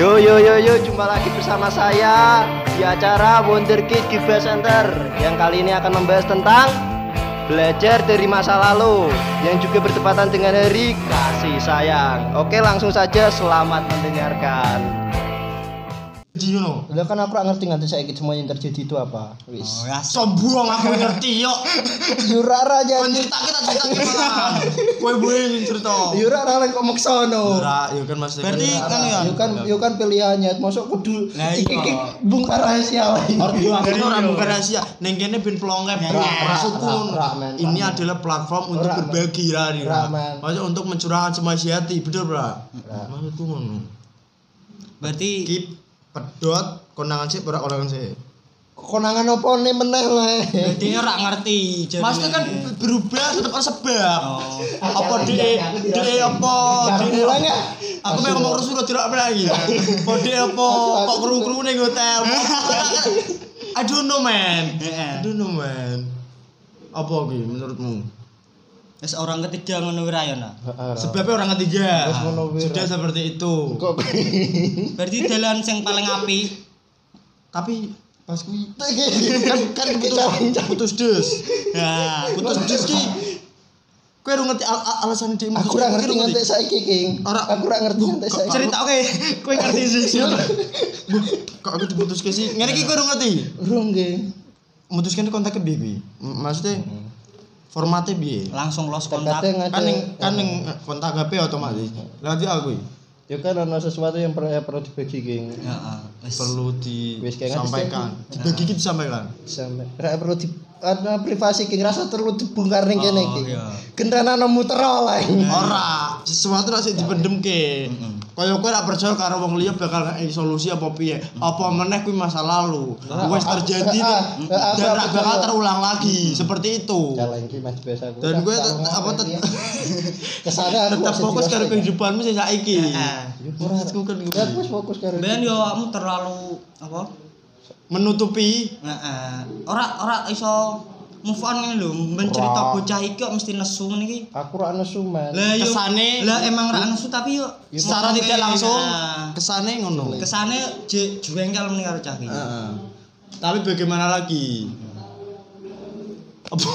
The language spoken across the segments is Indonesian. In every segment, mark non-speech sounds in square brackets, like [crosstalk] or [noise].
Yo yo yo yo jumpa lagi bersama saya di acara Wonderkid Giba Center yang kali ini akan membahas tentang belajar dari masa lalu yang juga bertepatan dengan hari kasih sayang. Oke langsung saja selamat mendengarkan. Dino. Udah kan aku ngerti ngerti saya semua yang terjadi itu apa. Wis. ya sombong aku ngerti [laughs] yo. Yurara Kon jadi. cerita kita cerita gimana? Kowe boleh sing cerita. Yurara lagi ngomong sono. Ora, yo kan Mas. Berarti kan ya. Yuk kan, yuk kan pilihannya, masuk kudu Nah, iki iki [laughs] bungkar rahasia. Yo akhirnya orang bukan rahasia. Neng kene ben pelongep. Ra- Masukku. ra- ra- men, Ini adalah platform untuk berbagi ra. Maksudnya untuk mencurahkan semua isi hati, betul, Bra? Ra. Maksudku ngono. Berarti Iki pedot konangan sih ora konangan sih. Konangan apa nih meneh lah. berarti ora ngerti. Maksudnya kan berubah tetap ada sebab. Oh. Apa de de apa de Ulang ya? Aku mau ngomong rusuh tidak apa lagi. Kok de apa kok kru-kru ning hotel. I don't know man. I don't know man. Apa ki menurutmu? Wis orang ketiga ngono ora ya nak. Sebabnya orang ketiga. Sudah seperti itu. kok [laughs] Berarti dalan sing paling apik Tapi pas kuwi kan kan kita putus des. ya Putus des ki. Kowe ora ngerti al- al- alasan dia aku ora ngerti nganti saiki King. Ora- Aku ora ngerti nganti saiki. cerita oke kowe ngerti sih kok aku diputuske sih ngene iki kowe ora ngerti Urung nggih. mutuskan kontak ke M- maksudnya formatnya piye langsung los kontak. Kan ngate. kan ning kontak HP otomatis lagi aku. Ya kan ana sesuatu yang perlu ya perlu dibagi. Wis perlu disampaikan dibagi gitu disampaikan Sampai perlu di ada privasi King rasa perlu dibongkar ning kene Oh, iya. Gendana muter lah. ora sesuatu rasa dipendem ke kaya kowe ora percaya karo wong liya bakal ngei solusi apa piye? Apa meneh kuwi masa lalu? Wis terjadi [laughs] dan ora bakal terulang lagi seperti itu. Dan gue apa [laughs] ke sana tetap fokus karo King. kehidupanmu sing saiki. Maksudku kan Ya aku wis fokus karo. Ben yo kamu terlalu apa? menutupi. Heeh. Ora ora iso move on ngene lho. Ben cerita Ora. bocah iki kok mesti nesu ngene iki. Aku ora nesu man. Lah Kesane- lah emang ra nesu tapi yo secara tidak langsung kesane ngono kesane je jengkel meneh karo cah iki. Heeh. tapi bagaimana lagi apa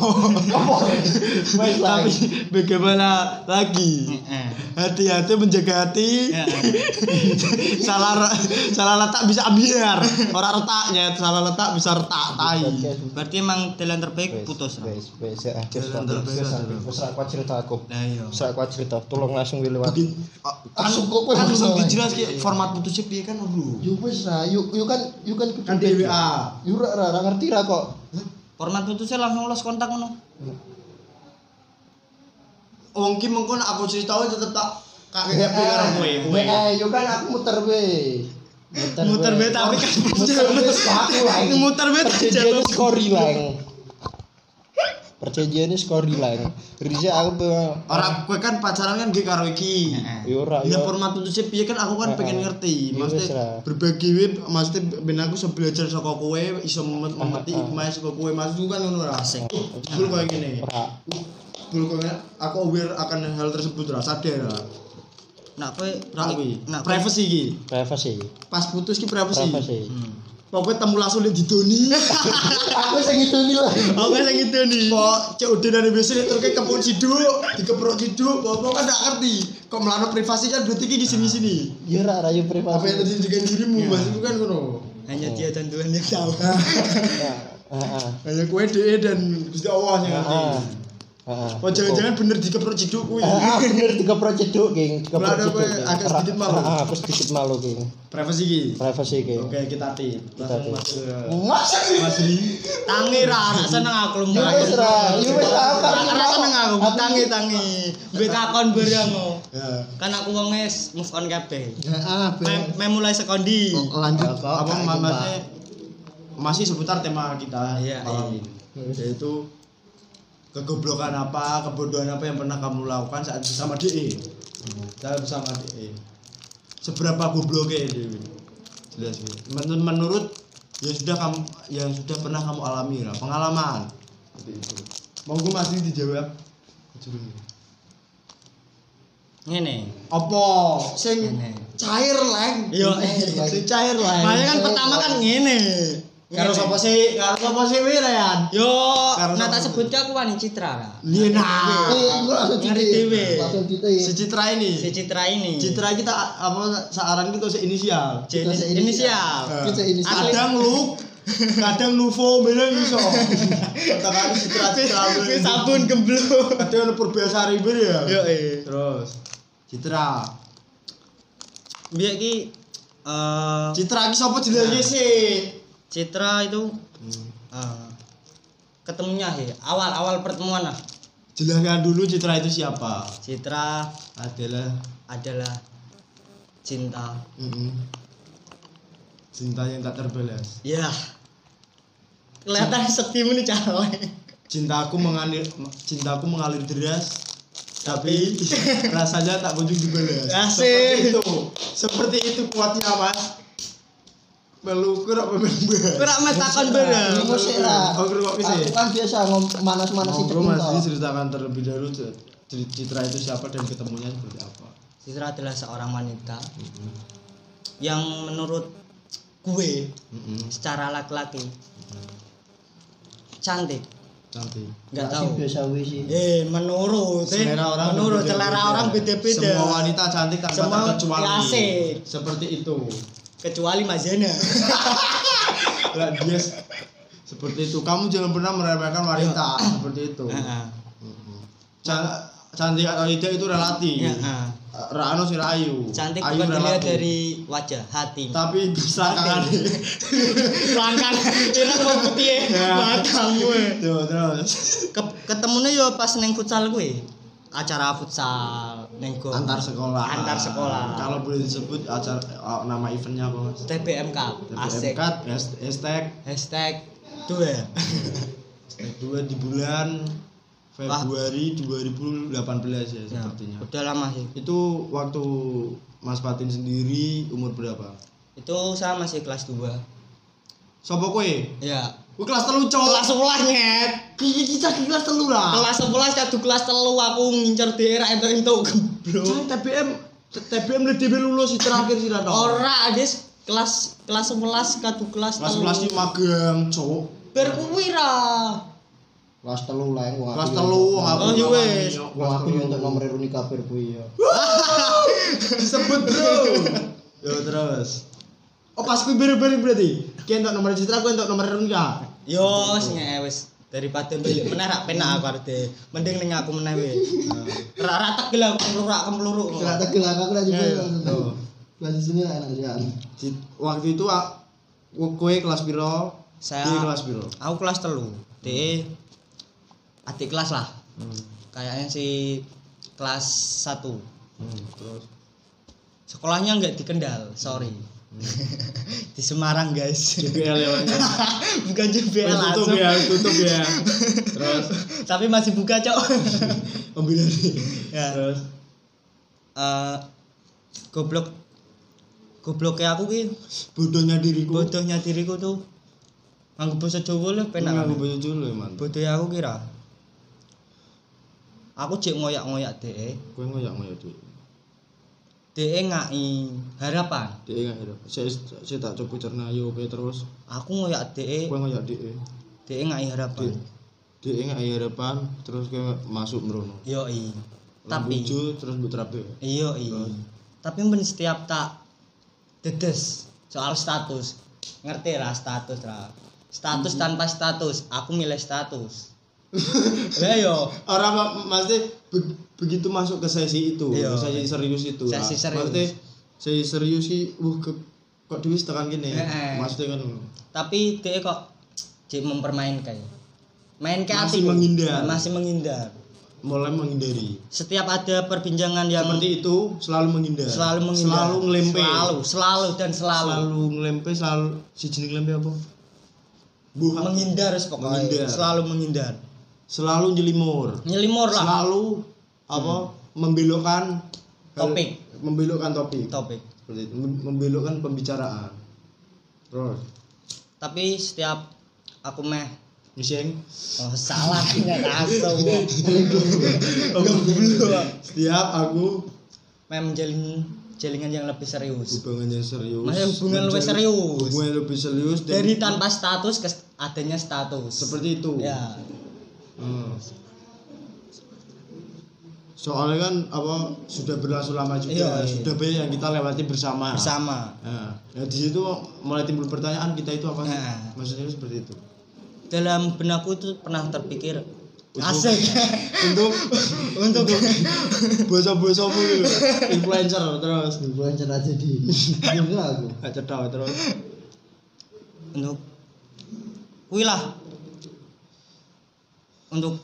tapi bagaimana lagi hati-hati menjaga hati [laughs] salah salah letak bisa ambiar orang retaknya salah letak bisa retak tai Berarti emang jalan terbaik putus. Wes wes ya. Jalan terbaik, wes aku cerita aku. Iya. Wes aku cerita. Tolong langsung gue lewat. Begin, kan Langsung kok langsung dijelas kayak format putusnya piye kan bro Yuk wes lah. Yuk yuk kan yuk kan kan WA Yuk ra ngerti ra kok. Format putusnya langsung los kontak ngono. Wong ki mengko aku cerita wae tetep tak kakek HP karo kowe kowe Eh, yuk kan aku muter we. muter be tapi kan Muter [laughs] we aku lah. muter be tak Perjanjian jawab skor hilang. Perjanjian skor hilang. Riza aku Orang kowe kan pacaran kan gak karo iki. Yo ora Ya format putusnya piye kan aku kan pengen ngerti. Wis Maksudnya lah. berbagi we maksudnya ben aku iso belajar saka kowe, iso mem- memetik hikmah saka kowe. Maksudku kan ngono ra. Asik. Bul koyo ngene. Bul koyo aku aware akan hal tersebut ra, sadar ra. Nak kowe Ra Privacy iki. Privacy. Pas putus ki privacy. Privacy. Hmm. Pokoknya temu langsung lihat didoni. [laughs] Aku sing itu nih lah. Aku sing ngidoni. Kok cek udah dari biasa terus kepuk ciduk, dikeprok ciduk, bapak kan gak ngerti. Kok melano privasi kan berarti di sini-sini. Ora ra yo apa privasi. yang terjadi dengan dirimu mas itu kan kono Hanya dia dan Tuhan yang [laughs] tahu. Heeh. hanya kue de dan gusti allah yang ngerti Heeh. oh jangan-jangan bener dikeprok ciduk kuwi Ah, bener tiga pro ceduk, King. Tiga pro Mulai ceduk. aku King. agak sedikit malu. Ah, aku sedikit malu, King. privasi ki Privacy, King. oke kita tip langsung masuk ke Masa mas Ri Tangi ra, seneng aku lu. Yo wis ra, yo wis ra aku Ra seneng aku, tangi tangi. Mbek takon bareng aku. ya Kan aku wong wis move on kabeh. ah Mem mulai sekondi. lanjut Kok, apa masih seputar tema kita Iya, malam iya. ini yaitu kegoblokan apa kebodohan apa yang pernah kamu lakukan saat bersama DE saat bersama DE seberapa gobloknya DE jelas ya. Men- menurut yang sudah kamu yang sudah pernah kamu alami lah pengalaman. Seperti itu. Monggo masih dijawab. Ngene Apa? Sing Ngene. cair leng? Yo, sing cair leng. makanya kan pertama kan ngene Karo Ngene. sapa sih? Karo sapa sih Wirean? yo Karo nah tak sebut aku wani Citra. Eh, gua langsung Ngeri dhewe. Si Citra ini. si Citra ini Citra kita apa searan kita se inisial. Kita inisial. Kadang lu [laughs] kadang Nuvo bener iso. Katakan Citra Citra. Wis sabun Kadang ada Purbasari bener ya. yo Terus Citra. biar ki eh, Citra ki sapa jenenge sih? Citra itu eh, ketemunya sih awal awal pertemuan lah Jelaskan dulu Citra itu siapa? Citra Adalah adalah cinta mm cinta yang tak terbalas. ya kelihatan sedih nih cewek Cintaku mengalir cintaku mengalir deras tapi [laughs] rasanya tak kunjung dibalas. Asik. Seperti itu. Seperti itu kuatnya, Mas. Melu kira pemember. Kurang mas takon bareng. Ngomong sih lah. Oh, ngerungok sih. Aku kan biasa ngom manas-manas itu. Mas Didi ceritakan terlebih dahulu cer- cer- Citra itu siapa dan ketemunya seperti apa. Citra adalah seorang wanita yang menurut gue Mm-mm. secara laki-laki cantik Cantik. nggak tahu biasa wis sih. eh menurut eh. Selera orang menurut berbeda-beda. selera orang beda-beda Semua wanita cantik tanpa Semua terkecuali. asik. Seperti itu. Kecuali Mazena [laughs] Lah dia seperti itu. Kamu jangan pernah meremehkan wanita Iya. seperti itu. Heeh. Ca- cantik atau tidak itu relatif. Heeh. Rano si Rayu. cantik Ayu bukan dilihat dari wajah hati tapi belakangan langkah kira mau putih Ya. batangmu Tuh, terus Ke- ketemunya yo pas neng futsal gue acara futsal neng go antar sekolah. Antar sekolah. Kalau boleh disebut acara oh, nama eventnya apa mas? TBM Cup asik. TPMK has- hashtag. Hashtag dua [laughs] hashtag dua di bulan Februari 2018 ya Ya, sepertinya. udah lama sih. Itu waktu Mas Fatin sendiri umur berapa? Itu saya masih kelas 2 Sopo kowe? ya. Kowe kelas telu cowok. kelas 11 nyet Iki kita ki kelas telu lah. kelas 11 kadu kelas telu aku ngincer daerah itu itu geblok Coy, TBM TBM lebih dhewe lulus si terakhir sih Rano. ora adis kelas kelas 11 kadu kelas Kelas telu 11 ki magang, cowok. ber kuwi ra Kelas telu lah yang Kelas telu wong aku. Oh, iya wes. Wong aku yo untuk nomor Runi kabir kuwi ya. [laughs] disebut, Bro. Yo terus. Oh pas kuwi bareng-bareng berarti. Ki entuk nomor Citra, aku entuk nomor Runika. Yo sing wis daripada mbek meneh rak penak aku arep mending ning aku meneh we. [laughs] Ra ra tegel aku kemlurak kemluruk. Kena tegel aku lagi Ya. Tuh. Kelas sini lah enak. Ci- Waktu itu ah, kowe kelas piro? Saya Dia kelas piro? aku kelas telu. De adik kelas lah. Hmm. Kayaknya si kelas 1. Hmm, terus Sekolahnya enggak di Kendal, sorry. Di Semarang, guys. JBL ya. [laughs] Bukan JBL Wes, tutup langsung. ya, tutup ya. Terus Tapi masih buka, Cok. [laughs] ambil ya. Terus Eh goblok gobloknya aku ki bodohnya diriku. bodohnya diriku tuh nganggo basa Jawa lho penak Aku baju dulu man. bodohnya aku kira aku cek ngoyak-ngoyak DE Kowe ngoyak ngoyak tuh. DE ngai harapan Dia enggak ada. Saya saya tak coba cerna yo oke terus. aku ngoyak DE Kowe ngoyak DE. DE ngai harapan Dia enggak harapan terus kowe masuk merono. yo i Tapi tapi terus mbok terapi. iya i tapi men setiap tak dedes soal status ngerti lah status lah status tanpa status aku milih status lah yo Orang ma- maksudnya be- begitu masuk ke sesi itu, Iya. sesi serius itu. Sesi serius. Maksudnya sesi serius sih, uh ke, kok dewi tekan gini. Heeh. Maksudnya kan tapi dia kok cik mempermainkan main ke Masih hatiku. menghindar. masih menghindar mulai menghindari. setiap ada perbincangan yang Seperti itu selalu menghindar. selalu menghindar Selalu ngelempe. selalu selalu dan selalu, Selalu ngelempe selalu si jenis ngelempe apa? Buh, menghindar pokoknya Menghindar. selalu menghindar selalu nyelimur. nyelimur lah Selalu apa? Membelokkan Topik. membelokkan topik. topik Seperti itu. Membelokkan pembicaraan. Terus tapi setiap aku meh Miseng oh salah [laughs] nggak tahu [laughs] setiap aku meh menjalin jaringan yang lebih serius hubungan yang serius Maksudnya hubungan lebih serius. hubungan lebih serius dan dari tanpa status ke adanya status seperti itu ya Hmm. Soalnya kan apa sudah berlangsung lama juga Iya, iya. sudah banyak yang kita lewati bersama bersama Nah, nah, di situ mulai timbul pertanyaan kita itu apa? Nah. Maksudnya seperti itu. dalam benakku itu pernah terpikir asik [laughs] Untuk untuk bosok-bosokmu influencer terus. influencer aja di Enggak aku Gak cedak terus. untuk kuwi lah untuk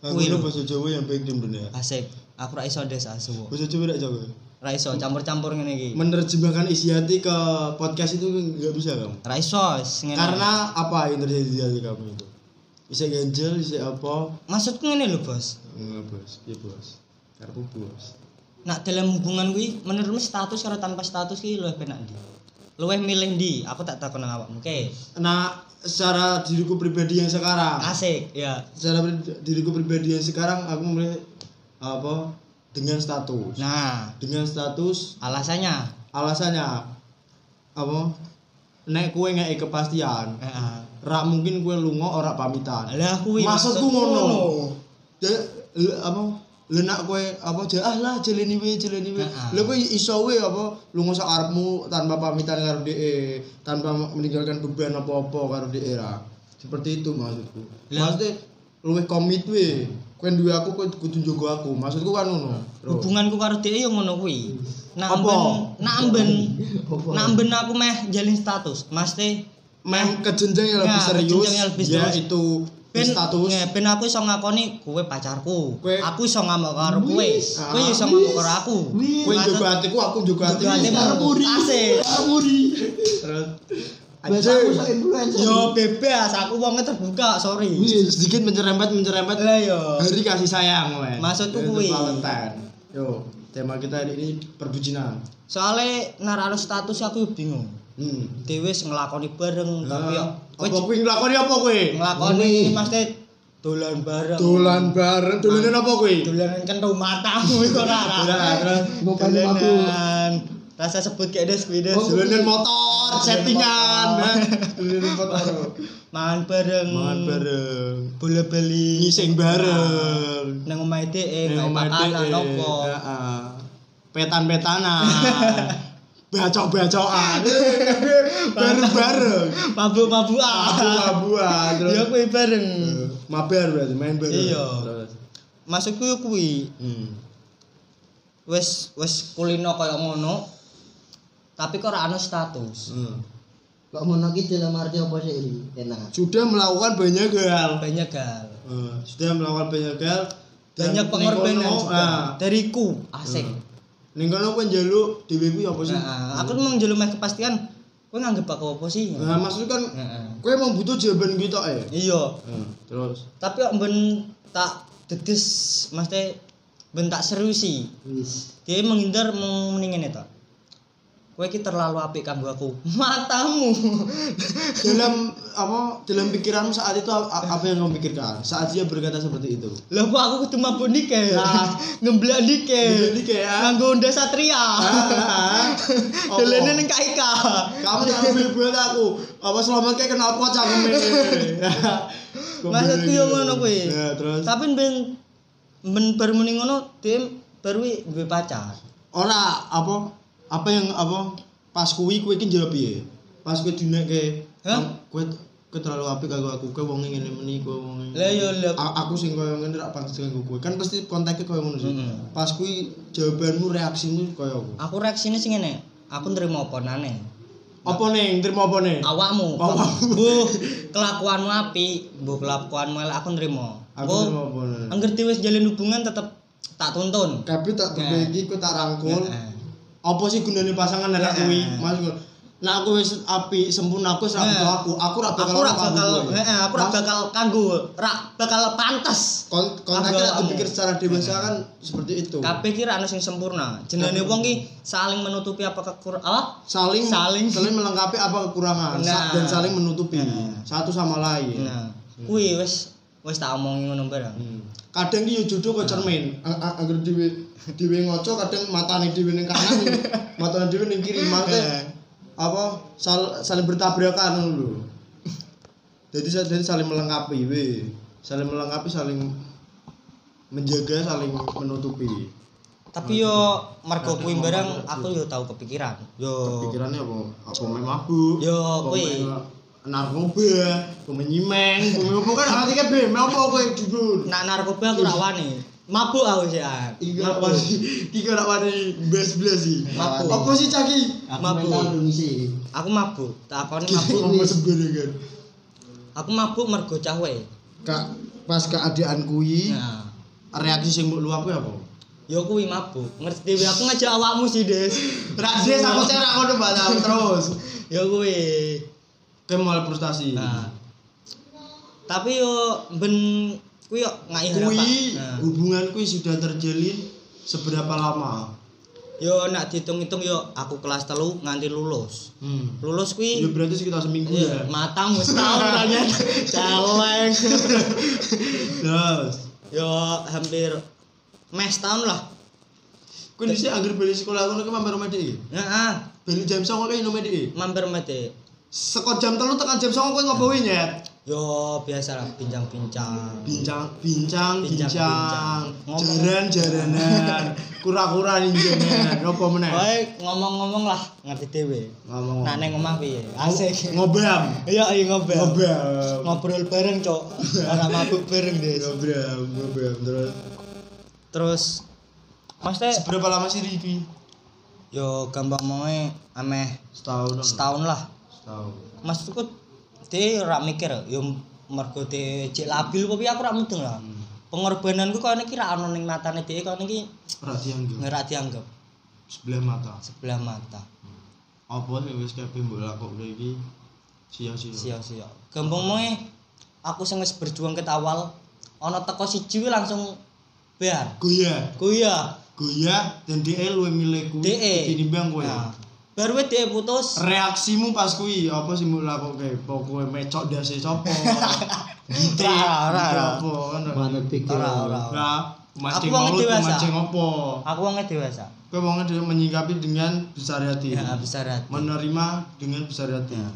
Aku lu. bahasa Jawa yang baik di dunia. asik aku ra iso des asu Bahasa Jawa tidak Jawa. ra iso campur-campur ngene iki Menerjemahkan isi hati ke podcast itu nggak bisa kamu. ra iso Karena apa yang terjadi di hati kamu itu? Bisa ganjel, bisa apa? maksudku ngene lho bos Enggak bos, iya bos. Karena bos. nak dalam hubungan kuwi menurutmu status karo tanpa status ki luwih penak ndi luwih milih ndi aku tak takon nang awakmu oke Nah, secara diriku pribadi yang sekarang, asik ya. Secara pri- diriku pribadi yang sekarang aku memilih apa dengan status. Nah. Dengan status alasannya? Alasannya apa nek kue ngeki kepastian heeh. rak mungkin kue lunga ora pamitan. Lah kuwi maksudku ngono. apa le nak apa aja ah lah jalani we jalani we. Lha kue iso we apa lunga sak arepmu tanpa pamitan karo tanpa meninggalkan beban apa-apa karo ra. Seperti itu maksudku. Maksudnya luwih komit we. Kue duwe aku kue kudu njogo aku. Maksudku kan ngono. Hubunganku karo dhek yo ngono kuwi. Nak amben nak amben Apa? nak amben aku meh jalin status. Mesti mem ke jenjang yang lebih Ya, serius yang serius. yaitu ben status ben aku iso ngakoni kowe pacarku. Kowe- aku iso ngamuk karo kowe. Ah. kowe iso ngamuk karo aku. Kue Maksud- njogo hatiku aku njogo Njogo hatimu. Asik. terus? Biasa aku sok influencer. Yo bebas aku wongnya terbuka sorry. Sedikit mencerempet mencerempet lah yo. Hari kasih sayang men Maksudku kuwi. Valentine. Yo tema kita hari ini perbucinan. Soalnya narano status aku bingung hmm. Dhewe wis nglakoni bareng tapi yo apa kowe kuwi nglakoni apa kuwi? Nglakoni mesti dolan bareng. Dolan bareng. Dolanan apa kuwi? Dolanan kentu matamu iku ora ora. Aku Dolanan. rasa sebut kayak des kuwi des dolanan motor settingan. nah. dolanan motor. Mangan bareng. Mangan bareng. Bola bali ngising bareng. Nang omahe dhek nang omah anak dhek. Petan-petanan. [laughs] Bacok-bacokan. [laughs] Bareng-bareng. mabuk-mabukan Abu-abuan terus. ya kuwi bareng Mabar berarti main bareng. Iya. Maksudku yo kuwi Hmm. wis wis kulino kaya ngono tapi kok ora ana status Hmm. Kok ngono ki dalam arti apa sih ini? Enak. Sudah melakukan banyak hal. banyak gal Eh, sudah melakukan banyak hal. Banyak pengorbanan juga ah, dariku asik Ning kono kowe njaluk dhewe kuwi apa sih? Nah, aku mau njaluk meh kepastian kowe nganggep aku apa sih Nah, maksud kan kowe emang butuh jawaban gitu eh. iya Hmm, terus tapi kok ben tak dedes mesti ben tak seriusi Wis. dia menghindar mendingin itu kowe iki terlalu apik kanggo aku. [laughs] Matamu. Dalam apa dalam pikiranmu saat itu apa yang kamu pikirkan? Saat dia berkata seperti itu. Lho kok aku kudu mabuk nike Nah. [laughs] ngemblak nike nike, ya. nganggo Honda Satria. Ah, [laughs] apa? dolene ning KIK kamu jangan buat aku. Apa selamat kayak kenal pot cangkem Maksudku yo ngono kuwi. ya terus? Tapi ben ben baru muni ngono dia baru duwe pacar. Ora apa apa yang apa pas kuwi kuwi iki jawab piye? Pas kuwi dinekke Hah? kuwi terlalu apik kanggo aku kuwi wong ngene meni kuwi wong lah yo lah. A- aku sing koyo ngene rak pantes kanggo kowe kan pasti kontaknya koyo ngono sih. Pas kuwi jawabanmu reaksimu koyo aku. Aku reaksinya sing ngene aku nerima apa nane? Apa nih terima apa nih awakmu. Awakmu. bu kelakuanmu api bu kelakuanmu elek aku nerima aku terima apa nih angger wis jalin hubungan tetep tak tuntun. Tapi tak perbaiki ku tak rangkul. Heeh. Apa sih gunanya pasangan? Nek kuwi mas nah aku wis api sempurna aku wis Heeh. butuh aku. Aku ra bakal aku ora bakal heeh aku ora bakal kanggo ora bakal pantes kon kontaknya Aku pikir secara dewasa kan seperti itu. Kabeh ki ora ana sing sempurna. Jenenge wong ki saling menutupi apa kekur apa? Saling Saling. saling melengkapi apa kekurangan. Nah. dan saling menutupi. Nah. satu sama lain. Nah, kuwi wis wis tak omongi ngono bareng. Hmm. Kadang ki yo jodoh kok cermin. Angger dhewe dhewe ngoco kadang matane dhewe ning kanan, [laughs] matane dhewe ning kiri. Maksudnya apa sal, saling bertabrakan lho. Jadi jadi saling melengkapi we. Saling melengkapi, saling menjaga, saling menutupi. Tapi yo mergo kuwi bareng aku yo tau kepikiran. Yo Pikirannya apa? Apa main mabuk? Yo, kuwi. narkoba, main nyimeng, main apa kan arti kan be, main apa kowe dibun. nak narkoba aku rak wani. Mabuk aku sih. apa sih? Iki ora wani bes-bes sih. Mabuk. Apa sih caki? Aku Mabuk. Aku mabuk. Tak akoni mabuk. Ngomong sebenarnya Aku mabuk mergo cahwe. Kak, pas keadaan kuwi, Nah, reaksi sing mbok luwak kuwi apa? yo kuwi mabuk. Ngerti aku ngajak awakmu sih, Des. Rak des aku cek rak ngono Mbak Tam, terus. Yo kuwi. Kayak mulai frustasi. Nah. Tapi yo ben kuwi yo ngai. Kuwi Nah. hubungan kuwi sudah terjalin seberapa lama? Yo nak dihitung-hitung yo aku kelas telu nganti lulus. Hmm. Lulus Ya kuwi berarti sekitar seminggu Iya, ya. matamu [laughs] setahun ternyata celeng. Terus, Yo hampir mes tahun lah. dhisik anggere bali sekolah ngono ki mampir omah dik. Heeh, Bali jam 09.00 ki nomor dik. mampir mete. Seko jam 3 tekan jam 09.00 kowe ngopo nyet? Yo biasa lah bincang-bincang. Bincang, bincang, Bincang, jaran, jaranan, kura-kura ninjengan, apa meneh? Wae ngomong-ngomong lah ngerti dhewe. Ngomong. Nah neng omah piye? Asik. Ngobam. Iya, iya ngobrol. Ngobam. Ngobrol bareng, Cok. Ora mabuk bareng, Des. Ngobam, ngobam terus. Terus Maksudnya Seberapa lama sih Riki? yo gampang moe ameh Setahun. setahun lah. Setahun. Maksudku dia ora mikir yo mergo dia cek labil piye aku ora mudeng lah. Hmm. Pengorbananku kok niki ra ono ning matane dhewe kok niki Ora dianggap ora dianggap sebelah mata. sebelah mata. Apa sing wis kabeh mbok lakokke iki sia-sia. Sia-sia. Gampang moe aku sing wis berjuang ket awal ana teko siji langsung bar. Goyah, Goyah. goyah dan DE luwe milih kuwi DE. tinimbang kowe. Nah, baru we DE putus. Reaksimu pas kuwi apa sih mbok lakokke? Pokoke mecok dasi sapa? [laughs] Gitu. Ora. Apa kan? Manut pikir. Ora, ora. Mancing Aku wong mulut, dewasa. mancing apa? Aku wongnya dewasa. Kowe wong dhewe menyikapi dengan besar hati. Ya, bisa hati. Menerima dengan besar hati. Ya.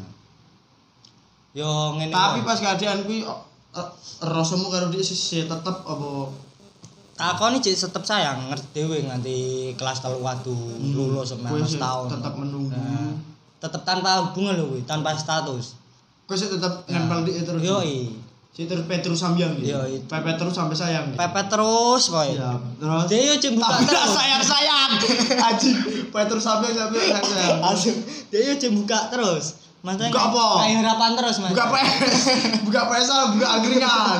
Yo ngene. Tapi pas keadaan kuwi oh, eh, rasamu karo dia sih sih tetep apa Takoni cek tetep sayang ngerti dhewe nganti kelas telu watu lulus Kowe sampe sih setahun. tetep menunggu. Nah, tetep tanpa hubungan lho tanpa status. Kowe sih tetep nempel di terus. Yoi. Si terus Petrus sambiang gitu. Yoi. Pepet terus sampai sayang. gitu. Pepet terus kowe. Iya, terus Dia yo cek buka Tapi terus. sayang sayang. [laughs] Anjing, Petrus sambiang sampai sayang sayang. Langsung dia yo cek buka terus. Maksudnya Buka apa? Kayak harapan terus, Mas. Buka PS, buka PS, buka angkringan.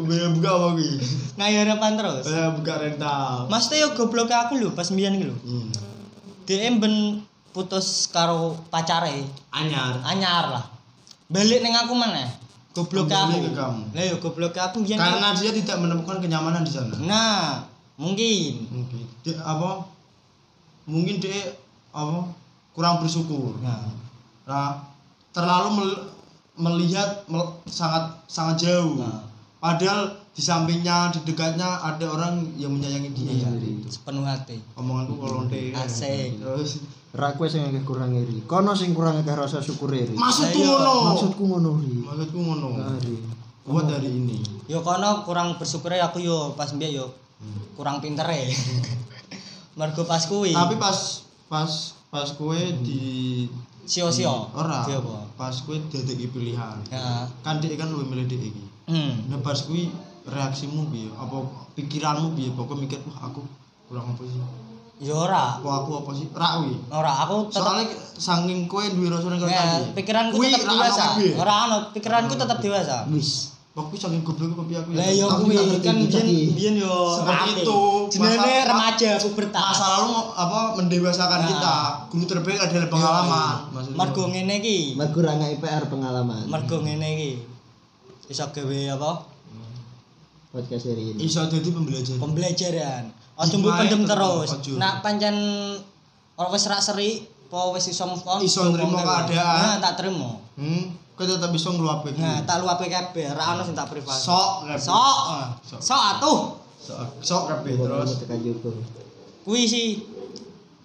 Buka buka apa kuwi? Kayak harapan terus. Eh, buka rental. Maksudnya yo goblok aku lho pas mbiyen iki lho. Hmm. Dia ben putus karo pacare. Anyar. anyar lah balik neng aku mana goblok aku ke kamu. lah yo goblok aku biyen Karena dia tidak menemukan kenyamanan di sana. nah mungkin mungkin dia apa mungkin dia apa kurang bersyukur nah nah terlalu mel- melihat mel- sangat sangat jauh Nah. Padahal di sampingnya di dekatnya ada orang yang menyayangi dia. Iya sepenuh hati. Omonganku kolonte Asik. terus? Ra kowe sing akeh kurang iri. Kono sing kurang akeh rasa syukur iri. maksudku Ayo, ngono. Maksudku ngono ri. maksudku ngono. Ri. kuat dari ini. Yo kono kurang bersyukur ya aku yo pas mbiyen yo kurang pinter ya [laughs] mergo pas kuwi. Tapi pas pas pas kue di sio-sio. Ora. Pas kue dadeki pilihan. Ya kan dia kan lu milih iki hmm pas kuwi reaksimu piye? Apa pikiranmu piye? Pokok mikir wah aku kurang apa sih? yo ora Apa aku apa sih? Ra kuwi. ora aku tetep Soalnya saking kowe duwe rasa ning ya, kene. pikiranku Kuwi tetep dewasa ora ono pikiranku tetep dewasa Wis. Waktu saking goblok apa piye aku? Lah yo kuwi kan biyen biyen yo Seperti itu. Jenenge remaja pubertas. Masa lalu apa mendewasakan kita. Guru terbaik adalah pengalaman. Mergo ngene iki. Mergo ra PR pengalaman. Mergo ngene iki. Iso gawe apa? Podcast hari ini. iso dadi pembelajaran. Pembelajaran. Ojo Hikmah mbok pendem terus. Nak pancen ora wis rak seri, apa wis iso move on. Iso nrimo keadaan. Nah, tak terima. Hmm, kowe tetep bisa ngluapke Nah, tak luape kabeh, ra ono sing tak privasi. Sok. Sok. Sok. Atuh. sok kabeh terus. Kuwi sih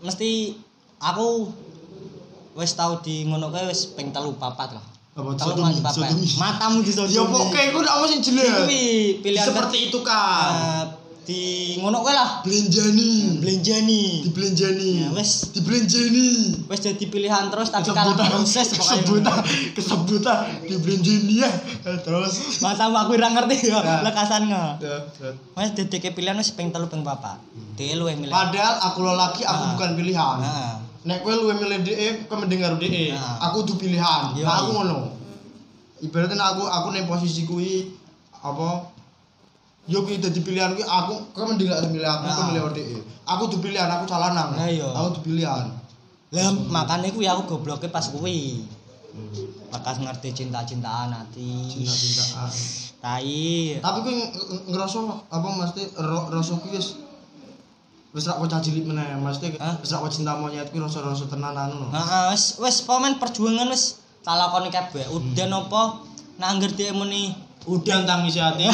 mesti aku wis tau di ngono kae wis ping telu papat lah. Apa sodomi sodomi Matamu di ya pokoke iku ndak ono sing jelas Kuwi pilihan seperti itu kan Eh, di ngono kae lah. belenjani Belenjani. dibelenjani Ya, wes. dibelenjani Wis jadi pilihan terus tapi kalah proses kesebutan kesebutan dibelenjani ya terus Matamu aku ora ngerti ya [laughs] Ya. lekasane. Ya, ya. Wes dedeke pilihan wis ping telu ping papat. Dhewe luwih milih. padahal aku lelaki aku bukan pilihan. Nek kowe luwe milih DE kowe mending karo DE Nah. aku tuh pilihan Iya, nah aku ngono ibaratnya aku aku ning posisi kuwi apa yo kuwi dadi pilihan kuwi aku kowe mending gak milih aku kowe Nah. milih DE aku tuh pilihan aku salah nang Nah, aku tuh pilihan Lah makane kuwi aku gobloke pas kuwi. Pas ngerti cinta-cintaan hati. cinta-cintaan Tai. tapi kuwi ng- ng- ngerasa apa mesti rasa kuwi wis wis rak bocah cilik meneh mesti wis rak cinta monyet kuwi rasa-rasa tenanan ngono Heeh, wis wis pomen perjuangan wis tak lakoni kabeh. Udan apa nak angger dhek muni udan tangisi hati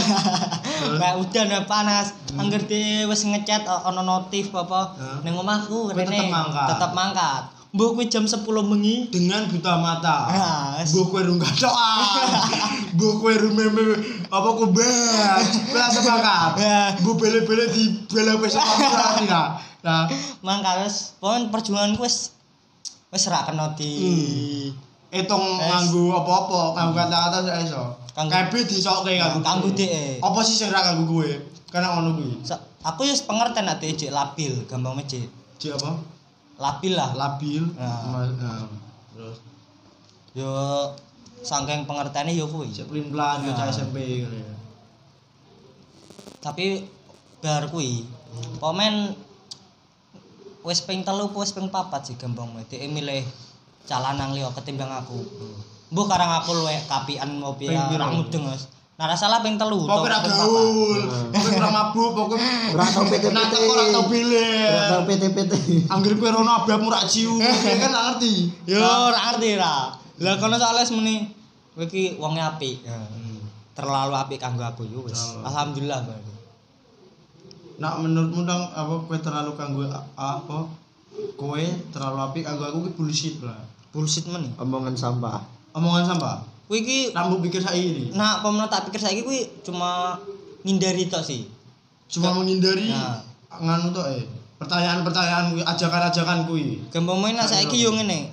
[laughs] Kayak udan ya panas. Angger dhek wis ngechat o- ono notif apa ning omahku rene tetep mangkat. tetep mangkat. Mbok kuwi jam 10 bengi. dengan buta mata Ah. Mbok kowe rung gadokan. [laughs] Mbok kowe rumeme apa kubat. Kowe mangkat. Ya. Mbok bele-bele di bele wis apa nah. Nah, Mangkat wis pomen perjuanganku wis wis ra kena di hitung Wes. nganggo apa-apa, nganggo kata-kata sak iso. Kanggo- Kabeh disokke kanggo. kanggo kowe. dhek. Apa sih sing ra kanggo kowe? Karena ngono kuwi. Aku wis pengertian nek dhek jek labil, gampang mejek. Cek apa? labil lah labil. Ah, ah. Ah. Terus nah. yo saking pengertiane yo kuwi. Sik plimplan yo cah SMP tapi bar kuwi hmm. pomen wis ping telu wis ping papat sih gembong mete eh, milih calon nang liya ketimbang aku. Hmm. Mbuh karang aku luwe kapian mau piye ora mudeng hmm. Nah ra salah ping telu. Ora ping papat. gaul, pokoknya ora mabuk, pokoknya Ora tau PT-PT. Nak teko ora tau Ora bilir. tau PT-PT. Anggere kowe rono ababmu rak ciu, kowe [laughs] kan gak ngerti. Yo ora ngerti ra. Lah kono soalnya muni kowe iki wonge apik. Terlalu apik kanggo aku yo wis. Terlalu. Alhamdulillah berarti. Nak menurutmu dong apa kowe terlalu kanggo apa? Kowe terlalu apik kanggo aku ki bullshit lah. Bullshit men. Omongan sampah. Omongan sampah. Kuwi iki Nak mbok pikir saiki. nah pemenang tak pikir saiki kuwi cuma ngindari tok sih. Cuma menghindari Nah. nganu tok eh. Pertanyaan-pertanyaan kuwi, ajakan-ajakan kuwi. Gampang nak saiki yo ngene.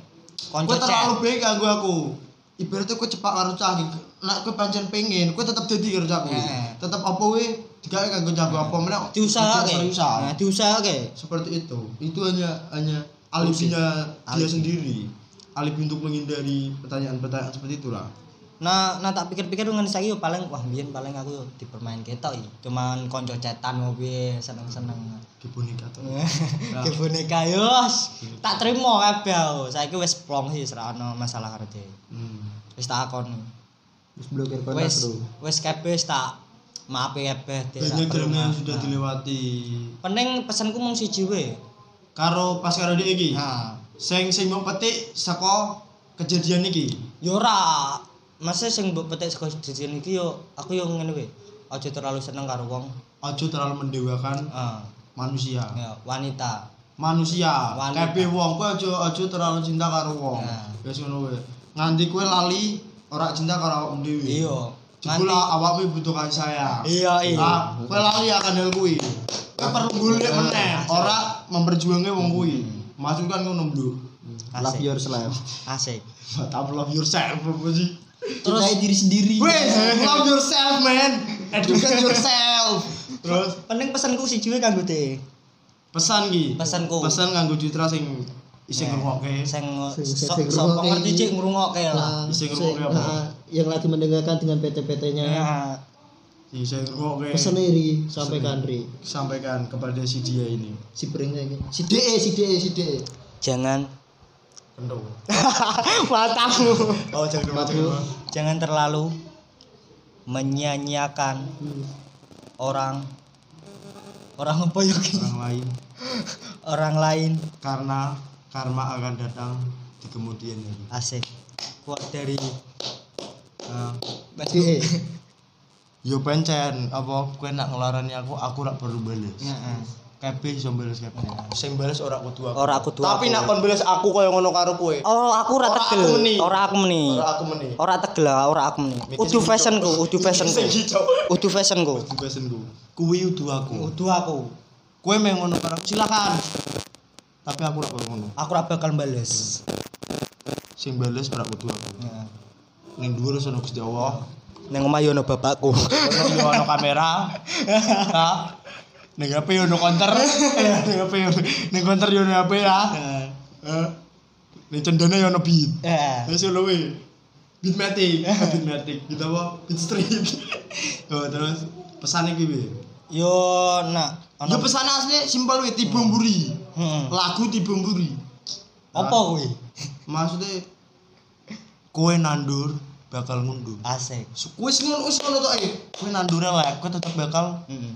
Kowe terlalu baik kanggo aku. Ibaratnya kowe cepak karo cah iki. Nak kowe pancen pengen, kowe tetep dadi karo cah. Heeh. Tetep apa kowe digawe kanggo cah apa meneh Diusahake. seriusan. Nah, diusahake. seperti itu itu hanya hanya alibinya dia sendiri alibi untuk menghindari pertanyaan-pertanyaan seperti itulah Nah, nah tak pikir-pikir saiki yo paling wah biyen paling aku dipermain ketok iki. Cuman konco cetan mau piye seneng-seneng. ke boneka tuh [laughs] Ke boneka yos. Tak terima kabeh aku. Saiki wis plong sih ora ono masalah karo dhek. hmm. Wis tak akoni. Wis blokir kontak, Wis wis kabeh tak maafi kabeh dhek. banyak terima. yang sudah Nah. dilewati Pening pesanku mung siji wae. karo pas karo dia iki Nah, sing sing mau petik saka kejadian iki yo ora. Masa sing mbok petik saka kejadian iki yo aku yo ngene wae. Aja terlalu seneng karo wong. aja terlalu mendewakan Ah, manusia ya, wanita. manusia Wanita. kabeh wong kowe aja aja terlalu cinta karo wong Nah. wis ngono wae nganti kowe lali ora cinta karo awakmu dhewe Iya. Jebul awakmu butuh kasih sayang. Iya, iya. Ah, kowe lali akan hal kuwi. Kowe perlu golek meneh, ora memperjuangke wong kuwi. Maksud kan ngono, Bro. Love yourself. Asik. Tapi love yourself apa sih? Terus Cintai diri sendiri. Wes, love yourself, man. Educate yourself. Terus pening pesanku siji wae kanggo dhek. pesan ki. Pesanku. Pesan kanggo Citra sing ising Nah, ngrungokke. Sing ngrungokke ngerti cik ngrungokke lah. Nah, Bisa sing- ngerungokne apa? nah, yang lagi mendengarkan dengan PT-PT-nya. Ya. Ising ngrungokke. Pesan iri sampaikan Ri. Sampaikan kepada si dia ini. Si Bring lagi. Si DE, si DE, si DE. Jangan Kendong. [laughs] matamu. Oh, jangan Mabuk. Jangan terlalu menyanyiakan Hmm. orang orang apa ya? Orang lain [laughs] orang lain karena karma akan datang di kemudian hari. asik kuat dari Nah, DE. [laughs] yo pencen apa kowe nak ngelarani aku aku rak perlu Heeh. Kabeh iso bales kabeh sing bales ora kudu aku Ora kudu tapi nak kon bales aku kaya ngono karo kowe Oh, aku ora tegel. aku meni. Ora aku meni. ora aku meneh Ora tegel, ora aku meni. Udu fashionku, udu fashionku. Udu fashionku. Udu pesenku kuwi udu aku Udu aku. kowe meh ngono karo silakan tapi aku ora ngono Aku ora bakal bales. sing bales ora kudu aku Heeh. ning dhuwur sono Gusti Allah Nang omah yo ono bapakku. ono kamera [laughs] ning HP yo ono counter ning HP yo ning counter [laughs] yo ono HP ya ning cendana yo ono beat. Terus yo luwe. Beat matic, beat matic, gitu apa? Beat street. [laughs] Oh, terus pesane ki piye? Yo nak Ya pesan asli simpel wae tibumburi. Heeh. Lagu tibumburi. Apa kuwi? Maksudnya kowe nandur bakal ngundur. Asik. Wis ngono wis ngono tok iki. Kowe nandure lek kowe tetep bakal Heeh.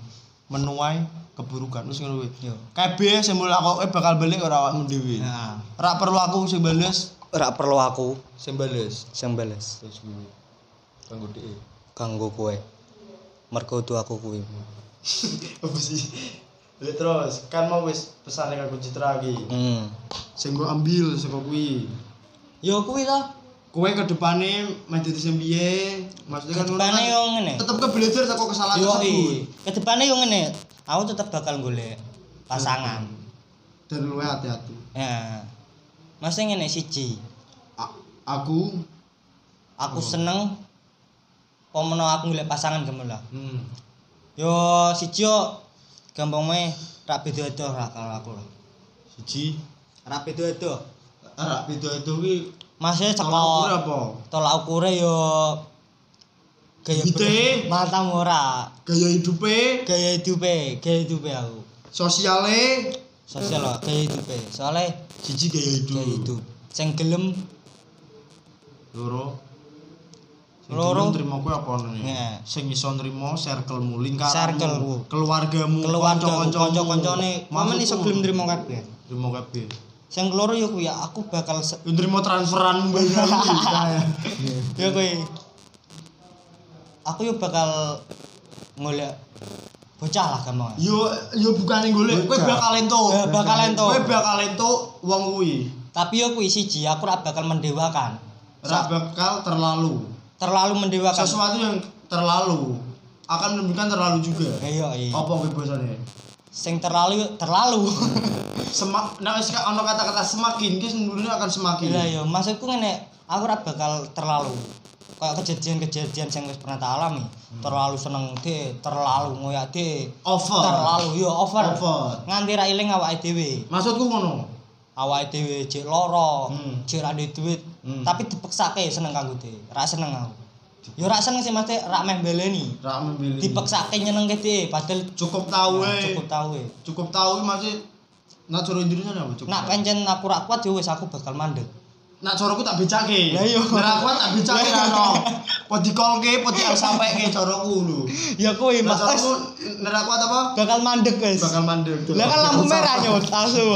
Menuai keburukan. Wis ngono kuwi. Yo. Kabeh sing mulai kowe bakal balik ora awakmu dhewe. Nah, Ora perlu aku sing bales, ora perlu aku sing bales. sing bales Terus kuwi. Kanggo dhek. kanggo kowe. Mergo udu aku kuwi. [laughs] apa sih Lihat terus kan mau wis pesane kanggo Citra iki Hmm. sing mbok ambil saka kuwi Yo kuwi to. Kowe ke depane meh dadi sing piye maksudnya kan Kedepane yo ngene. tetep ke belajar saka kesalahan Yo i. Kedepane yo ngene. Aku tetep bakal golek pasangan. dan luwe hati-hati Ya. Masih ngene siji. A- aku Aku seneng pemono aku golek pasangan gemola. hmm. Yo siji yo gampang meh rak beda-beda lah kalau aku lah. siji Rak beda-beda. ora beda itu kuwi Masih tolak apa? Tolak ukure yo gaya bener- matamu ora. Gaya hidupe? Gaya hidupe gaya hidupe aku. Sosiale? Sosial lah gaya hidupe. Soalnya siji gaya hidup. gaya hidup. Sing gelem. Loro. Loro. trimo kuwi apa nih Nggak. sing iso nrimo circle-mu lingkaranmu Circle-ku. keluargamu keluarga kanca-kancane. pamen iso gelem nrimo kabeh. Trimo kabeh. Sing keloro yo kuwi aku bakal nrimo transferan bayar [laughs] ya kuwi aku yo bakal ngolek bocah lah gampang Yo yo bukane golek, kowe bakal entuk. Ya, bakal entuk. Kowe bakal entuk wong kuwi. tapi yo kuwi siji aku ora bakal mendewakan Ora bakal terlalu. terlalu mendewakan Sesuatu yang terlalu akan menimbulkan terlalu juga. iya iya Apa kuwi bahasane? Sing terlalu terlalu Semak nek wis ana kata-kata semakin ki sebenarnya akan semakin. Iya iya, maksudku ngene, aku ora bakal terlalu kayak kejadian-kejadian yang wis pernah tak alami. Terlalu seneng de, terlalu ngoyak de, Over. terlalu yo over. Over. Nganti ra eling awake dhewe. Maksudku ngono. Awake dhewe jek lara, Hmm. jek ra duit, Hmm. tapi dipeksake seneng kanggo de. Ra seneng aku. Yo ra seneng sih mesti ra meh beleni. Ra memilih. Dipeksake nyenengke de, padahal cukup tahu Nah, eh. cukup tahu e. Cukup tahu masih nak coro Indonesia apa cukup. Nak pancen aku ra kuat yo wis aku bakal mandek. nak coroku tak becake. Lah iya. Nek aku tak becake ra ono. Po dikolke, po di sampeke coroku lho. Ya kuwi mas coroku nek aku apa? bakal mandek wis. Bakal mandek. Lah kan lampu merah nyot asu.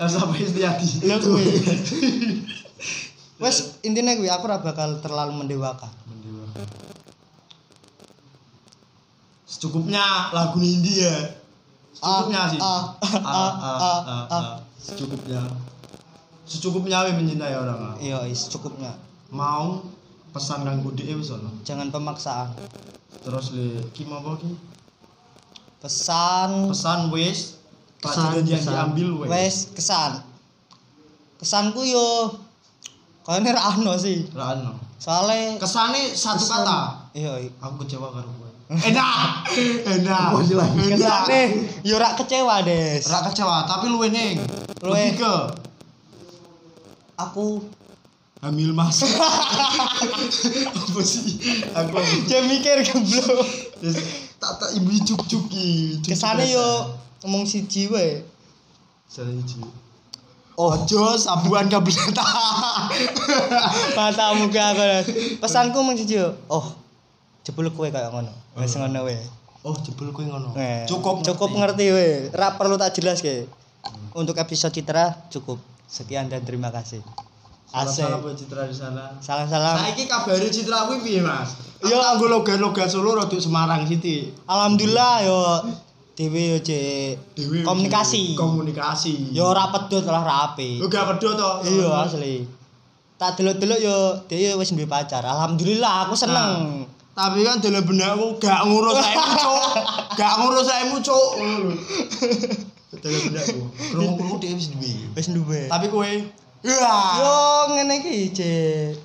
Sampai Istiati. Lah kuwi. [laughs] Wes intine kuwi aku ora bakal terlalu mendewakan. Secukupnya lagu India. Secukupnya Ah, sih. ah, Ah, ah, ah. Secukupnya. Secukupnya we mencintai orang. Iya, is cukupnya. Mau pesan kanggo dhek wis ono. Jangan pemaksaan. Terus le ki apa ki? Pesan Pesan wis pelajaran yang diambil wis. wes kesan. Kesanku yo kayaknya ra ono sih. Ra Soale Kesane satu Kesan. kata. iya iya. Aku kecewa karo kowe. Enak. [laughs] Enak. Kesane yo ra kecewa, Des. Ra kecewa, tapi luwe ning. Luwe. Lebih ke Aku hamil mas. [laughs] Apa sih? Aku jam mikir goblok. Tak tak ibu cuk-cuk ki. Cuk-cuk Kesane yo ngomong siji wae. Oh, Ojo sabuan kableta. [laughs] matamu ke aku. Pesanku mung siji yo. Oh, jebul kowe kaya ngono. Wis ngono wae. Oh, jebul kowe ngono. Eh, Cukup cukup ngerti we. Ra perlu tak jelas ke. Untuk episode Citra cukup. Sekian dan terima kasih. Asik. Salam buat Citra di sana. Salam-salam. Saiki kabare Citra kuwi piye, Mas? Yo. Anggo logat-logat Solo rodok Semarang City. Alhamdulillah yo dhewe yo cek komunikasi. Komunikasi. Yo ora pedhot lah rapi. Yo gak pedho to. Iya asli. Tak delok-delok yo dhewe wis duwe pacar. Alhamdulillah aku seneng. Tapi kan dalam benakku gak ngurus saemu, Cuk. [laughs] Gak ngurus saemu, Cuk. [laughs] Lho. Dalam benakku. Krungu-krungu dhewe wis duwe. Wis duwe. Tapi kowe Yo ngene iki cek.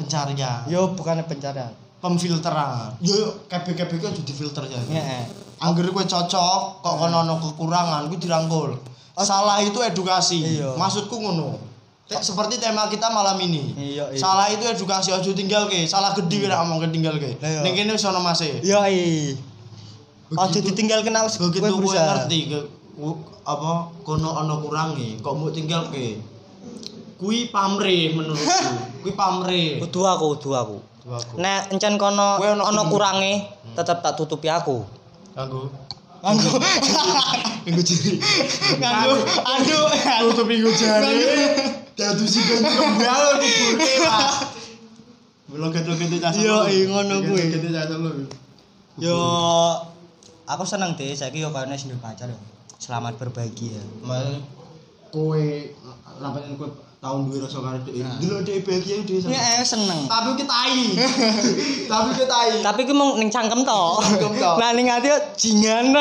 pencarian, Yo bukannya pencarian. Pemfilteran. Yo yo kebe-kebe ku aja difilter ya. Heeh. Angger kowe cocok, kok kono ono kekurangan kuwi dirangkul. Salah itu edukasi. Iya. Maksudku ngono. Seperti tema kita malam ini. Iya, iya. Salah itu edukasi aja tinggal ke. Salah gede nek ngomong tinggal ke. Iya. Ning kene wis ono mase. Yo i. Begitu- ditinggal kena wis begitu kowe berusaha. ngerti ke apa kono ono kurange kok mbok tinggal ke kuwi pamrih menurutku [laughs] kuwi pamrih Kudu aku, kudu aku. Aku Nek encen kono ono ono kurange, tetep tak tutupi aku. nganggo Nganggo [laughs] nganggo jari nganggo aduh. tutup minggu jari dadu si ben kembal kuburke mas Logat-logat cah Solo. iya, ngono kuwi. Itu cah. Yo aku seneng deh saiki yo kayane sing pacar yo. Selamat berbagi ya. Kowe lampahan kowe tahun duwe rasa karo dhek delok dhek bahagia dhek seneng. Ya eh, seneng. tapi kita tai [laughs] tapi kita tai Tapi ku mung ning cangkem to. Cangkem to. Nah ning ati. Jingan.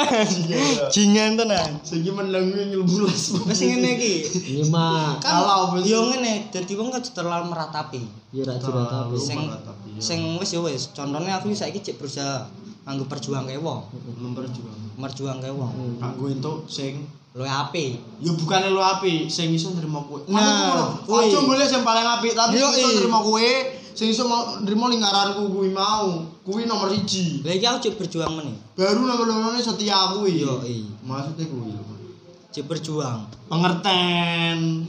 Jingan tenan. Segi menang kuwi ngilmu les. Wis ngene iki. Ini mah Kan Kalau yo ngene, dadi wong kan terlalu meratapi. ya ra jura tapi. Sing meratapi, yo. sing wis yo wis. Contohnya aku saiki cek berusaha nganggo perjuang kae wong. memperjuang Merjuang kae wong. kanggo entuk sing Luwe apik. ya bukannya lo api sing iso nrimo kowe. Nah, aja boleh sing paling apik tapi sing iso i. nrimo kowe sing iso mau- nrimo lingkaranku kuwi mau. Kuwi nomor siji. Lah iki aku cek berjuang meneh. baru nomor loro setia kuwi Yo, i. maksudnya kuwi lho. Cek berjuang. pengerten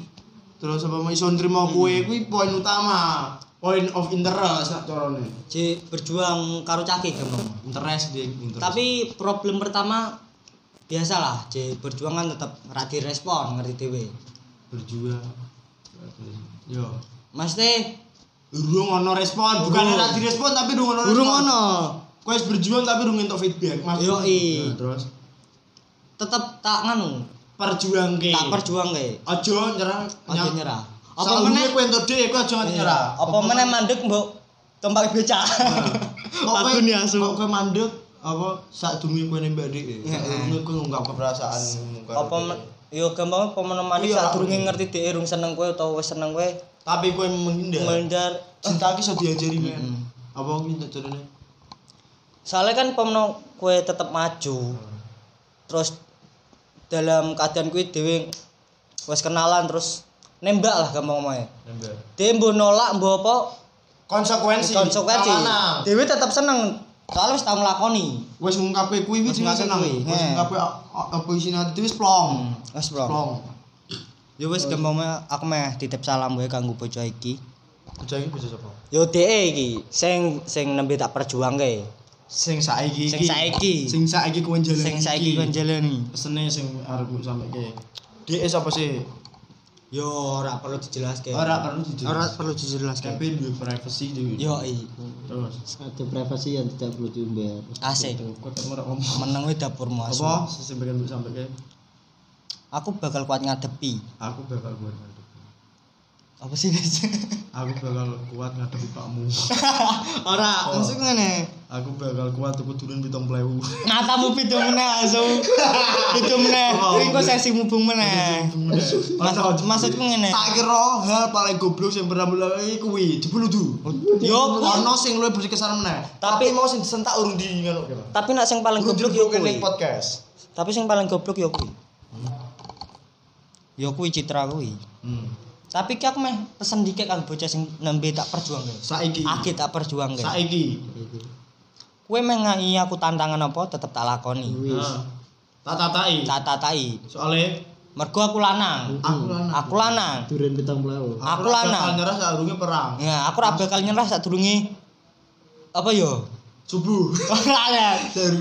terus apa iso nrimo kowe? Kuwi poin utama. Point of interest nak carane. Cek berjuang karo caki gampang. interest di interest. Tapi problem pertama biasalah, cek berjuang kan tetap ra direspon ngerti dhewe. berjuang yo Maksudnya Durung ono respon, bukan Durung. ora direspon tapi durung ono respon. burung ono. Kowe berjuang tapi durung entuk feedback. Mas. Yoi. Nah, terus Tetep tak nganu, perjuang ke. tak perjuang kae. Aja nyerah. Aja nyerah. Apa meneh kowe entuk dhek kowe aja nganti nyerah. Iya. Apa meneh mandek mbok tempat nih asu. kok kowe mandek apa sak durunge kowe nembak dhek. Iya. Durunge kowe ngungkap keperasaan Apa men- yo gampang apa meneh mandek Iya, sadurunge aku. ngerti dhek rung seneng kowe utawa wis seneng kowe tapi kowe menghindar. menghindar. Cinta ki iso diajari men. Apa tak jarene? Soalnya kan pemno kue tetep maju. Terus dalam keadaan kue dewe wis kenalan terus nembak lah gampang ngomongnya. Nembak. Dewe mbok nolak mbok apa Konsekuensi. konsekuensi. Dewe tetep seneng. Soalnya wis tau nglakoni. Wis ngungkape kuwi wis Wis ngungkape seneng. kuwi. Wis a- apa isine ati wis plong. Wis bro. Plong. Ya wis gampang aku meh titip salam wae kanggo bocah iki. Bocah iki bocah sapa? Yo DE iki sing sing nembe tak perjuangke. Sing saiki Sing saiki. Sing saiki kowe jalan. Sing saiki kon jalani. Pesene sing arep sampe ke. Dhek sapa sih? Yo ora perlu dijelaske. Ora perlu dijelaske. Ora perlu dijelaske. Tapi duwe privacy dhewe. Yo i. Terus. Ada privasi yang tidak perlu diumbar. Asik. Kok kamu ora ngomong. Meneng wae dapurmu asu. Apa? Sesembekan mbok sampe ke. Aku bakal kuat ngadepi. Aku bakal kuat. Apa sih guys? Aku bakal kuat ngadepi pakmu. [laughs] Ora, Oh. maksud ngene. Aku bakal kuat tuku duren 70.000. Ngatamu pitu meneh asu. [laughs] Pitu meneh. Oh, Kuwi kok sesi mubung meneh. Maksudku ngene. Tak kira hal paling goblok sing pernah mulai kuwi jebuludu. Yo, ono sing luwih berkesan meneh. Tapi- Tapi mau sing disentak urung di ngono tapi nak sing paling goblok yo kuwi. podcast. Tapi sing paling goblok yo kuwi. Yo kuwi citra kuwi. Hmm. Tapi ki aku meh pesen dikit kang bocah sing nembe tak perjuangke. Saiki. Age tak perjuangke. Saiki. Kowe meh ngai aku tantangan apa tetep tak lakoni. Wis. Nah, Tak tatai. Tak tatai. Soale Mergo aku lanang. aku lanang. Aku lanang. Duren pitang puluh. Aku ora lanang. bakal nyerah sadurunge perang. Ya, aku ora bakal nyerah sadurunge apa yo? Subuh. [laughs] Ora ya.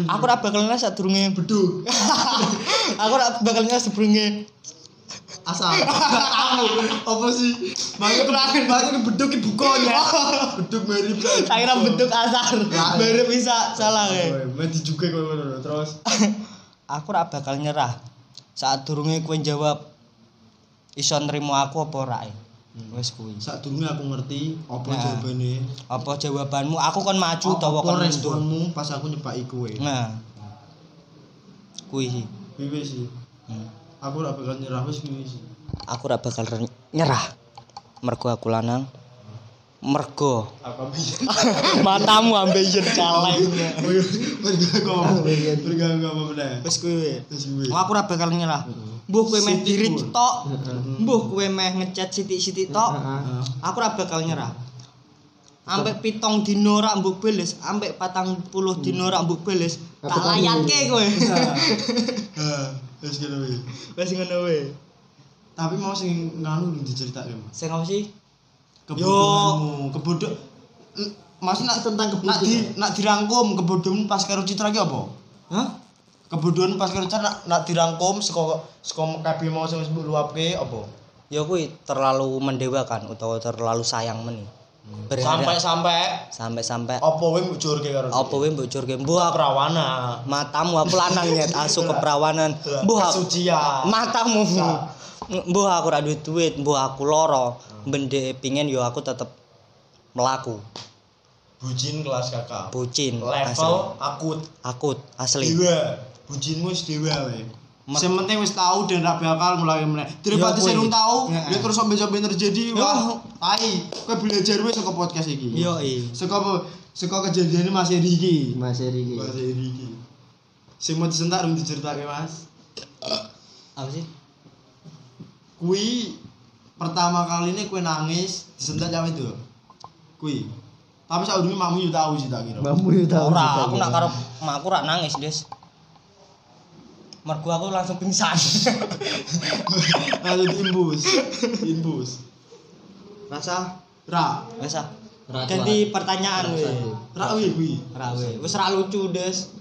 Aku ora bakal nyerah sadurunge beduk. [laughs] aku ora bakal nyerah sadurunge asal. Kamu apa sih? Makanya terakhir makanya beduk ibu konya beduk mirip saya kira bentuk asar. Baru bisa salah ya. Mati juga ngono terus. [laughs] Aku ora bakal nyerah. Saat durunge kowe jawab iso nrimo aku apa ora eh? wis kuwi. Dulu aku ngerti apa Nah. jawabannya? Apa jawabanmu? Aku kon maju apa kon responmu pas aku nyepaki kowe? Nah. Kuwi. Sih piye sih. Hmm. Aku ora bakal nyerah wis aku ora bakal nyerah. Mergo aku lanang. Mergo. Apa [laughs] matamu caleng berganggu berganggu apa bener wis kuwi wis aku ora bakal nyerah. Mbuh kowe meh diri tok. Mbuh kowe meh ngechat sithik-sithik tok. Aku ora bakal nyerah. Ambek pitong dino rak mbok beles, ambek patang puluh dino rak mbok beles, tak Apa kamu? layake kowe. [laughs] Wis kene wis Wis ngono wae. tapi mau sing nganu diceritake Mas Sing apa sih? kebodohanmu kebodoh N- Maksudnya Masih tentang nak di nak dirangkum kebodohanmu pas karo Citra ki apa? Hah? Kebodohan pas karo Citra nak, nak dirangkum saka saka kabeh mau sing mbok luapke apa? Ya kuwi terlalu mendewakan utawa terlalu sayang meni. Sampai-sampai. Sampai sampai apa wae mbok jurke karo apa wae mbok jurke mbuh aku perawana. matamu aku lanang [laughs] nyet. Asu keperawanan mbuh aku Kesucian. matamu. Mbuh aku duwe duit. Mbuh aku loro bende pingin yo aku tetep melaku Bucin kelas kakak. bucin Level asli. akut. akut asli. Dewa. Bucinmu wis dewa wae. Sing penting wis tahu dan ra bakal mulai meneh. Daripada Ya, sing tahu, ya terus sampe-sampe terjadi, Ya. wah, tai. Kowe belajar wis saka podcast iki. Yo i. Saka? Saka kejadian Mas Eri iki. Mas Eri iki. Mas Eri iki. Sing mau disentak rung diceritake, Mas. apa sih Kui pertama kali ini kue nangis disentak jam itu. Kui. Tapi saat dulu mamu yo tahu sih tak kira. Mamu yo tahu. ora aku nak karo mak aku rak nangis des mergo aku langsung pingsan [laughs] Lalu diimbus. Diimbus. Rasa ra. wis ah Ra ganti pertanyaan we Ra wi kui. ra we wis ra lucu des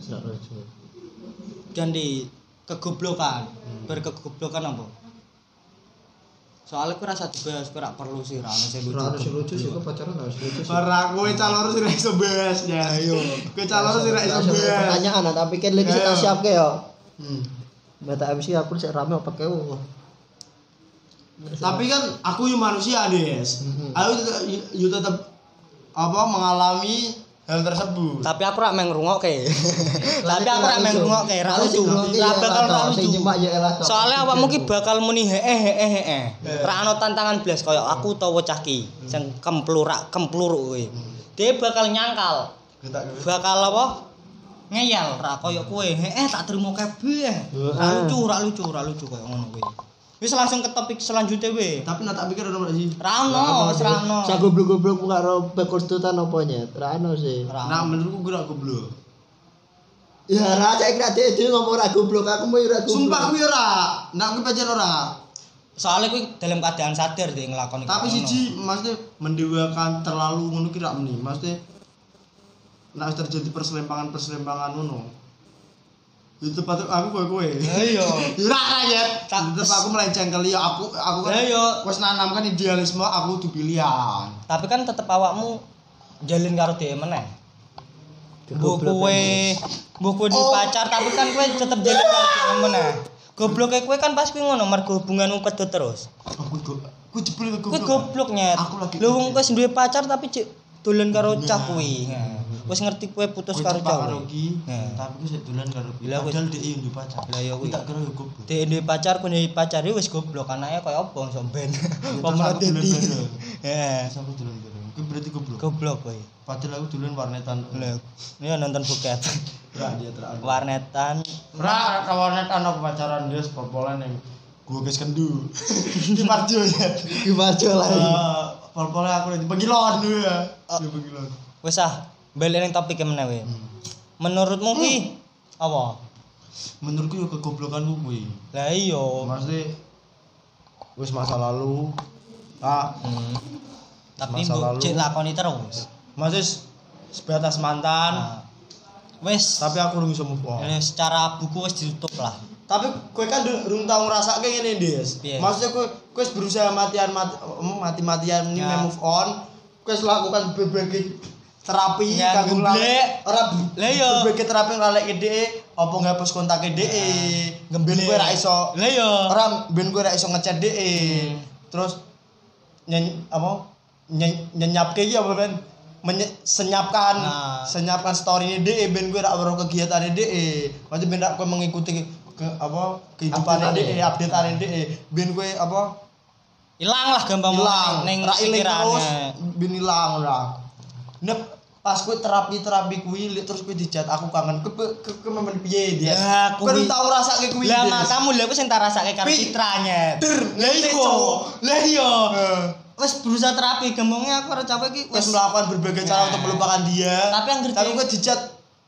ganti kegoblokan berkegoblokan apa soalnya aku rasa juga ora perlu sih ra ono sing lucu Ora harus lucu sih kok pacaran harus lucu sih. Ora kowe calon ra iso bahas ya. Ayo. Kowe calon ra iso Langsung bahas. Pertanyaan tapi kan lagi kita Ayo. siapke yo. Hmm. Bata MC aku sik rame apa kau. Tapi kan aku manusia, Des. Mhm. Aku tetep yo tetep apa mengalami hal tersebut. tapi aku rak meng ngrungokke [laughs] tapi aku rak meng ngrungokke ra lucu. Ra ra bakal ra Sing lucu. ya soalnya awakmu ki bakal muni heeh heeh heeh ra ono tantangan blas kaya aku utawa cah ki sing kemplurak kempluruk kowe dia bakal nyangkal. Bakal apa ngeyel ra kaya kowe heeh tak terima kabeh ra lucu ra lucu ra lucu kaya ngono kuwi wis langsung ke topik selanjutnya we Tapi nak tak pikir ono sih. ra ono wis ra ono Sa goblok-goblok buka ro bekonstutan apa nyet. Ra ono sih. Ra Nah, menurutku gue goblok. Ya ra cek nek dhewe ngomong ra goblok aku mau ra goblok. Sumpah gue ora. Nak gue pacar ora. soalnya kuwi dalam keadaan sadar dia ngelakoni Tapi siji maksudnya mendewakan terlalu ngono ki rak meni. Maksudnya nak terjadi perselempangan-perselempangan ngono. Itu patut aku kowe kowe. iya [laughs] Ora rakyat. Tak- Tetep aku melenceng kali ya aku aku kan Ya, iya. wis nanamkan idealisme aku tuh pilihan. tapi kan tetep awakmu jalin karo dhewe meneh Mbok kowe mbok kowe duwe Oh. pacar tapi kan kowe tetep jalin karo dhewe meneh gobloke kowe kan pas kuwi ngono mergo hubunganmu pedot terus Aku go aku jebul ke kowe goblok. goblok nyet Aku lagi lho wong kowe wis duwe pacar tapi cek dolen karo cah kuwi Nah, wis ngerti kowe putus karo cepak cah karo kuwi ki, Nah. tapi aku sik dolan karo aku- Padahal dhek yo duwe pacar. Lah, ya Aku kuwi. tak kira yo goblok. Dek duwe pacar kowe duwe pacar iki wis goblok anake kaya apa somben. [laughs] Heeh [laughs] Terus aku dolan karo. Kuwi berarti goblok. goblok kowe Padahal aku dolan warnetan. lho ya nonton buket [laughs] Ora warnetan Ora ra warnet ana pacaran dia pol-polan yang gua guys kendu. Di Marjo ya. Gimana lagi? Eh, Pol-polan aku di Pegilon dulu ya. Di Pegilon. wis ah balik ning topik meneh we menurutmu ki apa Menurutku yo kegoblokanku kuwi. lah iya Maksudnya wis masa lalu. Ah, Hmm. tapi mbok cek lakoni terus maksudnya sebatas mantan. nah, wis Tapi aku belum bisa move on. secara buku wis ditutup lah tapi kowe kan du- durung tau ngrasake ngene Des. Piye? Maksudnya kowe kowe wis berusaha matian mati mati-matian ini Ya. move on. Kowe wis lakukan berbagai terapi gemblek. ngalek ora Lah iya. berbagai terapi ngalek dhek apa ngapus kontak dhek. Ben kowe ra iso Lah iya. ora ben kowe ra iso ngechat dhek. Hmm. Terus nyen apa nyen, nyenyapke iki apa ben Menye- senyapkan Nah. senyapkan story ini DE ben gue rak weruh kegiatan DE berarti ben rak kowe mengikuti ke apa kehidupan DE updatean DE ben gue apa Hilang lah gampang hilang ning ilang terus ben hilang ora nek pas kowe terapi terapi kuwi li- terus kowe dijat aku kangen ke ke, ke memen piye dia Ya, kowe kuwi- tau rasake kuwi Lah Des. matamu lha aku sing tak rasake karo citranya. Der, Lah iku. Lah iya. Wes berusaha terapi gampangnya aku ora capek iki wis melakukan berbagai cara Nah. untuk melupakan dia Tapi yang tapi kowe dijat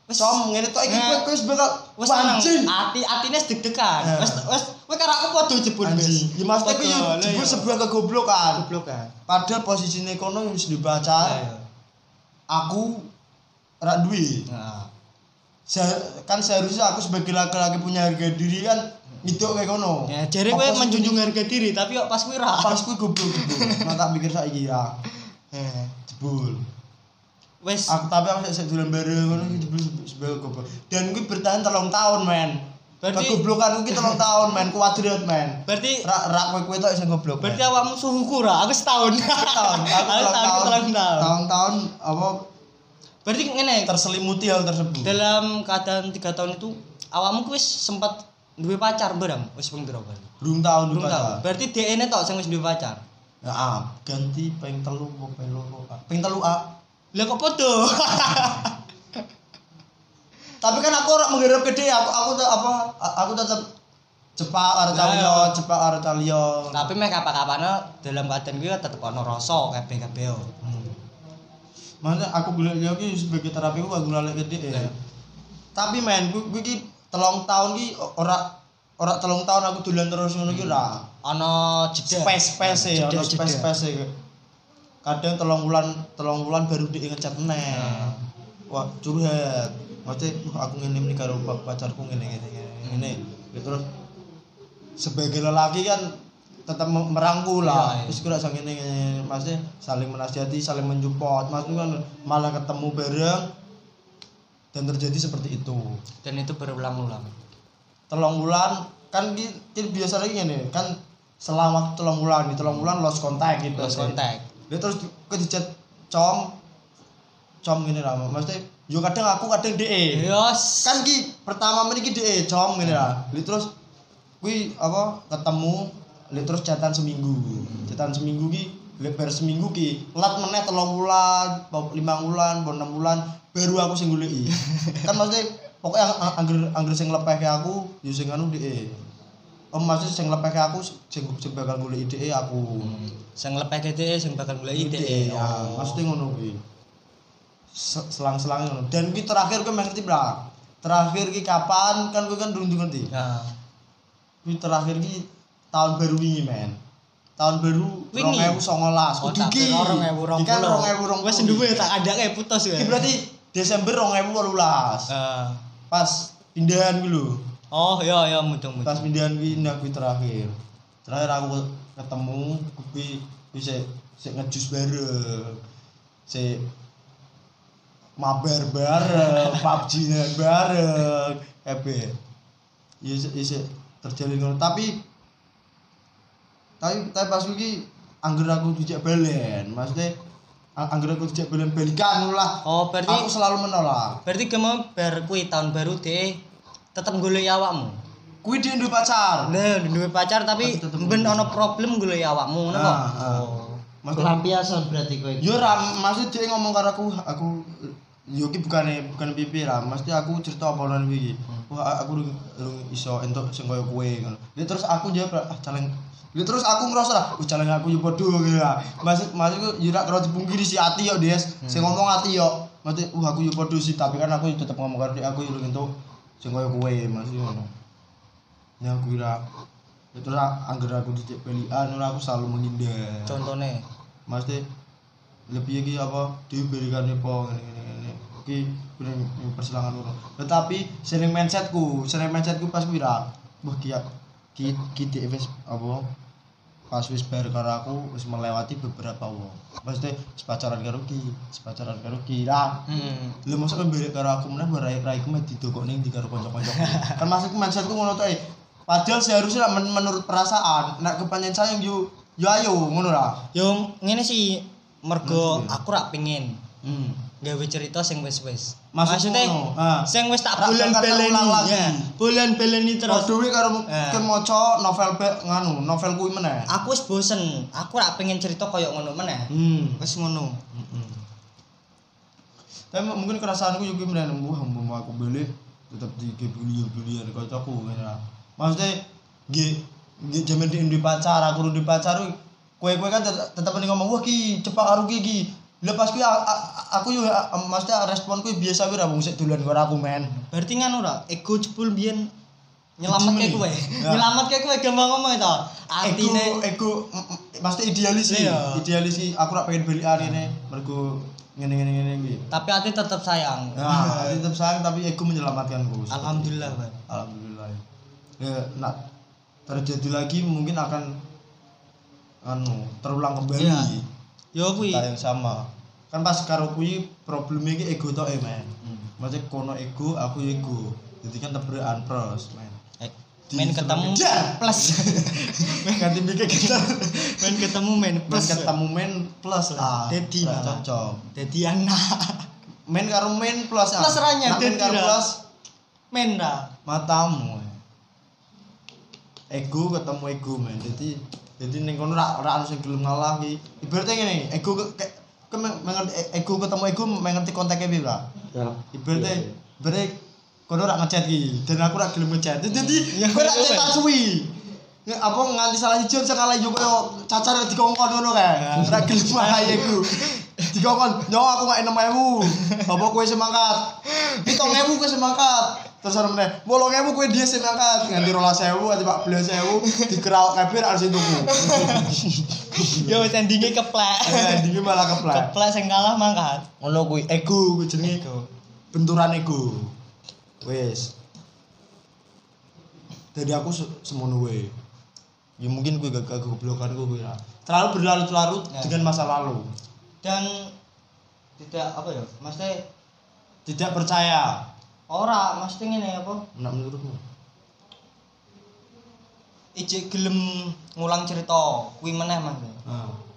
Wes- som ngene tok iki Nah. kowe wis bakal wes anjing. ati atine wis deg-degan Nah. wes wes kowe karo aku padha jebul Anjing. Ya maksudnya kuwi lah jebul iya. sebuah kegoblokan. goblok kan Padahal posisine kono wis dibaca. Iya. Aku rak duwe. nah Se- kan seharusnya aku sebagai laki-laki punya harga diri kan ngiduk kayak kono. ya kowe sih menjunjung harga diri tapi kok pas kuwi ra Pas kuwi goblok jebul. Nah tak pikir saiki ya. Eh, Jebul. wes Aku tapi aku sik dolan bareng ngono jebul sebagai goblok. Dan kuwi bertahan telung tahun, men. Berarti- Kegoblokan kuwi telung tahun, men. Kuadrat, men. berarti Rak rak kowe kowe tok sing goblok. berarti awakmu suhuku ra aku setahun. [laughs] Tahun aku setahun tahun tahun. Tahun-tahun apa? Berarti ngene terselimuti hal tersebut. dalam keadaan tiga tahun itu awakmu kuwi sempat duwe pacar barang wis ping piro kan belum tahun belum juga tahu. berarti DN tok sing wis duwe pacar? Ya ah, ganti telu apa peng loro ah. peng telu ah lah kok padha [laughs] tapi kan aku orang mengharap gede aku aku apa aku tetap cepak arep liyo iya. cepak arep liyo tapi mek kapan-kapan dalam keadaan gue tetep ono rasa kabeh-kabeh yo. Maksudnya aku golek ki sebagai terapi ku aku lalek gede ya. Iya. Tapi men, gue gue ki telung tahun ki ora ora telung tahun aku dolan terus ngono ki ora. ono jeda space space ya ono jeda. space space ya kadang telung bulan telung bulan baru dia ngecat meneh Nah. wah curhat maksudnya aku ngene nih karo pa- pacarku ngene ngene ngene Ya, terus sebagai lelaki kan tetap me- merangkul lah. Iya, iya. terus kira sang ngene ngene maksudnya saling menasihati saling menjupport maksudnya kan malah ketemu bareng dan terjadi seperti itu. Dan itu berulang-ulang. Telung bulan kan ki ki biasa lagi ngene kan selama telung bulan nih telung bulan lost contact gitu terus kontak dia terus ke dicat com com gini lah maksudnya yo kadang aku kadang DE Yos. kan ki pertama meniki DE com gini lah. Li terus kui apa ketemu li terus catatan seminggu. Catatan seminggu ki lebar seminggu ki lat meneh telung bulan lima bulan apa enam bulan baru aku sing goleki. [laughs] Kan maksudnya pokoknya ang- ang- angger angger sing lepeh ke aku yo sing anu DE Om maksudnya sing lepeh ke aku sing sing bakal goleki DE aku. Sing lepeh gede sing bakal mulai ide ide ya. Maksudnya ngono kuwi selang-selang ngono. Dan kuwi terakhir kuwi ngerti bra. Terakhir ki kapan? Kan kuwi kan durung ngerti nah kuwi terakhir ki tahun baru wingi men. Tahun baru Wingi? 2019 oh kudu ki kira orang ewu Iki kan 2020 wes duwe tak ada kayak putus ya. Iki berarti Desember 2018 Eh, pas pindahan kuwi lho. Oh iya iya mudeng pas mudeng pindahan nah kuwi terakhir. Terakhir aku ketemu kuwi bisa sik ngejus bareng. Sik mabar bareng PUBG bareng. Ebe ya sik ya sik terjalin ngono. Tapi tapi tapi pas iki angger aku dijak balen maksudnya ang- angger aku dijak balen balikan ngono lah. Oh berarti aku selalu menolak. Berarti kamu bar kuwi tahun baru deh tetep golek awakmu? Kuwi dia duwe pacar. Nah, duwe pacar tapi ben ono problem golek awakmu ngono kok. Ah, ah. Oh. Maksudnya- Pelampiasan berarti kowe. Yo ra maksud dia ngomong karo aku aku yo ki bukane bukan pipi lah mesti aku cerita apa nang iki wah aku lu, iso entuk sing koyo kowe ngono Dia terus aku jawab ah caleng Dia terus aku ngerasa lah, oh caleng aku yo padha gitu lah. Maksud maksudku yo ra karo dipungkiri si ati yo Des. Sing ngomong ati yo. Maksud uh aku yo padha sih tapi kan aku tetep ngomong karo dia aku yo entuk sing koyo kowe maksud ngono. Ya aku kira Ya terus angger aku dicek belian ora aku selalu menghindar Contone. maksudnya lebih lagi apa diberikan apa oke bener persilangan ngono tetapi sering mindsetku sering mindsetku pas wira wah ki ki ki wis apa pas wis bar karo aku wis melewati beberapa wong. Maksudnya wis pacaran karo ki wis pacaran karo ki lah. Hmm. lu kan balik karo aku meneh rai raiku mah didokok ning di karo kanca-kanca kan [laughs] maksudku mindsetku ngono to eh. Padahal seharusnya men- menurut perasaan nek kepanjen sayang yo yo ayo ngono lah. Yo ngene sih. Mergo Maksudnya? aku rak pengen hmm. Gawe cerita sing wis-wis Maksudmu maksudnya ah. sing wis tak bulan lagi. ya. Bulan baleni terus. Terus dhewe karo kan maca novel be, nganu novel kuwi meneh. Aku wis bosen. Aku rak pengen cerita koyo ngono meneh. Hmm. Wis ngono. Tapi mu- mungkin kerasaanku juga meneh wah mau aku beli tetap di kau aku ngene lah. Maksudnya G G jaman di di pacar aku di pacar kue kue kan tet- tetap nih ngomong wah ki cepak karo ki ki lepas kuwi aku yo maksudnya responku biasa kuwi ra wong sik dolan karo aku men berarti kan ora ego jebul biyen nyelamet Jemeni. ke kowe Ya. [laughs] nyelamet ke kowe gampang ngomong to artine ego maksudnya idealis sih Iya. idealis sih aku rak pengen beli ini mergo ngene ngene ngene kuwi tapi hati tetap sayang nah tetap sayang tapi ego menyelamatkanku alhamdulillah Bang. Alhamdulillah. Ya, nak terjadi lagi mungkin akan anu terulang kembali. Yo kuwi yang sama. Kan pas karo kuwi problemnya iki ego tok e, men. Hmm. Maksudnya kono ego, aku ego. Jadi kan tabrakan pros, men. Eh, main ketemu plus [laughs] Ganti mikir [laughs] kita. main ketemu main Plus plus ketemu men plus ah. Malah. cocok. jadi anak Men karo men plus ah. Plus ranya, men dedi karo plus main dah matamu ego ketemu ego men jadi jadi ning kono ra ra ono sing gelem ngalah ki. Ibaratnya ngene ego ke- kayak ke mengerti ego ketemu ego mengerti konteksnya piye lah Ya. ibaratnya ibaratnya kono ra ngechat ki dan aku ra gelem ngechat. Jadi Ya, kowe ra iya, cetak suwi. Apa nganti salah hijau bisa kalah yo koyo cacar dikongkon ngono kae. Ra gelem malah [laughs] ego dikongkon yo aku gak 6000 apa kowe semangkat. 7000 kowe semangkat. Terus ana meneh 8000 kowe dia semangkat. Nganti 12000 ati 14000 dikeraok kabeh harus tuku yo wis endinge keplek. Eh dingin malah keplek. Keplek sing kalah mangkat. Ngono kuwi ego kuwi jenenge. Benturan ego. Wis. Jadi aku se- semono wae. Ya mungkin gue gak goblokanku gue terlalu berlarut-larut Ya. dengan masa lalu dan tidak apa ya maksudnya tidak percaya. Ora mesti ngene apa? Nak menurutmu? Ijek gelem ngulang cerita kuwi meneh mas. Nah.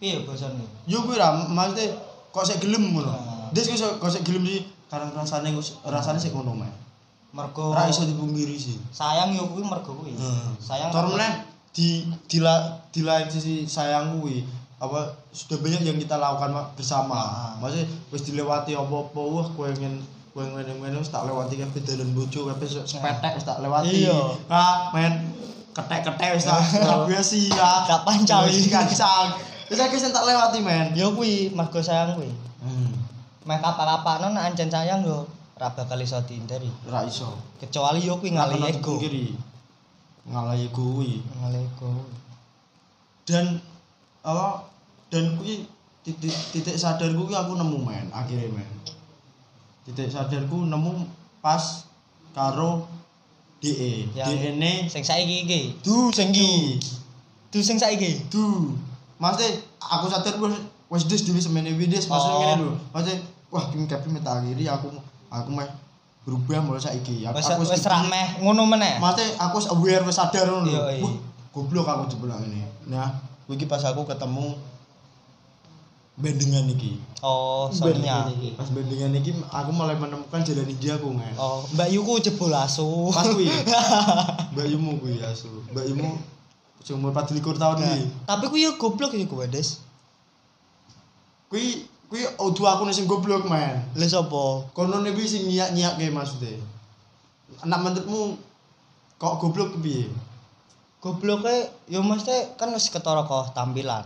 piye bosone yo gue lah maksudnya kok saya gelem ngono? Ah. des gue kok saya gelem sih karena rasanya gue rasanya sih ngono mah mergo ora iso dipungkiri sih. sayang yo kuwi mergo kuwi. Hmm. sayang Tor meneh di di, la, di lain sisi sayang kuwi apa sudah banyak yang kita lakukan ma- bersama. Ah. Maksudnya wis dilewati apa-apa wah kowe ngene kowe ngene-ngene wis tak lewati kabeh dalan bojo kabeh se- sepetek wis tak lewati. Iya. Ah, men ketek-ketek wis tak [laughs] biasa ya. Gak pancali. Wis kancang. Wis aku sing tak lewati men. yo kuwi mergo sayang kuwi Hmm. meh kapak-kapakno nek sayang yo ora bakal iso dihindari Ora iso. kecuali yo kuwi Nggak ngalih ego. Ngalahi ego kuwi. ngalih ego dan apa dan kuwi titik titik sadarku kuwi aku nemu men akhirnya men. Titik sadarku nemu pas karo DE DE ne sing saiki iki. Du sing ki du sing saiki? Du. Maksudnya aku sadar wis wis dis dhewe semene wides maksudnya Oh. ngene lho. Maksudnya wah kim kabeh minta akhiri aku aku meh berubah mulai saiki. Aku wis aku wis ra meh ngono meneh. Maksudnya aku wis aware wis sadar ngono lho. Goblok aku jebul ini. Nah, kuwi iki pas aku ketemu bendengan iki. oh soalnya Pas bendengan iki aku mulai menemukan jalan ninja aku, men. oh Mbak Yuku jebol asu Pas kuwi. [laughs] Mbak Yumu kuwi asu. Mbak Yumu umur 24 tahun Nah, iki. tapi kuwi yo goblok yo kowe Des Kuwi kuwi audio aku sing goblok, men. lha sapa Kono kuwi sing nyiak-nyiak kayak maksudnya. Anak menurutmu kok goblok piye? gobloknya yo mesti kan wis ketara kok tampilan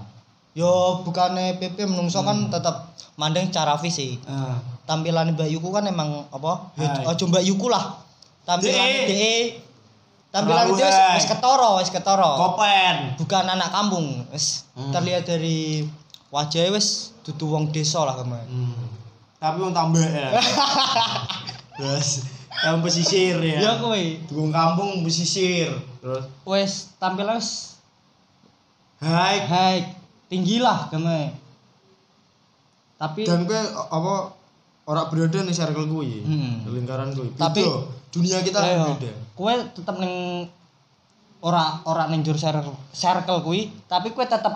yo bukannya PP menungso kan tetep mandeng cara fisik Ah. tampilan Mbak Yuku kan emang apa ya Hai. aja Mbak Yuku lah tampilan. DE tampilan itu wis hai. wis ketara Kopen. bukan anak kampung wis Hmm. terlihat dari wajahnya wis dudu wong desa lah kemarin Hmm. Tapi wong tambah ya. [laughs] Terus yang pesisir ya. Ya kowe Dukung kampung pesisir. Terus wis tampil wis hai hai tinggi lah game. Tapi dan gue apa ora berada nih circle kuwi. Hmm. Lingkaran kuwi. Tapi- Beda. dunia kita Ayo, beda. Kowe tetep ning ora ora ning jur circle circle kuwi, tapi kowe tetep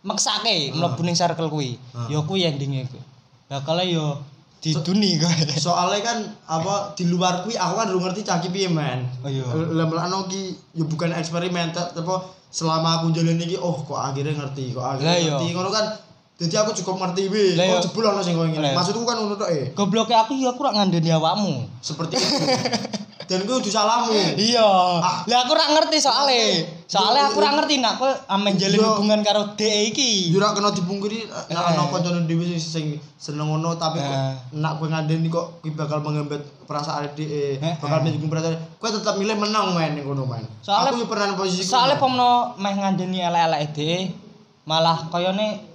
maksake mlebu ning circle kuwi. Ah. Ya kuwi endinge kuwi. Bakal yo diduni kowe. Soalnya kan apa di luar kuwi aku kan belum ngerti caki piye men. Oh, iya. Lha ki ya bukan eksperimen ta- tapi selama aku jalan iki oh kok akhirnya ngerti kok akhirnya iya. ngerti ngono kan. Jadi aku cukup ngerti. Lah, iya. Oh jebul ono sing Lah, ngene. iya. Maksudku kan ngono tok eh. Gobloke aku ya aku ora ngandani awakmu. Seperti itu. [laughs] Dan gue udah salahmu. Iya. Ah. Lah aku ora ngerti soalnya. Soalnya aku ora ngerti nak kowe amen jalin Iya. hubungan karo DE iki. Yo ora kena dipungkiri nek Eh. ana kancane dhewe sing seneng ngono tapi kok Eh. nak kowe ngandani kok kuwi bakal menghambat perasaan Eh, bakal eh. menyinggung perasaan. Kowe tetap milih menang main ning kono main. Soalnya- aku pernah posisi Soalnya pomno meh ngandani elek-elek DE malah koyone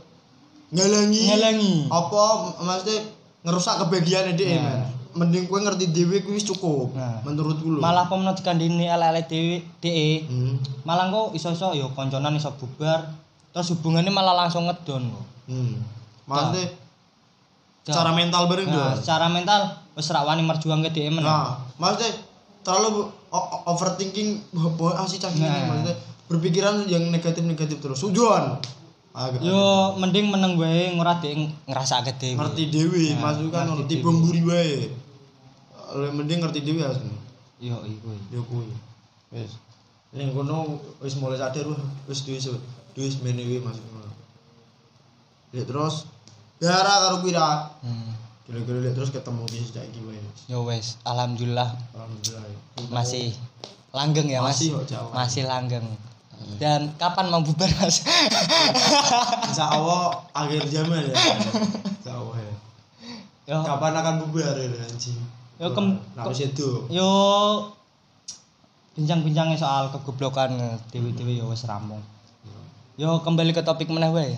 ngalangi. Ngalangi. Apa maksudnya ngerusak kebahagiaan dhewe Nah. Mending kowe ngerti kuwi wis cukup Nah. menurutku lho. malah pomno dikandani elek-elek DE DE hmm. malah kok iso-iso ya konconan iso bubar terus hubungannya malah langsung ngedon kok. Hmm. Maksudnya Dah. secara mental bareng Nah, secara mental wis wani merjuang ke meneh. Nah, maksudnya terlalu overthinking bahwa ah si cah ini Nah. maksudnya berpikiran yang negatif-negatif terus. Sujon. Agak Yo mending meneng wae ngora DE ngrasake dhewe. ngerti dewi, Nah, maksudnya kan ngerti ngerti dewe. bemburi wae. Mending ngerti dewi asli. Yo iku. Ya kuwi. Wis. Ning kono wis mulai sadar wis duwe duwe semene wae maksudnya. Ya terus gara karo kuwi ra. Hmm. Kira-kira lihat terus ketemu ki sejak iki wae. Yo wes, alhamdulillah Alhamdulillah. ya. masih langgeng ya Mas. Masih. Masih langgeng. Dan kapan mau bubar Mas? Insya Allah akhir zaman ya. Insya Allah ya. yo Kapan akan bubar ya anjing? Yo, kem- Nah, itu. yo bincang-bincangnya soal kegoblokan dewi-dewi yo wis rampung. Yo kembali ke topik meneh wae.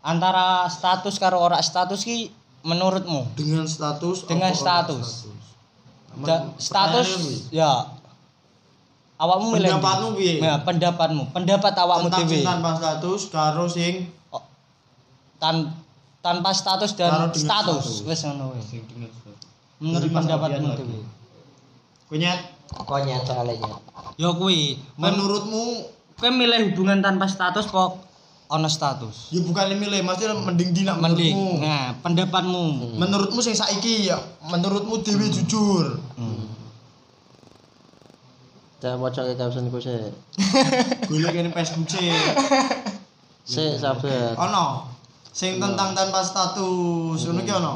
Antara status karo ora status ki menurutmu? Dengan status Dengan status. Status kuwi. ya awakmu milih? Pendapatmu piye? Ya, pendapatmu. Pendapat awakmu tentang dhewe. tanpa status karo sing Oh, tan tanpa status dan status wis ngono status. Menurut pendapatmu dhewe. Kunyat, Konyet soalnya nyet. Ya kuwi, menurutmu kowe milih hubungan tanpa status kok ono status. ya bukan milih, maksudnya mending dina Mending. menurutmu. Nah, pendapatmu. Menurutmu sing saiki ya, menurutmu dewi jujur. Hmm. Jangan bocor ke caption ku sih. Golek ini Facebook sih. Sik sabar. Ono. Sing tentang tanpa status, ngono ki ono.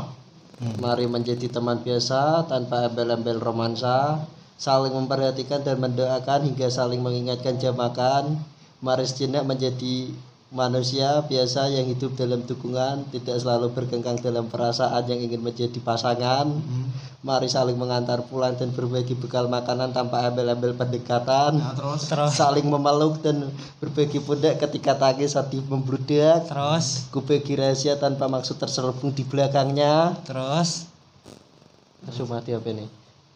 Mari menjadi teman biasa tanpa embel-embel romansa, saling memperhatikan dan mendoakan hingga saling mengingatkan jam makan. Mari sejenak menjadi manusia biasa yang hidup dalam dukungan, tidak selalu bergenggang dalam perasaan yang ingin menjadi pasangan. Mari saling mengantar pulang dan berbagi bekal makanan tanpa embel-embel pendekatan. Nah, terus Terus Saling memeluk dan berbagi pundak ketika tangis sedih membludak. terus Kubagi rahasia tanpa maksud terselubung di belakangnya. terus Langsung mati apa ini?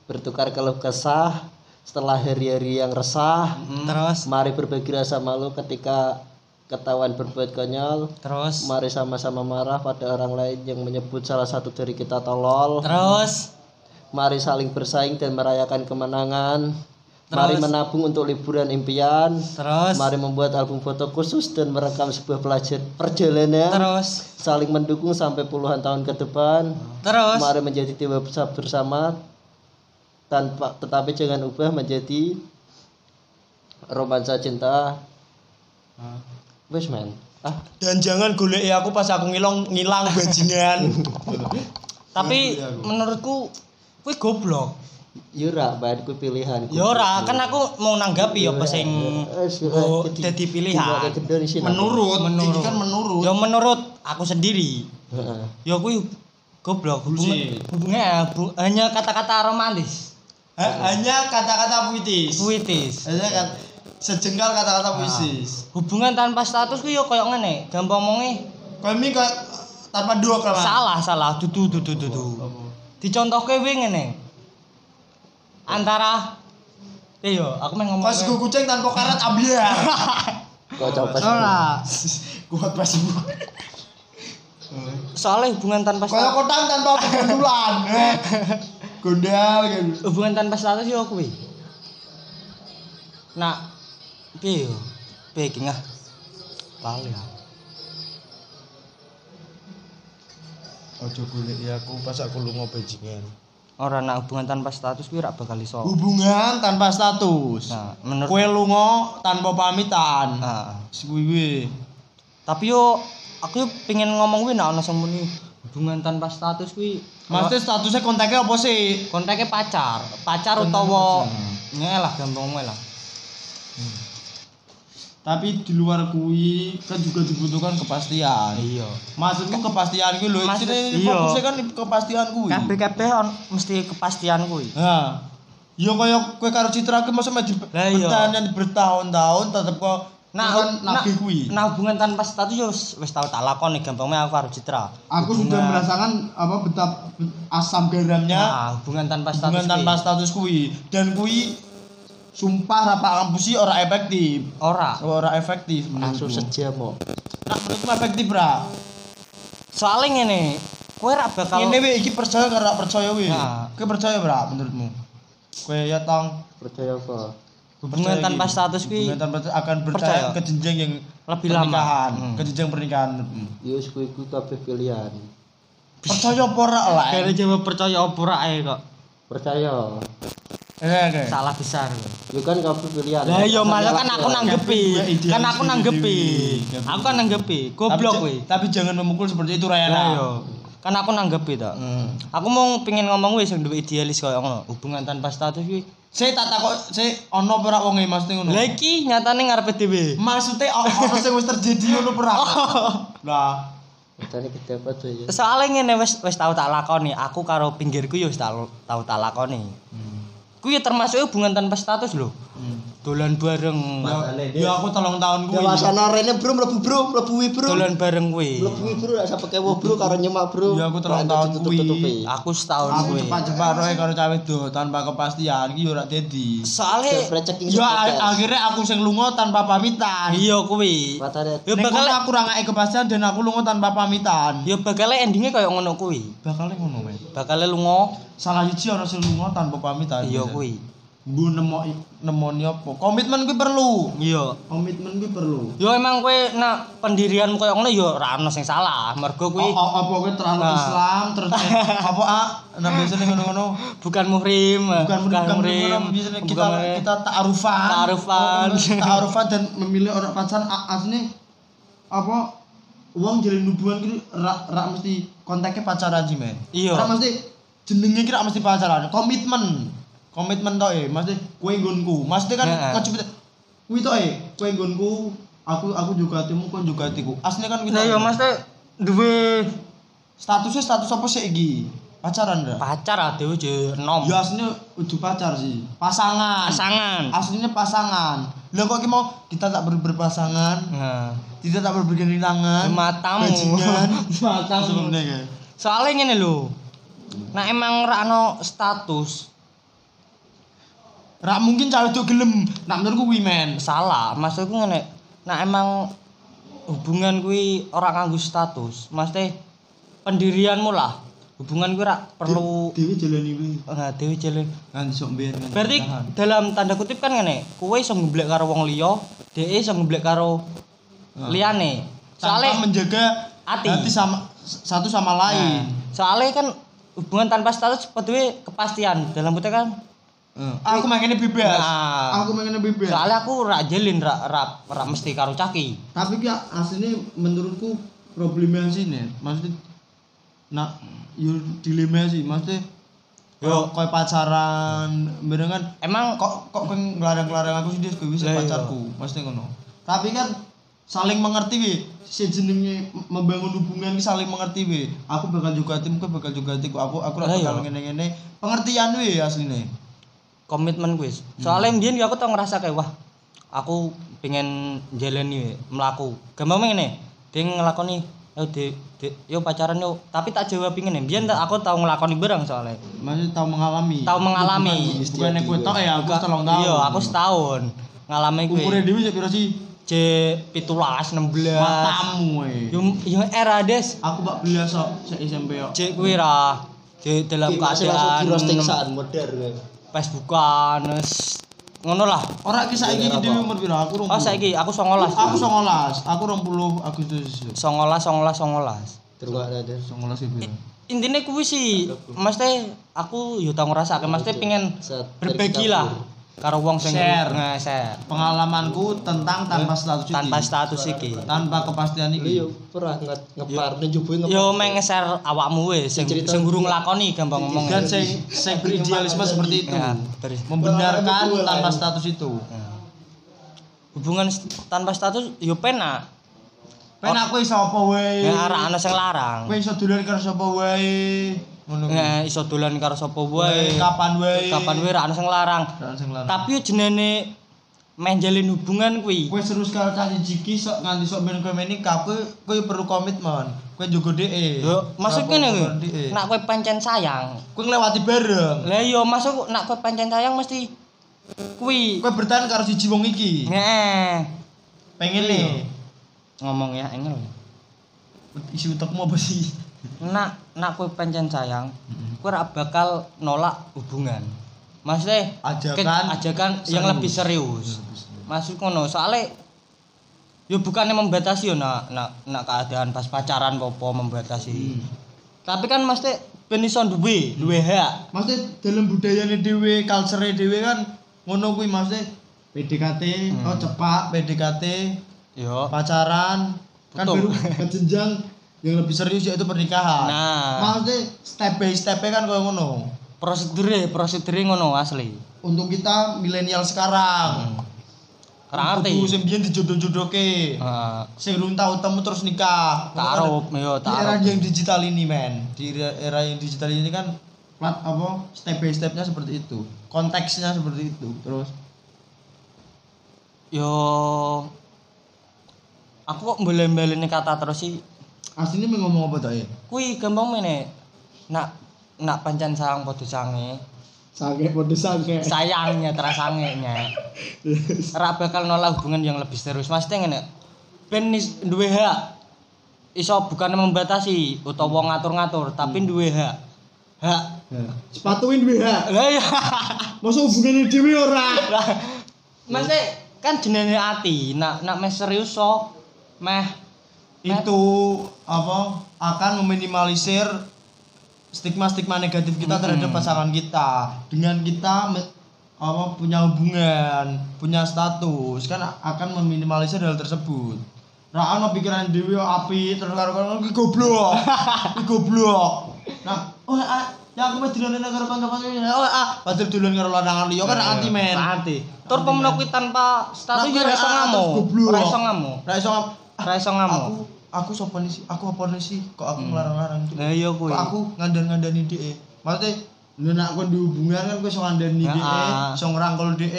Bertukar keluh kesah setelah hari-hari yang resah. terus Mari berbagi rasa malu ketika ketahuan berbuat konyol. terus Mari sama-sama marah pada orang lain yang menyebut salah satu dari kita tolol. terus Mari saling bersaing dan merayakan kemenangan. Terus. Mari menabung untuk liburan impian. terus Mari membuat album foto khusus dan merekam sebuah pelajar perjalanan. terus Saling mendukung sampai puluhan tahun ke depan. terus Mari menjadi besar bersama tanpa tetapi jangan ubah menjadi romansa cinta. Wes men. Ah, dan jangan golek aku pas aku ngilang ngilang bajingan. [laughs] tapi Iya, iya, menurutku kuwi goblok yura bahan ku pilihan. ya ora kan aku mau nanggapi apa sing oh, jadi dadi pilihan menurut, Menurut. ini kan menurut. ya menurut aku sendiri Heeh. ya kuwi goblok hubungan hubungannya hanya kata-kata romantis Ha- hanya kata-kata puitis. puitis Hanya kan sejengkal kata-kata puitis. hubungan tanpa status ku yo koyo ngene gampang omonge Kami kok tanpa dua kelamaan. salah salah dudu dudu dudu dicontohke kuwi ngene antara iya aku main ngomong Pas gue kucing tanpa karat. [laughs] Kok coba ora Kuat pas semua. soalnya hubungan tanpa [laughs] Kayak status kotang tanpa eh. Gondal gitu. hubungan tanpa status yo kuwi nah piye yo piye iki ngah lali ya Ojo golek ya aku pas aku lunga bajingan. ora nak hubungan tanpa status kuwi rak bakal iso Hubungan tanpa status. nah menurut Kue lunga tanpa pamitan. nah, Suwi. tapi yo aku yo pengen ngomong kuwi nak ono sing muni hubungan tanpa status kuwi Maksudnya statusnya kontaknya apa sih? kontaknya pacar pacar utawa ngelah gampang lah Tapi di luar kui kan juga dibutuhkan kepastian. iya Maksudku kepastian kuwi lho, Maksud- iya. fokusnya kan kepastian kuwi. kabeh kabeh on mesti kepastian kuwi Nah, yo kaya kowe karo Citra ki masa iya. bertahan bertahun-tahun tetep kok Nah, nah, nabi kuwi. nah hubungan tanpa status yo wis tau tak lakoni gampangnya aku karo Citra. Aku sudah Hubungan- merasakan apa betap asam garamnya Nah, hubungan tanpa status. hubungan tanpa status kuwi dan kuwi sumpah rapak kampus sih ora efektif. ora. Ora efektif langsung sejam kok. Nah, menurutku efektif, Bra. Soalnya ngene, kowe rak bakal Ini we iki percaya karo rak percaya we. Nah. Kowe percaya, Bra, menurutmu? Kowe ya tong Percaya apa? hubungan tanpa status kuwi hubungan tanpa status akan Percaya. percaya ke jenjang yang Lebih lama. pernikahan, Hmm. ke jenjang pernikahan. Hmm. Kuwi kuwi kabeh pilihan. Percaya apa ora lah? Kayaknya jawab percaya apa ora ae kok. Percaya. Eh, oke. Salah besar. Ya kan kabeh pilihan. Lah iya malah kan aku nanggepi. Kan aku nanggepi. Aku kan nanggepi. Goblok kowe. Tapi jangan memukul seperti itu Rayana. Lah iya. Kan aku nanggepi ta. Hmm. Aku mau pengen ngomong wis sing duwe idealis koyo ngono. Hubungan tanpa status kuwi. Saya tak takut, saya ono perak wong e Mas ngono. Lah iki nyatane ngarepe dhewe. Maksudnya o- ono [laughs] sing wis terjadi ngono perak. Lah, Katanya kita apa tuh ya? Soalnya ngene wis wis tau tak lakoni, aku karo pinggirku ya wis tau tau tak lakoni. Ku ya termasuk hubungan tanpa status lho. Dolan bareng. ya aku tolong tahun kuwi. Dewasa rene bro mlebu bro, mlebu wi bro. Dolan bareng kuwi. Mlebu wi bro gak sampe kewo bro karo nyemak bro. Ya, aku Ora tahun kuwi. Aku setahun Aku kuwi. cepat-cepat roe karo cawe do tanpa kepastian iki yo ora dadi. Ceking Ya akhirnya aku sing lunga tanpa pamitan. iya kuwi. Matane Ya bakal aku ora ngake kepastian dan aku lunga tanpa pamitan. ya bakal endingnya kayak ngono kuwi. Bakal ngono men. Bakal lunga Salah siji ana sing lunga tanpa pamitan. iya kuwi. Bu nemo nemoni apa? Komitmen kuwi perlu. Iya. Komitmen kuwi perlu. Yo emang kowe nak pendirianmu koyo ngono yo ora ono sing salah. Mergo kuwi Oh, apa kowe terlalu Nah. Islam terus [laughs] apa ah nah biasanya ngono-ngono bukan muhrim, bukan bukan muhrim. biasanya kita bukan kita ta'arufan Ta'arufan. Oh, ta'arufan dan memilih orang pacaran a- aslinya apa uang jalin hubungan gitu rak rak mesti kontaknya pacaran sih men Iya. rak mesti jenengnya kira mesti pacaran komitmen komitmen toh eh. Mesti kue nggonku. Maksudnya kan Heeh. kecipet kuwi toh eh kue nggonku aku aku juga hatimu kon juga hatiku. Aslinya kan kita Lah yo Mas teh duwe statusnya status apa sih iki pacaran dah pacar ade je enom. ya aslinya udah pacar sih. Pasangan. Pasangan. aslinya pasangan. Lah kok mau kita tak ber berpasangan? Nah, tidak tak bergandengan tangan matamu. [laughs] matamu. sebenarnya Soalnya ngene lho. Nah emang ra ono status rak mungkin cawe itu gelem nak menurutku kuwi men salah. Maksudku ngene. Nah emang hubungan kuwi ora nganggo status. Maksudnya pendirianmu lah. Hubungan kuwi ora perlu dewi jalan ini nah, dewe jalan kan sok biar Berarti dalam tanda kutip kan ngene, kowe iso ngeblek karo wong liya, dhek iso ngeblek karo Nah. liyane. menjaga hati. hati sama satu sama nah, lain soale kan hubungan tanpa status seperti kepastian dalam kutip kan. Aku makanya bebas. Nah. aku makanya bebas. Soalnya aku ra jelin ra ra, ra mesti karo caki. tapi ya aslinya menurutku problemnya sini maksudnya nak yo dilema sih. Maksudnya Yo. koy pacaran bener kan Emang kok kok pengen ngelarang-larang aku sih dia bisa iya. pacarku? Maksudnya ngono. Tapi kan saling mengerti we si jenenge membangun hubungan ki saling mengerti we aku bakal juga tim kau bakal juga hatiku aku aku Lah, bakal iya. ngene-ngene. Pengertian we asline komitmen gue. Soalnya mbiyen aku tau ngerasa kayak wah, aku pengen jalani we, melaku. Gampang ngene, dia ngelakoni Yo di, di yo pacaran yo, tapi tak jawab pingin nih. Biar aku tahu ngelakoni barang soalnya. Maksudnya tahu mengalami. Tahu mengalami. Bukan bukan kowe tok ya, aku telung tahun. Iya, aku setahun ngalami kuwi. Umure dhewe sik piro sih? J 17 16. Matamu we. Yo yo era des. Aku bak belas sik SMP kok. J kuwi ra. J dalam masih keadaan kira modern. Facebookan wis ngono lah. Ora ki saiki iki dhewe umur piro? Aku 20. Oh saiki aku 19. Aku 19. Aku 20 Agustus. 19 19 19. Terus ada 19 iki piro? Intinya kuwi sih, mesti aku yo tau ngrasake, mesti pengen berbagi lah karo wong sing Share. nge-share. Pengalamanku tentang tanpa status iki. tanpa status iki. tanpa kepastian iki. Iya, pernah nge- ngepar njubuhi ngepar. Yo meng nge-share awakmu wis sing sing guru nglakoni gampang ngomong. Dan sing sing beridealisme seperti itu. Ya, terus. Membenarkan tanpa status itu. Ya. Hubungan tanpa status yo penak. Pen aku iso apa wae. Ya ana sing larang. Kowe iso dolan karo sapa wae. Kuwi. Ya iso dolan karo sapa wae. Kapan wae. Kapan wae ora ana sing larang. Tapi yo jenenge menjalin hubungan kuwi. Kowe seru sekali cah jiki sok nganti sok men kowe menikah kowe kowe perlu komitmen. Kowe njogo dhek. Yo, maksud ngene kuwi. Nak kowe pancen sayang. kowe nglewati bareng. Lah yo masuk nak kowe pancen sayang mesti kuwi. Kowe bertahan karo siji wong iki. Heeh. Pengen nih. Ngomong ya engel. Isi utekmu apa sih? Nak nak kowe pancen sayang, kowe ora bakal nolak hubungan. Maksudnya Ajakan- ajakan yang serius. lebih serius. Maksud ngono, soalnya yo bukannya membatasi yo nak nak nak keadaan pas pacaran popo membatasi. Tapi kan mesti ben iso duwe, duwe hak. Maksudnya dalam budayanya dhewe, culture dhewe kan ngono kuwi PDKT, Hmm. oh cepat PDKT, Yo. pacaran, kan Betul. baru [laughs] ke jenjang yang lebih serius yaitu pernikahan. Nah. Maksudnya step by step kan kayak ngono. Prosedure, prosedure ngono asli. Untuk kita milenial sekarang. Ora ngerti. Kudu sing biyen dijodoh-jodohke. Heeh. Sing belum tahu temu terus nikah. Taruh, yo Di era taruh. yang digital ini men. Di era, era yang digital ini kan plat apa step by stepnya seperti itu. Konteksnya seperti itu. Terus Yo aku kok mbelen-mbeleni kata terus sih. Aslinya mau ngomong apa ya? Kuwi gampang mene. Nak nak pancen sayang padha sange. Sange podo sange. Sayangnya terasange nya. Ora [laughs] bakal nolak hubungan yang lebih serius. Mesti ngene. Ben duwe hak. Iso bukan membatasi utawa ngatur-ngatur, tapi duwe hak. Hak. Sepatuin duwe hak. Lah [laughs] ya. Masa hubungannya dhewe ora? Lah mesti kan jenenge ati. Nak nak meh serius so meh Itu apa akan meminimalisir stigma-stigma negatif kita terhadap pasangan kita dengan kita apa punya hubungan, punya status kan akan meminimalisir hal tersebut. Ra ono pikiran dhewe api terus karo karo iki goblok. Iki goblok. Nah, oh ah, ya aku wis dilonen karo kanca-kanca oh ah padahal dolan karo lanangan liya kan anti men. Anti. Tur pemenang tanpa status Nah, ora iso ah, terus goblok. Ora iso. Ra iso ngam- Ora iso ngamuk. Aku aku sapa nih sih? Aku apa sih? Kok aku ngelarang-larang itu? Lah iya. Kok aku ngandan-ngandani dhek. Maksudnya lu nak kon di hubungan kan kowe iso ngandani Ya, dhek, ah. iso ngrangkul dhek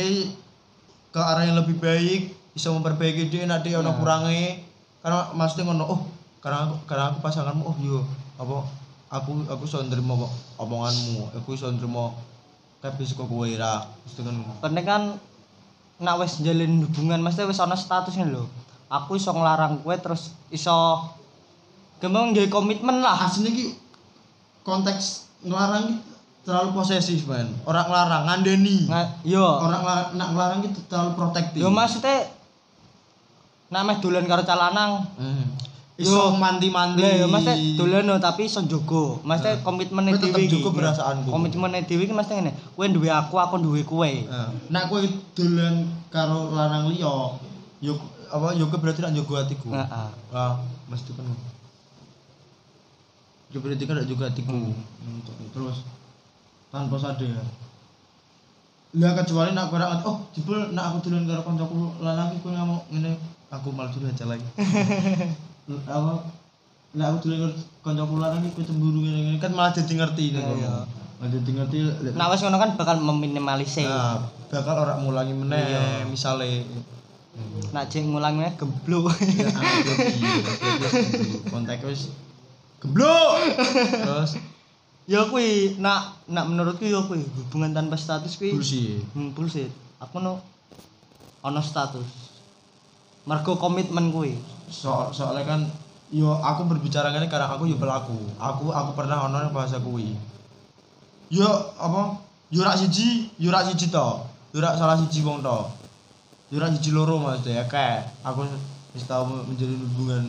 ke arah yang lebih baik, iso memperbaiki dhek nek dhek ono kurange. Karena maksudnya ngono, oh, karena aku, karena aku pasanganmu, oh yo, apa aku aku iso kok omonganmu, aku iso nrimo kabeh saka kowe ra. Mesti kan. Karena kan nak wis njalin hubungan mesti wis ana statusnya lho. Aku iso nglarang kowe terus iso gampang nggawe komitmen lah. aslinya ki konteks ngelarang ki terlalu posesif man orang ngelarang ngandani Nga, yo. orang ngela- nak ngelarang ki terlalu protektif Yo maksudnya nak meh dolan karo calanang. hmm. iso manti-manti Lah yo maksudnya dolan no, tapi iso njogo. Maksudnya komitmene Kowe tetep dhewe iki. njogo perasaanku. Komitmene dhewe iki mesti ngene. Kowe duwe aku, aku duwe kowe. Nah, nak kowe dolan karo lanang liya yo apa yo kowe berarti nak njogo atiku Heeh. ah mesti kan yo berarti kan nak njogo atiku Hmm. Hmm, terus tanpa sadar lah kecuali nak ra oh jebul nak aku dolan karo kancaku lanang kowe ngomong ngene aku malah curhat aja lagi [laughs] apa nak aku dolan karo kancaku lanang kowe cemburu ngene-ngene kan malah jadi ngerti kan Iya. malah jadi ngerti Nah wis ngono kan bakal meminimalisir. Nah, bakal orang mulangi meneh Iya. misale Nak jek ngulangnya geblok. Ya anak Yogi, Anak Yogi kontak wis geblok. Terus Ya kuwi nak nak menurutku ya kuwi hubungan tanpa status kuwi bullshit. Hmm, bullshit. Aku no ono status. Mergo komitmen kuwi. So, soalnya kan yo aku berbicara ngene karena aku yo pelaku. Aku aku pernah ono bahasa kuwi. Yo apa? Yo rak siji, yo rak siji to. Yo rak salah siji wong to. Yo rak siji loro maksudnya kayak aku wis tau menjalin hubungan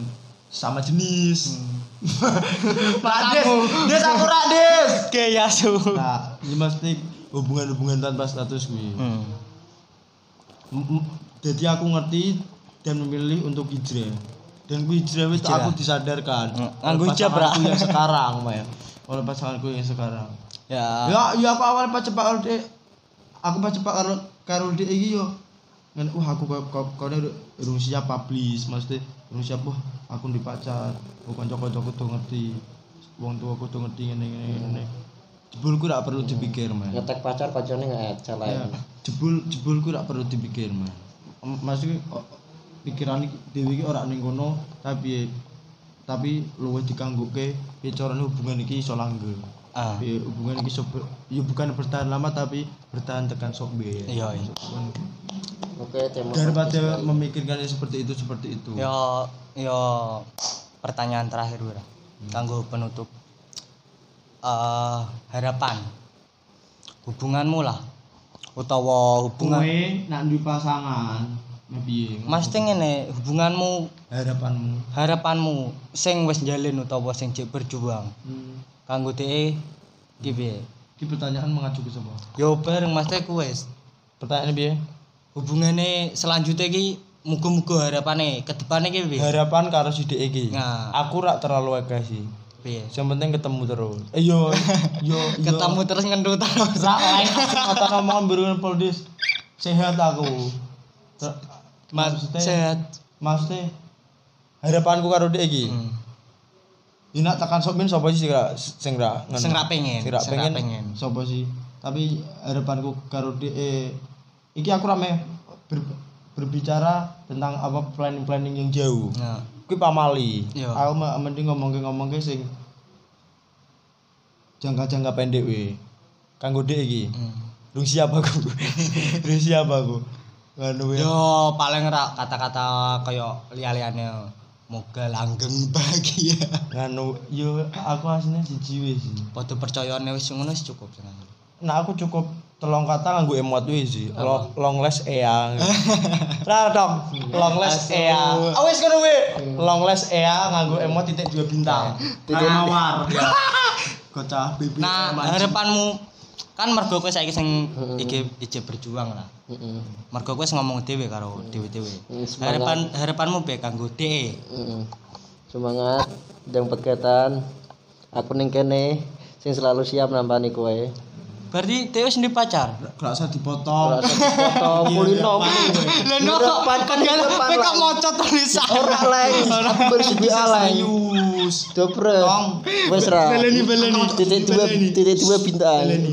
sama jenis. [laughs] Pak Des, Des aku rak Des. Oke ya su. Nah, ini mesti hubungan-hubungan tanpa status kuwi. Hmm. Jadi aku ngerti dan memilih untuk hijrah dan ku hijrah itu Hijrah. aku disadarkan Hmm, nganggo pasanganku yang sekarang Maya [laughs] oleh pasanganku yang sekarang Ya. ya ya aku awal pas cepak karo aku pas cepak karo karo dek iki yo kan wah aku kau kau kau urung siap publish maksudnya urung siap wah aku di pacar oh kanca-kancaku tuh ngerti wong tua aku tuh ngerti ngene ngene ngene. Jebulku gak perlu dipikir man ngetek pacar pacarnya nggak salah Ya, jebul jebulku gak perlu dipikir man maksudnya pikiran dewi iki ora ning kono tapi tapi luwih dikanggoke piye carane hubungan iki iso langgeng. Ah. Piye hubungan iki iso ber- ya bukan bertahan lama tapi bertahan tekan sok be Iya, iya. Oke tema daripada memikirkan yang seperti itu seperti itu. Yo yo. Pertanyaan terakhir Wira. Kanggo penutup. Eh harapan. Hubunganmu lah. Utawa hubungan kowe nak duwe pasangan piye? Mas ngene hubunganmu harapanmu. harapanmu sing wis njalin utawa sing jek berjuang. Hmm. kanggo dhek iki piye? iki pertanyaan mengacu ke sapa? Yo bareng Mas Teh wis. Pertanyaan piye hubungane selanjutnya iki muga-muga harapane ke depane iki piye? harapan karo si dek iki Nah. aku rak terlalu akeh sih Piye? yang penting ketemu terus eh yo yo yo Ketemu terus ngendut terus. rak lain kata ngomong berungan poldis sehat aku Ter- Mas maksudnya sehat. maksudnya harapanku karo dek iki Hmm. Ini nak tekan sopin sapa sih sing ra sing ra ngene? Sing ra pengen, Sing ra pengen, pengen. sapa sih? Tapi harapanku karo dhek eh, iki aku rame ber- berbicara tentang apa planning-planning yang jauh. Nah, Kuwi pamali. Iya. Aku mending ngomongke-ngomongke sing jangka-jangka pendek we. Kanggo dhek iki. hmm. Lu siap aku. [laughs] Lu siap aku. Nganu ya. Yo paling ra kata-kata kaya liya-liyane moga langgeng bahagia. [laughs] Nganu yo aku aslinya siji sih. Padha percayane wis ngono wis cukup seneng. Nah aku cukup telung kata nganggo emot wae sih. Lo, long less ea. Ra [laughs] dong. Long less. Ah wis ngono wae. Long less ea nganggo emot titik dua bintang. Titik mawar. [laughs] Ya. Kocah BBM. Nah, harapanmu kan mergo kowe saiki sing iki ije berjuang lah. Heeh. Mergo kowe wis ngomong dhewe karo dhewe-dhewe. Harapan harapanmu piye kanggo dhek? Heeh. semangat dan peketan aku ning kene sing selalu siap nampani kowe Berarti wis ndek pacar. Gak usah dipotong. Ora usah dipotong kulino Lah no, kan kan lah. maca tulisan. ora lain aku bersegi alay Serius. Dobre. Tong. Wes ra. Baleni, baleni. Titik dua titik dua bintang. Baleni.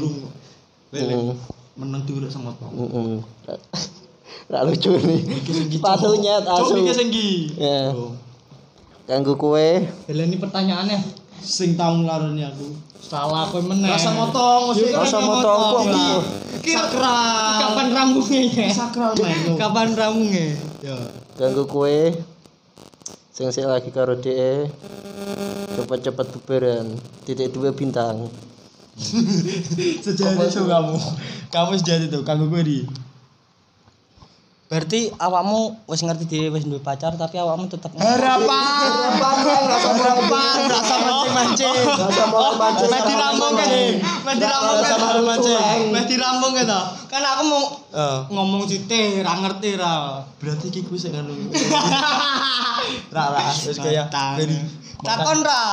Heeh. Menang diurut sama tong. Heeh. Ra lucu nih. Sepatunya Cok asu. sing iki. Ya. Kanggo kowe Baleni pertanyaannya. Sing tau nglaroni aku. Salah kowe meneh. Rasa motong, mesti rasa motong kok. sakral. Kapan rambungnya ya? Sakral main. Kapan rambungnya? Ya. Kanggo kowe sing sik lagi karo dhek cepet-cepet bubaran. Titik dua bintang. [laughs] Sejati kamu. Kamu sejati itu kanggo gue di. Berarti awakmu wis ngerti dhewe wis duwe pacar tapi awakmu tetep Harapan. Harapan. Rasa mancing-mancing. Rasa mancing. Mesti rambung kan Mesti rambung kan mancing. Mesti kan? Kan aku mau Eh, ngomong sithik ra ngerti ra. berarti iki kuwi sing anu. Ra ra wis dari Takon ra.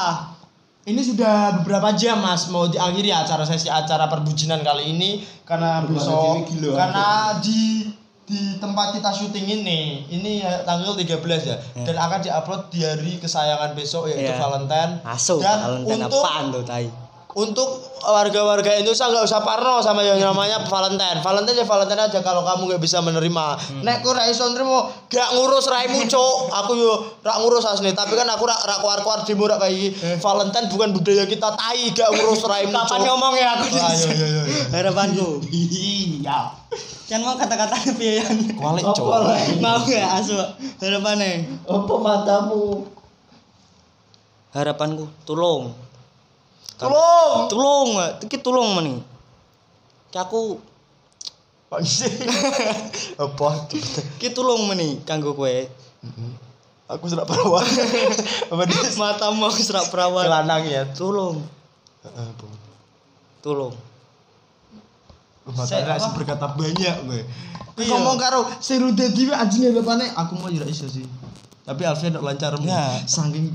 Ini sudah beberapa jam Mas mau diakhiri acara sesi acara perbucinan kali ini karena besok karena di di tempat kita syuting ini ini ya tanggal 13 ya dan akan diupload di hari kesayangan besok yaitu Iya. Valentine Asu dan Valentine untuk apaan tuh tai? Untuk warga-warga Indonesia nggak usah parno sama yang namanya Valentine. Valentine ya Valentine aja kalau kamu nggak bisa menerima. Nek ku ra iso nrimo, gak ngurus raimu, Cuk. Aku yo rak ngurus asli, tapi kan aku rak rak keluar-keluar demo rak kayak iki. Valentine bukan budaya kita, tai gak ngurus raimu, Kapan Cuk. ngomong ya aku? Ayo yo yo. Harapanku. Iya. Kan mau kata-kata piye yan? Kualik, lah? Mau ya asu. Harapane. Apa matamu? Harapanku. Tolong. Tulung, iki tulung meni. Ki aku [laughs] Apa? ki tulung meni kanggo kowe. Aku sudah perawan. [laughs] Apa di Matamu aku serak perawan. lanang ya? Tulung, Heeh, Bu. tulung. Makanya apa? sih berkata banyak gue. Iya. Ngomong karo rudet dhewe anjing bapane aku mau ya iso sih. Tapi Alfian ndak lancar Ya. saking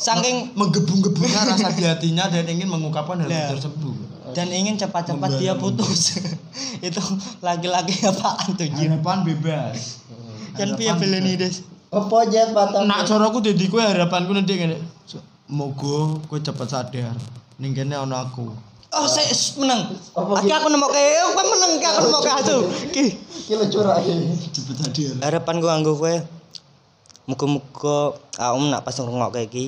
Saking menggebu-gebunya rasa di hatinya dan ingin mengungkapkan hal Ya. tersebut. dan ingin cepat-cepat dia putus. [laughs] Itu laki-laki apaan tuh Jin? Harapan bebas. Kan piye beleni des? Apa jet matamu? Nak caraku dadi kowe harapanku nanti ngene. Moga kowe cepet sadar. Ning kene ana aku. Oh, saya menang. Aki aku nemu kayak, aku menang, ki aku nemu kayak itu. Ki. Ki lu curah ini. Cepet sadar. Harapan gua anggo kowe. Muga-muga aku nak pas ngrungok kayak iki.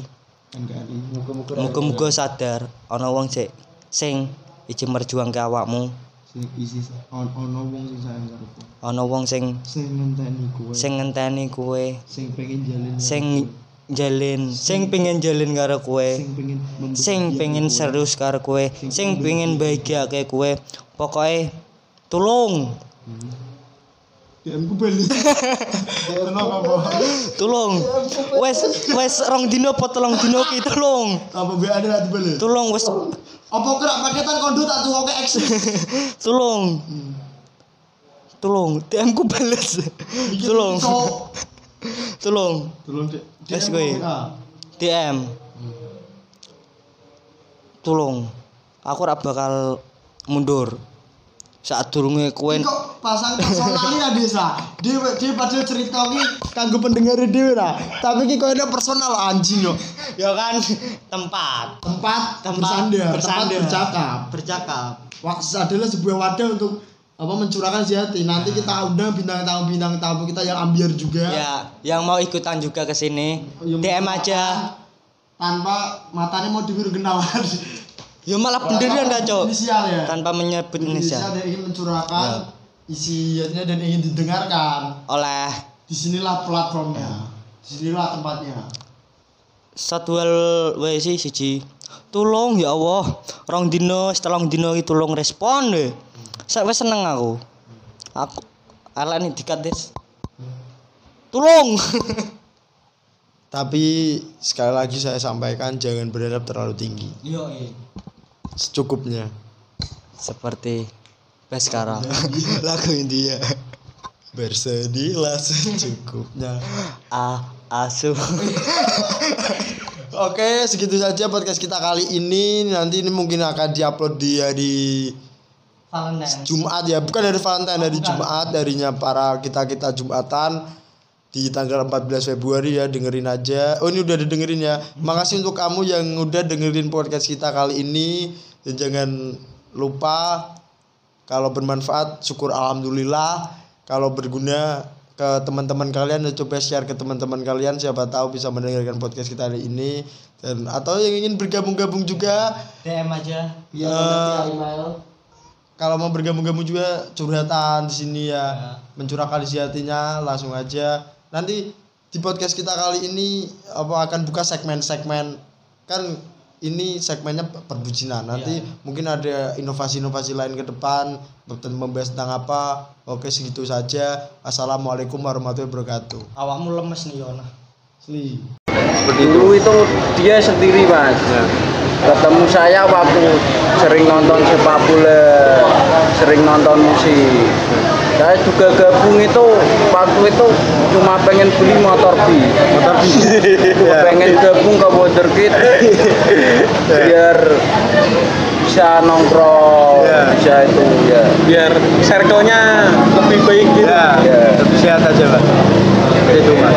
Muka-muka. Muga-muga sadar ana wong sik sing iki merjuangke awakmu. Sing isi ono wong sing sayang karo kowe. Ana wong sing Sing ngenteni kowe. sing ngenteni kowe, Sing pengen jalin. sing jalin, sing pengen jalin karo kowe. sing pengen serius karo kowe, sing pengen bahagia kayak kowe. Pokoke tulung, DM ku balik. Kenapa apa? tulung. Wes wes rong dino apa telung dino ki tulung. Apa be ada lagi balik? Tulung wes Apa kira paketan kondo tak oke [laughs] eksis. [laughs] [laughs] tulung. Tulung, DM ku bales. Tulung. Tolong dek. Wes kowe. DM. Tulung. Aku ora bakal mundur. Saat durunge kowe Kok pasang personal ya desa. Dewe dewe padahal cerita ki kanggo pendengar dhewe lah. Tapi ki koyo personal anjing yo. ya kan tempat Tempat, Tempat bersandar, tempat bersandar. bercakap. bercakap Waktu adalah sebuah wadah untuk apa mencurahkan isi hati. Nanti kita undang bintang tamu bintang tamu kita yang ambiar juga. ya yang mau ikutan juga ke sini Yang DM aja Tanpa matanya mau dibiru kenalan. [laughs] ya malah pendirian dah cok. Inisial ya. tanpa menyebut Indonesia Indonesia dan ingin mencurahkan isinya dan ingin didengarkan. oleh. Di sinilah platformnya. Di sinilah tempatnya. satu hal wae sih siji. Tulung ya Allah. Rong dino setelah dino iki tulung respon deh saya wes seneng aku. Aku ala nih dikat des tulung. Tapi sekali lagi saya sampaikan jangan berharap terlalu tinggi. iya Secukupnya. seperti Beskara [laughs] lagu India. Bersedihlah secukupnya. a asu [laughs] Oke, segitu saja podcast kita kali ini. Nanti ini mungkin akan diupload di hari Valentine Jumat ya, bukan dari Valentine, dari Jumat, darinya para kita-kita Jumatan di tanggal 14 Februari ya, dengerin aja. Oh, ini udah didengerin ya. Makasih untuk kamu yang udah dengerin podcast kita kali ini dan jangan lupa kalau bermanfaat syukur alhamdulillah, kalau berguna ke teman-teman kalian dan coba share ke teman-teman kalian siapa tahu bisa mendengarkan podcast kita hari ini dan atau yang ingin bergabung-gabung juga DM aja email. kalau mau bergabung-gabung juga curhatan di sini ya, Ya. mencurahkan isi hatinya langsung aja nanti di podcast kita kali ini apa akan buka segmen-segmen. Kan ini segmennya perbucinan. Nanti mungkin ada inovasi-inovasi lain ke depan tentang membahas tentang apa. Oke segitu saja. Assalamualaikum warahmatullahi wabarakatuh. Awakmu lemes nih Yona. Sli. dulu itu dia sendiri mas. Ketemu saya waktu sering nonton sepak bola sering nonton musik. Saya juga gabung itu waktu itu cuma pengen beli motor B. Motor B. [laughs] Pengen gabung ke Wonderkid [laughs] biar bisa nongkrong bisa itu ya biar circle-nya lebih baik gitu. ya tetap sehat aja pak. Itu mas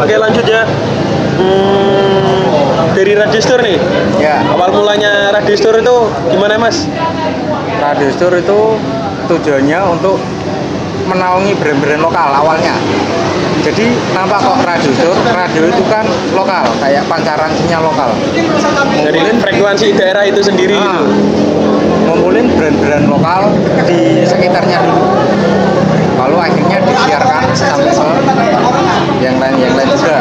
Oke lanjut ya. Hmm, dari Radiostur nih. Ya, Awal mulanya Radiostur itu gimana Mas? Radiostur itu tujuannya untuk menaungi brand-brand lokal awalnya. Jadi nampak kok Radiostur, radio itu kan lokal, kayak pancaran sinyal lokal. Dari frekuensi daerah itu sendiri Ah, gitu. ngumpulin brand-brand lokal di sekitarnya dulu. Lalu akhirnya disiarkan sampai ke yang lain yang lain juga.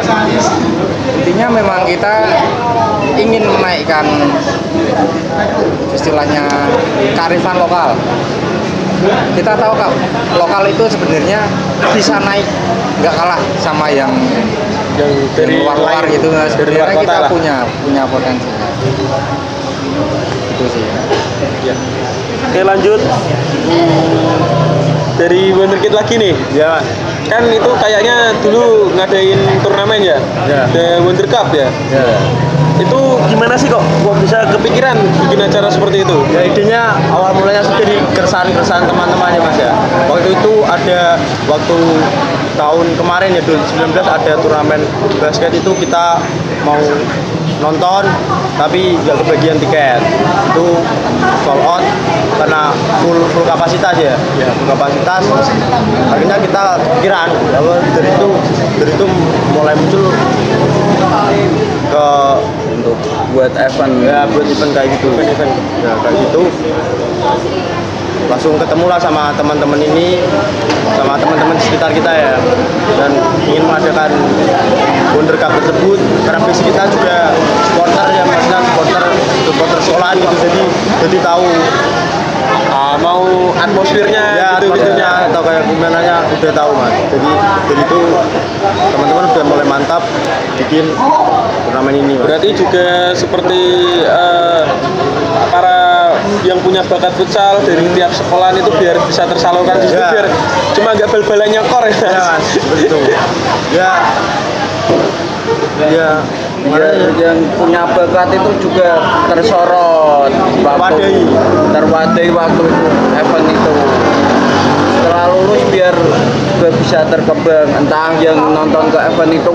Intinya memang kita ingin menaikkan istilahnya kearifan lokal. Kita tahu kak, lokal itu sebenarnya bisa naik, nggak kalah sama yang Yang dari luar-luar gitu. Nah, sebenarnya kita lah. punya punya potensinya. Itu sih. Ya. Oke lanjut. Hmm, dari Wonderkid lagi nih. Ya. Kan itu kayaknya dulu ngadain turnamen ya. Ya. The Wonder Cup ya. Ya. Itu gimana sih kok kok bisa kepikiran bikin acara seperti itu? Ya idenya awal mulanya sih dari keresahan-keresahan teman-teman ya Mas ya. Waktu itu ada waktu tahun kemarin ya 2019 ada turnamen basket itu kita mau nonton tapi nggak kebagian tiket. Itu sold out karena full full kapasitas ya. Ya full kapasitas. Akhirnya kita pikiran lalu dari itu dari itu mulai muncul ke Untuk buat event. Ya buat event kayak gitu. Event. Ya kayak gitu langsung ketemu lah sama teman-teman ini sama teman-teman di sekitar kita ya. Dan ingin mengadakan Wonder Cup tersebut karena base kita juga supporter ya maksudnya supporter supporter sekolahan gitu jadi jadi tahu. Ah, mau atmosfernya ya gitu gitu atmosfernya atau kayak gimana udah tahu mas. Jadi dari itu teman-teman udah mulai mantap bikin turnamen ini mas. Berarti juga seperti eh, para yang punya bakat futsal dari tiap sekolahan itu biar bisa tersalurkan di situ Ya. biar cuma nggak bal-balan nyekor ya. ya mas itu ya ya biar yang punya bakat itu juga tersorot waktu Terwadai. terwadai waktu itu event itu setelah lulus biar juga bisa terkembang entah yang nonton ke event itu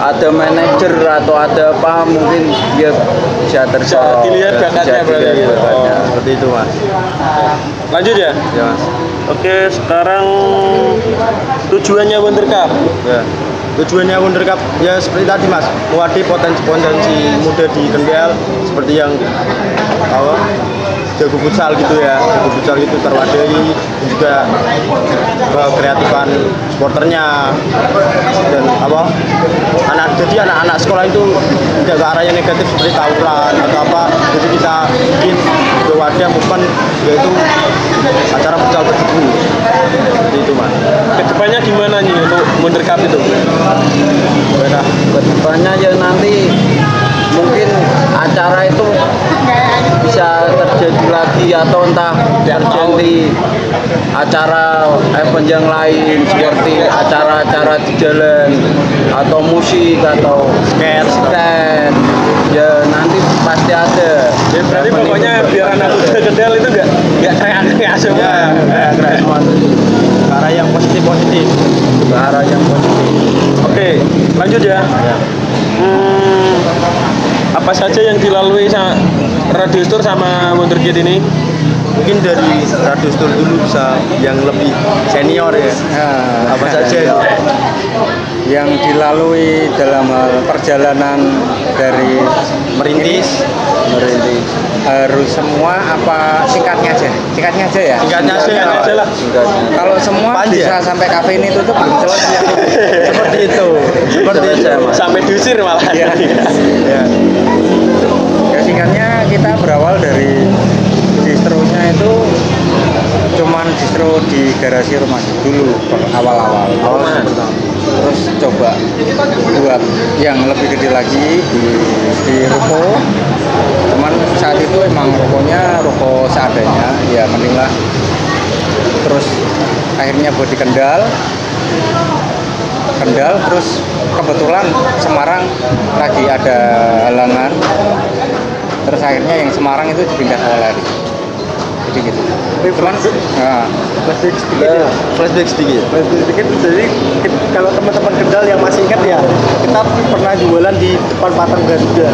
ada manajer atau ada apa mungkin dia bisa tersorot dilihat bakatnya bisa berarti. dilihat bakatnya. Oh. seperti itu mas Lanjut ya. ya mas Oke, sekarang tujuannya Wonder Cup. ya tujuannya Wonder Cup ya seperti tadi mas mewadahi potensi-potensi muda di Kendal seperti yang apa jago futsal gitu ya jago futsal gitu terwadahi dan juga kreatifan supporternya dan apa anak jadi anak-anak sekolah itu tidak ke arah yang negatif seperti tawuran atau apa jadi kita bikin wadah movement yaitu acara futsal tersebut. Seperti itu mas. Ke depannya gimana nih untuk Wonder Cup itu? Ke depannya ya nanti mungkin acara itu bisa terjadi lagi atau entah terjadi acara event yang lain seperti acara-acara di jalan atau musik atau Skate. skate ya nanti pasti ada. Ya, berarti Event pokoknya biar anak muda Kendal itu nggak nggak kayak kayak semua. ya, ya, semua ke arah yang positif positif ke arah yang positif. Oke, lanjut ya. Hmm, apa saja yang dilalui sama Radio Tour sama Wonderkid ini? mungkin dari radio store dulu bisa yang lebih senior ya Nah, apa saja itu yang dilalui dalam hal perjalanan dari merintis merintis harus semua apa singkatnya aja singkatnya aja ya Singkatnya aja, Singkatnya aja lah. Singkatnya. kalau semua Panjang. bisa sampai kafe ini tutup belum selesai [laughs] seperti itu seperti itu. Sampai diusir malah. Iya. [laughs] ya ya berawal dari distronya itu cuman distro di garasi rumah dulu awal-awal. Awal. terus coba buat yang lebih gede lagi di di ruko. Cuman saat itu emang rukonya ruko seadanya ya mending lah. Terus akhirnya buat di Kendal. Kendal terus kebetulan Semarang lagi ada halangan terus akhirnya yang Semarang itu dipindah ke lari sedikit cuman nah, Flashback sedikit ya. Flashback sedikit. Flashback sedikit jadi kalau teman-teman kendal yang masih ingat ya kita pernah jualan di depan patung Garuda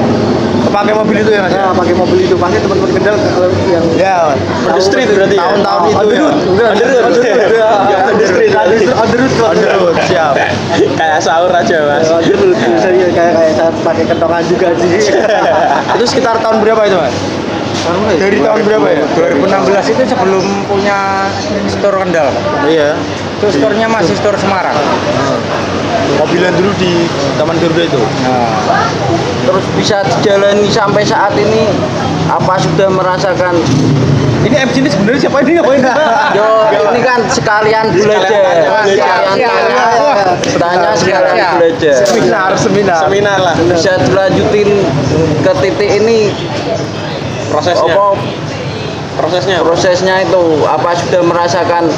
Pakai mobil itu ya mas? nah pakai mobil itu pasti teman-teman kendal kalau yang Ya. On the street berarti ya? Tahun-tahun itu on the ya. On the road. on the road ya on the street on the road on the road On the road, siap. Kayak sahur aja mas. on the road ya, kayak kayak pakai kentongan juga sih itu sekitar tahun berapa itu mas? Dari tahun berapa ya? 2016 itu sebelum punya store Kendal. Iya. itu store-nya masih store Semarang. Mobilan dulu di Taman Garuda itu. Nah, terus bisa dijalani sampai saat ini apa sudah merasakan? Ini MC ini sebenarnya siapa ini? Ngapain? [laughs] Yo, ini kan sekalian belajar, sekalian Iya, tanya, iya. tanya sekalian Iya. belajar. seminar seminar. Seminar lah. Bisa dilanjutin ke titik ini prosesnya. apa Prosesnya. prosesnya itu apa sudah merasakan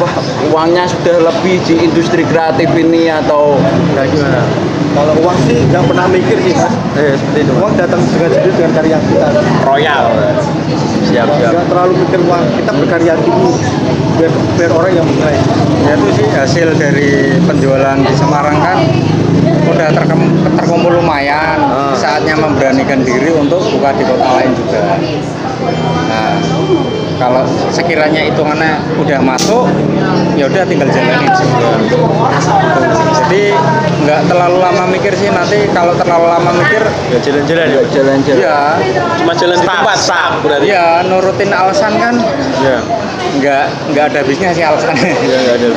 wah uangnya sudah lebih di industri kreatif ini atau Nah, gimana? Kalau uang sih nggak pernah mikir sih mas. Eh, seperti itu. Uang datang dengan sendiri dengan karya kita. Royal. Siap, siap. Nggak terlalu mikir uang. Kita berkarya dulu biar biar orang yang menilai. ya itu sih hasil dari penjualan di Semarang kan udah terkem- terkumpul lumayan saatnya memberanikan diri untuk buka di kota lain juga nah kalau sekiranya hitungannya udah masuk ya udah tinggal jalanin sih jadi nggak terlalu lama mikir sih nanti kalau terlalu lama mikir Ya jalan-jalan ya. jalan-jalan ya Cuma jalan di tempat stop berarti. ya nurutin alasan kan Iya. nggak nggak ada habisnya sih alasannya Iya, ya, ada.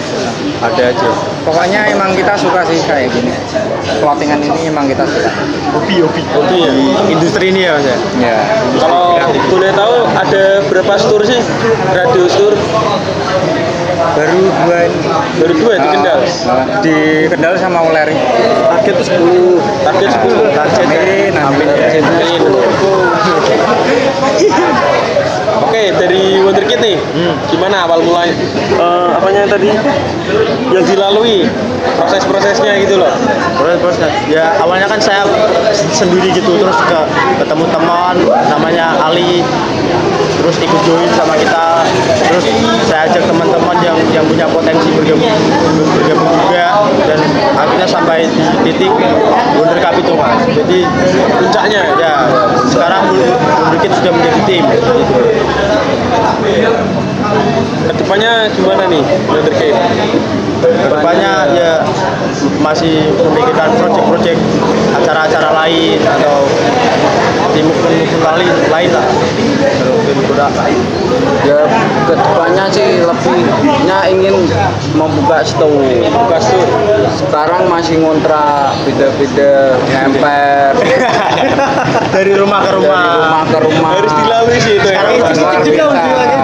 Ada aja. Pokoknya emang kita suka sih kayak gini. Clothingan ini emang kita suka. Hobi, hobi. Hobi ya. Industri ini ya mas ya. Ya. Kalau boleh tahu ada berapa store sih? Radio store Baru dua ini. baru dua di Kendal. Nah, di Kendal sama Uleri. Target itu 10 Target 10. Target. Amin, amin. Amin. Oke, dari Wonderkid nih, gimana awal mulai eh, apanya tadi yang dilalui proses-prosesnya gitu loh. Proses proses. Ya awalnya kan saya sendiri gitu terus ke ketemu teman namanya Ali terus ikut join sama kita terus saya ajak teman-teman yang yang punya potensi bergabung bergabung juga dan akhirnya sampai di titik Wonder Cup itu mas jadi Puncaknya ya sekarang Wonder Kid sudah menjadi tim gitu. Ke depannya gimana nih Wonderkid? Ke depannya ya masih memikirkan proyek-proyek acara-acara lain atau tim-tim lain lain lah. Ya ke depannya sih lebihnya ingin membuka store. Buka store. Sekarang masih ngontrak beda-beda ngemper [laughs] dari rumah ke rumah. dari rumah ke rumah. Harus dilalui sih itu ya. Sekarang.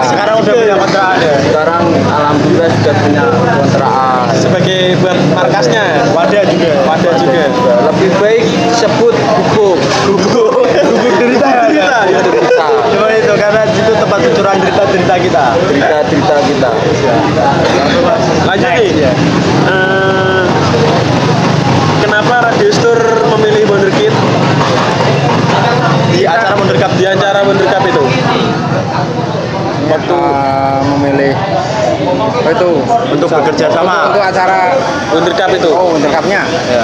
Sekarang udah punya kontrakan ya. Sekarang alhamdulillah sudah punya kontrakan. Sebagai buat markasnya, Wadah juga. wadah juga. Lebih baik sebut gubuk. Gubuk derita ya. Derita, ya, Derita. Cuma itu karena itu tempat pencurahan derita-derita kita. Derita-derita kita. Lanjut nih. Iya. Eh, kenapa Radio Store memilih Wonderkid Di acara Wonder Cup di acara Wonder Cup itu? Waktu memilih oh itu untuk bekerja sama. untuk acara Wonder Cup itu. oh untuk cupnya Ya.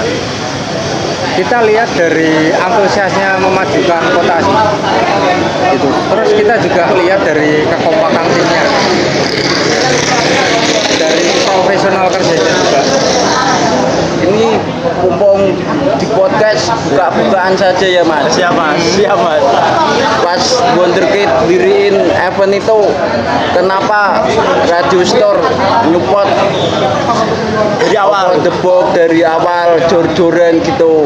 kita lihat dari antusiasnya memajukan kota sih itu terus kita juga lihat dari kekompakan timnya dari profesional kerjanya juga ini mumpung di podcast buka-bukaan saja ya mas Siap mas, siap mas. pas Wonderkid diriin event itu kenapa Radio Store nyupport Dari awal. the box dari awal jor-joran gitu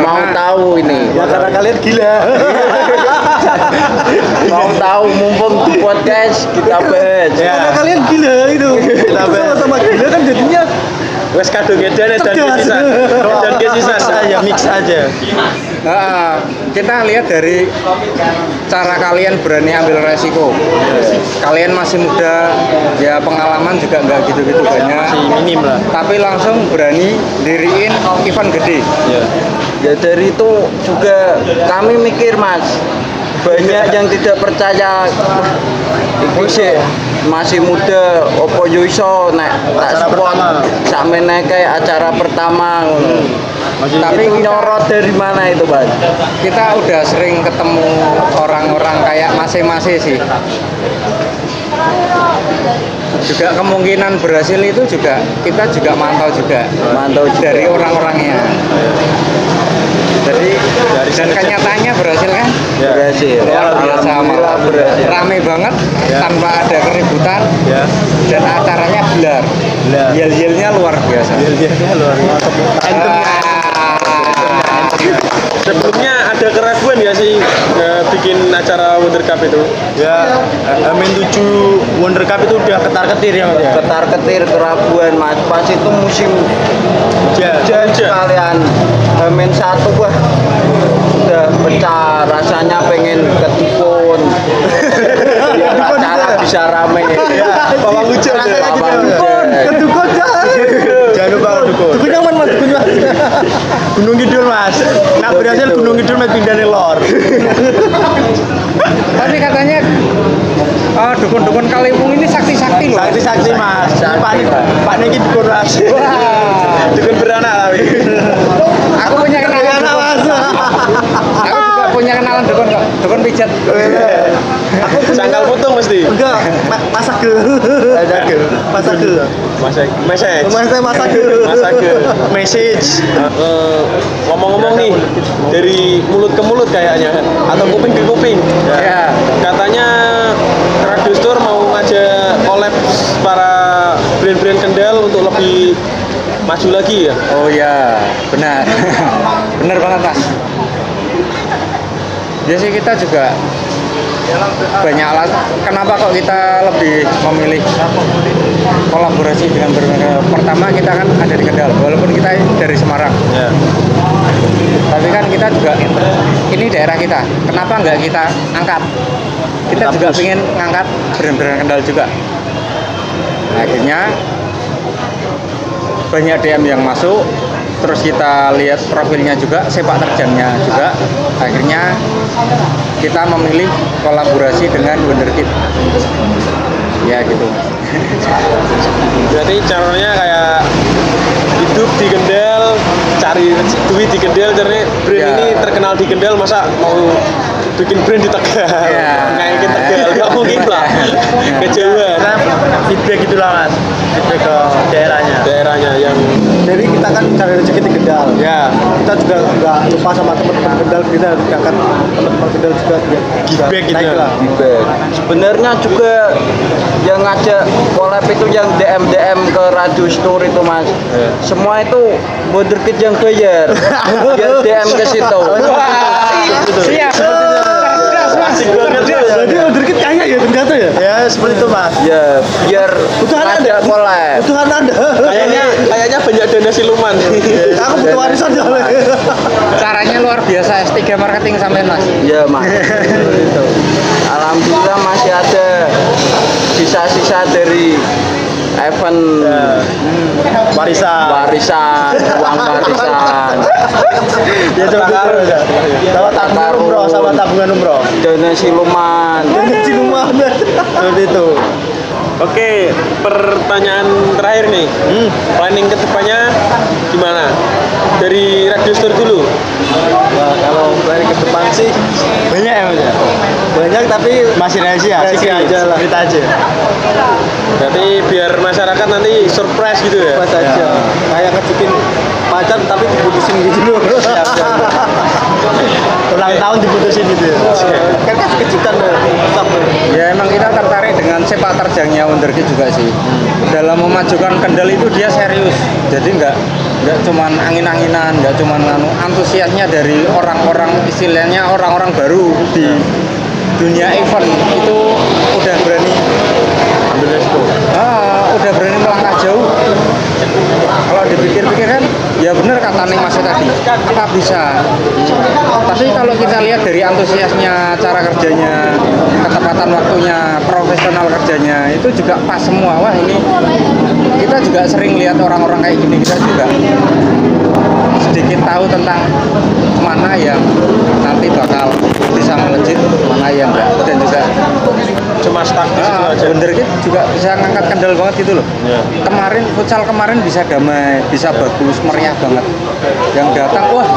mau tahu ini Ya karena kalian gila. [laughs] mau tahu mumpung di podcast kita bahas Ya. Karena kalian gila itu. Kita bahas. sama gila kan jadinya Wes kadung edan dan kesisan. Dan kesisan. Aja, mix aja. Nah, kita lihat dari cara kalian berani ambil resiko. Kalian masih muda, ya pengalaman juga nggak gitu-gitu banyak. Masih minim lah. Tapi langsung berani diriin event gede. Ya. Ya dari itu juga kami mikir mas, banyak yang tidak percaya iki sih masih muda opo yo iso nek tak support sakmene kayak acara pertama ngono. Tapi nyorot dari mana itu, Bang? kita udah sering ketemu orang-orang kayak masing-masing sih juga kemungkinan berhasil itu juga kita juga mantau juga Mantau juga. dari orang-orangnya jadi dan kenyataannya berhasil kan? Berhasil. luar biasa malah berhasil. rame banget tanpa ada keributan. Ya. dan acaranya belar Belar. yel-yelnya luar biasa. Dia luar Ah. Sebelumnya ada keraguan ya sih eh, bikin acara Wonder Cup itu? Ya, Amin 7 Wonder Cup itu udah ketar-ketir ya, Mas ya. ketar ketir keraguan mas pas itu musim Hujan. hujan sekalian Hamin satu wah udah pecah rasanya pengen ketikun biar [laughs] acara bisa rame Pawang hujan. Pawang hujan. Kedukun Jangan lupa kedukun. Dukun yang mana, Mas? Dukun Mas. Gunung Kidul, Mas. Nak berhasil Gunung Kidul mas pindah nih lor. Tapi katanya oh, dukun-dukun Kalimpung ini sakti-sakti loh Sakti-sakti, Mas. Pak Pak Niki dukun, Mas. Wah. Dukun beranak tapi. aku punya kenalan dukun. aku juga punya kenalan dukun kok dukun pijat Aku Sangkal potong mesti. Enggak, ma- masak ke. Masak ke. Masak ke. Masak, message. Masak masak ke. Masak ke. Message. Eh, ngomong-ngomong nih dari mulut ke mulut kayaknya atau kuping ke kuping ya katanya Ngajak collab para brand-brand Kendal untuk lebih maju lagi ya? Oh ya benar. [laughs] Benar banget mas. Sih kita juga banyak alat. Kenapa kok kita lebih memilih kolaborasi dengan berbagai pertama kita kan ada di Kendal walaupun kita dari Semarang. Ya. Tapi kan kita juga ini daerah kita. Kenapa nggak kita angkat? Kita juga ingin ngangkat brand-brand kendal juga. Akhirnya banyak DM yang masuk terus kita lihat profilnya juga sepak terjangnya juga. Akhirnya kita memilih kolaborasi dengan Wonderkid ya gitu. Berarti caranya kayak hidup di Kendal cari duit di Kendal caranya brand Ya. ini terkenal di Kendal masa mau bikin brand di Tegal? Ya. ngaikin Tegal. Nggak mungkin lah. [laughs] Kejauhan. Feedback itulah, Mas. Feedback ke kan cari rezeki di Kendal. ya Kita juga nggak lupa sama teman-teman Kendal kita harus angkat teman-teman Kendal juga biar juga Feedback gitu naik lah. Feedback. Sebenarnya juga yang ngajak collab itu yang DM DM ke Radio Store itu mas. Semua itu Wonderkid yang bayar. Biar DM ke situ. siap asik banget ya Jadi kaya ya ternyata ya. Ya, seperti itu, Mas. Ya biar Kebutuhan ada Anda. collab. Kebutuhan anda. kayaknya kayaknya banyak dana siluman [laughs] Aku butuh warisan soalnya. caranya luar biasa S3 marketing sampean mas Ya mas. Alhamdulillah masih ada sisa-sisa dari event Warisan. warisan, uang warisan, Ya, seperti itu. ya. Sama tabungan umroh, sama tabungan umroh. dana siluman. Rumah anda. Seperti itu. Oke, pertanyaan terakhir nih. Hmm. Planning ke depannya gimana? Dari Radio Store dulu. Nah, kalau dari ke depan sih banyak ya, Mas ya? Banyak tapi Masih rahasia, Rahasia secret, aja lah. secret aja. Berarti biar masyarakat nanti surprise gitu ya. pas aja. Kayak ngejukin pacar tapi diputusin gitu loh. Ulang tahun diputusin gitu ya. kan kan kejutan. Ya emang kita tertarik dengan sepak terjangnya Wonderkid juga sih. Dalam memajukan Kendal itu dia serius. Jadi nggak nggak cuman angin-anginan, nggak cuman anu antusiasnya dari orang-orang istilahnya orang-orang baru di dunia event itu udah berani Ah, udah berani melangkah jauh. Kalau dipikir-pikir kan, ya bener kata Neng Mas tadi, apa bisa? Tapi kalau kita lihat dari antusiasnya, cara kerjanya, ketepatan waktunya, profesional kerjanya, itu juga pas semua. Wah ini kita juga sering lihat orang-orang kayak gini, kita juga sedikit tahu tentang mana yang nanti bakal bisa melejit, mana iya enggak dan juga Cuma stuck di situ ah, aja. Wonderkid juga bisa ngangkat kendal banget gitu loh Ya. kemarin futsal kemarin bisa damai bisa bagus meriah banget. Yang datang wah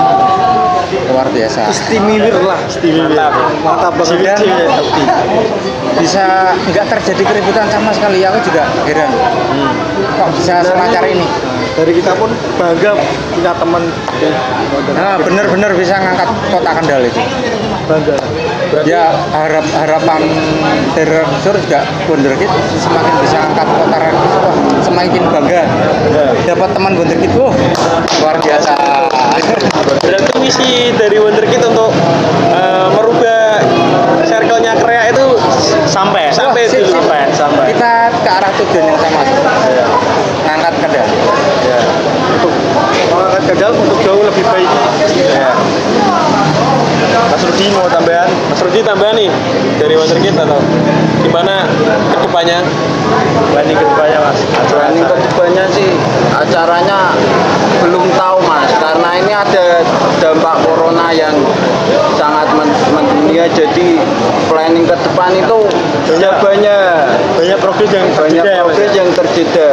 luar biasa. Istimewir lah. Mantap. Mantap banget. Bisa nggak terjadi keributan sama sekali. Aku juga heran. Kok bisa selancar ini? Dari kita pun bangga punya teman. Nah bener-bener bisa ngangkat kota kendal itu. Bangga. Ya harap harapan direktur juga Wonderkid semakin bisa angkat kota Rangkas wah semakin bangga. Dapat teman Wonderkid wah luar biasa. Berarti misi dari Wonderkid untuk eh, merubah circle-nya Korea itu sampai. Sampai sip, itu sampai sampai. kita ke arah tujuan yang sama. Ngangkat kendal Untuk mengangkat kendal untuk jauh lebih baik. Mas Rudi mau tambahan? Mas Rudi tambahan nih dari Wonderkid atau gimana ke depannya? Planning ke depannya mas. Planning ke depannya sih acaranya belum tahu mas, karena ini ada dampak corona yang sangat men- mendunia. Jadi planning ke depan itu banyak banyak Banyak progres yang banyak ya, progres yang terjeda.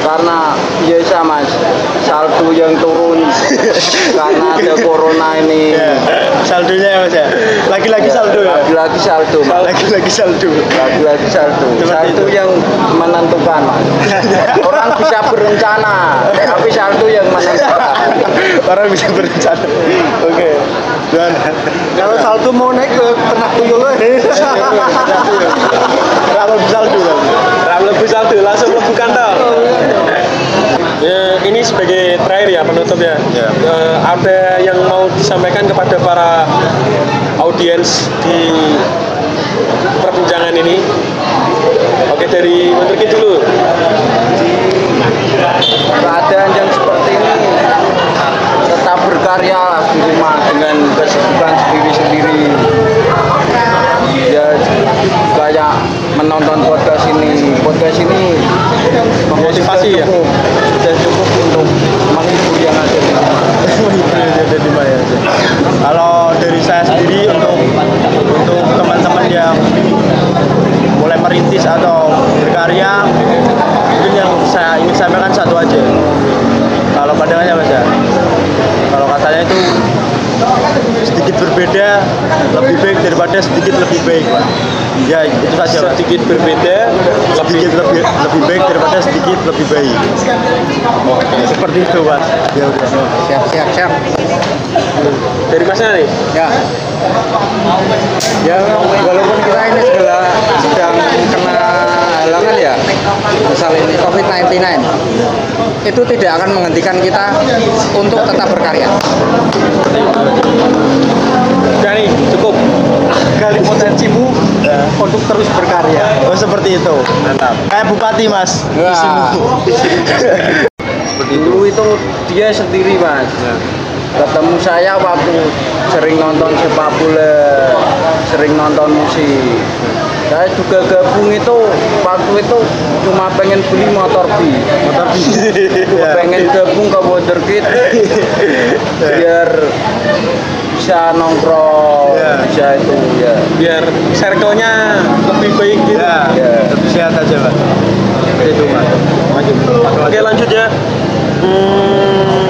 Karena biasa mas, saldo yang turun [laughs] karena ada corona ini. Ya, saldonya ya mas ya. Lagi-lagi saldo ya. Lagi-lagi saldo mas. Lagi-lagi saldo. lagi-lagi saldo saldo itu. yang menentukan mas [laughs] orang bisa berencana tapi saldo yang menentukan Orang bisa berencana. Oke. Dan kalau saldo mau naik ke tengah tuyul [laughs] Kalau saldo kan. Ram lebu saldo langsung. Ya, ini sebagai terakhir ya penutup ya. Eh, ada yang mau disampaikan kepada para audiens di perbincangan ini? Oke dari Wonderkid dulu. keadaan yang seperti ini tetap berkarya di rumah dengan kesibukan sendiri-sendiri ya kayak menonton podcast ini podcast ini Motivasi ya? cukup untuk menghibur yang ada di rumah Jadi di mana ya? Kalau dari saya sendiri untuk untuk teman-teman yang mulai merintis atau berkarya, mungkin yang saya ingin sampaikan satu aja. Kalau pandangannya mas ya, kalau katanya itu sedikit berbeda lebih baik daripada sedikit lebih baik, Pak. Ya itu saja. Pak. Sedikit berbeda, sedikit lebih lebih baik daripada sedikit lebih baik. Seperti itu, Mas. Ya udah. siap siap siap dari Masnya nih. ya ya walaupun kita ini segala sedang kena halangan ya misal ini COVID-19 itu tidak akan menghentikan kita untuk tetap berkarya Udah nih, cukup. gali potensimu untuk terus berkarya. Oh seperti itu. Mantap. Kayak bupati mas. Wah. dulu itu dia sendiri mas ketemu saya waktu sering nonton sepak bola sering nonton musik saya juga gabung itu waktu itu cuma pengen beli motor B motor B [laughs] pengen gabung ke Wonderkid [laughs] biar bisa nongkrong Ya. bisa itu ya Biar circle-nya lebih baik gitu. Ya, Ya. lebih sehat aja. Seperti itu mas. Lanjut. Oke lanjut ya. Hmm,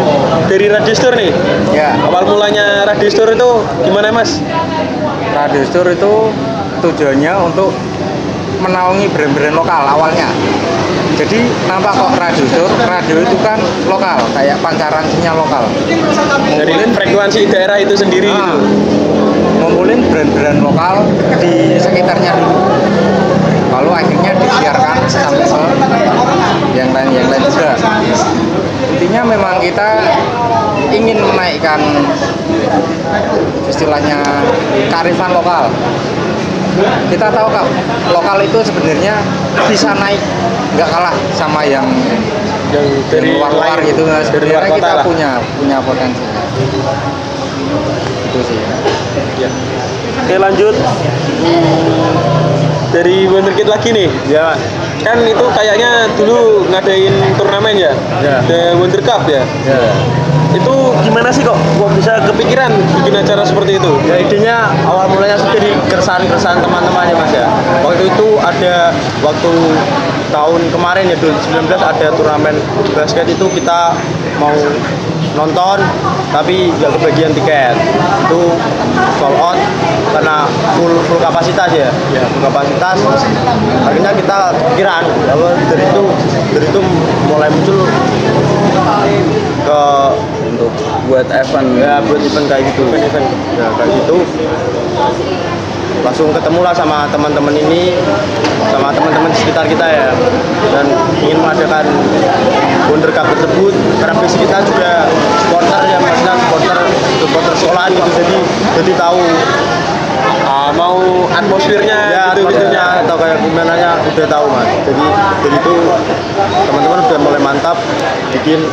dari Radistur nih. ya Awal mulanya Radistur itu gimana mas? Radio Store itu tujuannya untuk menaungi brand-brand lokal awalnya. Jadi kenapa kok radio store? Radio itu kan lokal, kayak pancaran sinyal lokal. Dari frekuensi daerah itu sendiri Nah, itu. ngumpulin brand-brand lokal di sekitarnya dulu. Lalu akhirnya disiarkan sampai ke yang lain yang lain juga. Intinya memang kita ingin menaikkan istilahnya kearifan lokal. Kita tahu kak, lokal itu sebenarnya bisa naik, nggak kalah sama yang Yang dari luar-luar lain, gitu. Nah, luar sebenarnya kota kita lah. punya punya potensi. Itu sih. Ya. Oke lanjut. Hmm, dari Wonderkid lagi nih. Ya. Kan itu kayaknya dulu ngadain turnamen ya. Ya. The Wonder Cup ya. Ya. Itu gimana sih kok? Kok bisa kepikiran bikin acara seperti itu? Ya idenya awal mulanya sih dari keresahan-keresahan teman-teman ya mas ya. Waktu itu ada waktu tahun kemarin ya 2019 ada turnamen basket itu kita mau nonton tapi nggak kebagian tiket. Itu sold out karena full full kapasitas ya. Ya full kapasitas. Akhirnya kita pikiran lalu dari itu dari itu mulai muncul ke untuk buat event. Ya buat event kayak gitu. Event. Ya kayak gitu. Langsung ketemu lah sama teman-teman ini sama teman-teman sekitar kita ya. Dan ingin mengadakan Wonder Cup tersebut. Karena basic kita juga supporter ya maksudnya supporter supporter sekolahan gitu. Jadi jadi tahu Ah, mau atmosfernya ya gitu atmosfernya atau kayak gimana nya udah tahu mas. Jadi dari itu teman-teman udah mulai mantap bikin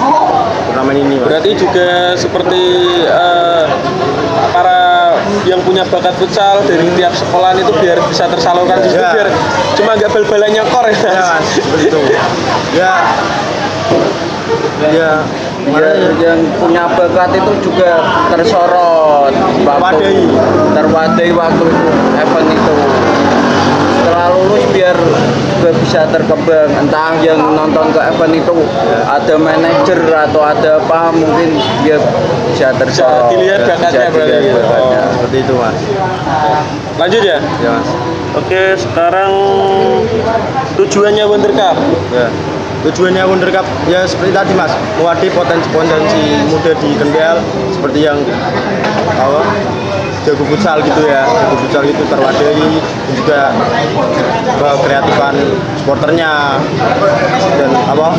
turnamen ini mas. Berarti juga seperti eh, para yang punya bakat futsal dari tiap sekolahan itu biar bisa tersalurkan di situ Ya. biar cuma nggak bal-balan nyekor ya ya mas. Seperti itu ya. Ya Ya, yang punya bakat itu juga tersorot waktu Terwadai. terwadai waktu event itu. Setelah lulus biar juga bisa terkembang. Entah yang nonton ke event itu ada manajer atau ada apa mungkin dia bisa tersorot. Dilihat bakatnya bisa berarti dilihat ya. bakatnya. Oh. seperti itu mas. Lanjut ya? Ya mas. Oke sekarang tujuannya Wonder Cup ya tujuannya Wonder Cup ya seperti tadi mas. Mewadahi potensi-potensi muda di Kendal seperti yang apa jago futsal gitu ya jago futsal itu terwadahi dan juga kreatifan supporternya. Dan apa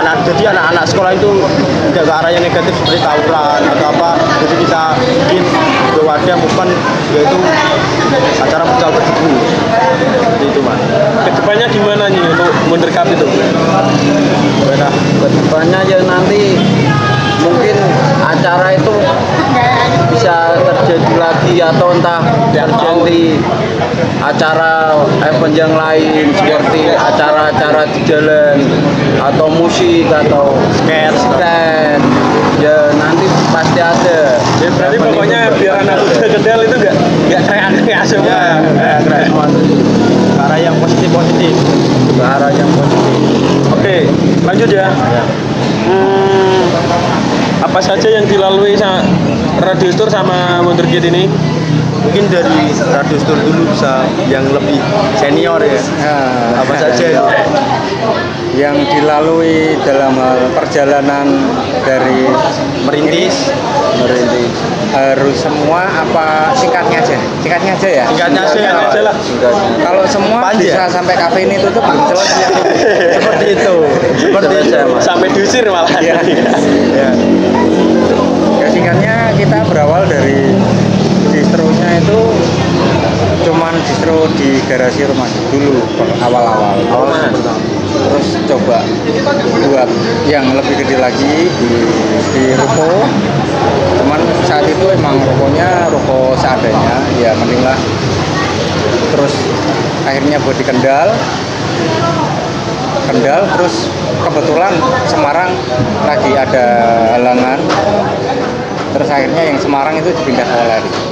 anak jadi anak-anak sekolah itu tidak ke arah yang negatif seperti tawuran atau apa. Jadi kita bikin ke wadah movement yaitu acara futsal tersebut seperti itu mas. Ke depannya gimana nih untuk Cup itu? Nah, ke depannya ya nanti mungkin acara itu bisa terjadi lagi atau entah terjadi acara event yang lain seperti acara-acara di jalan atau musik atau skate ya nanti pasti ada. Ya berarti Event pokoknya biar anak muda Kendal itu nggak nggak teriak-teriak semua. Ya, ya, keren semua arah yang positif positif ke arah yang positif. Oke, lanjut ya. Hmm, apa saja yang dilalui sama Radio Tour sama Wonderkid ini? mungkin dari radius tour dulu bisa yang lebih senior ya Nah, apa saja iya. Yang dilalui dalam hal perjalanan dari merintis merintis harus semua apa singkatnya aja singkatnya aja ya singkatnya aja ya aja lah. Singkatnya. kalau semua Panjang. bisa sampai kafe ini tutup belum selesai seperti itu seperti itu. Sampai diusir malah. Iya. ya ya singkatnya kita berawal dari distronya itu cuman distro di garasi rumah dulu awal-awal awalnya terus coba buat yang lebih gede lagi di, di ruko. Cuman saat itu emang rukonya ruko seadanya ya mending lah. Terus akhirnya buat di Kendal. Kendal terus kebetulan Semarang lagi ada halangan. Terus akhirnya yang Semarang itu dipindah ke Lari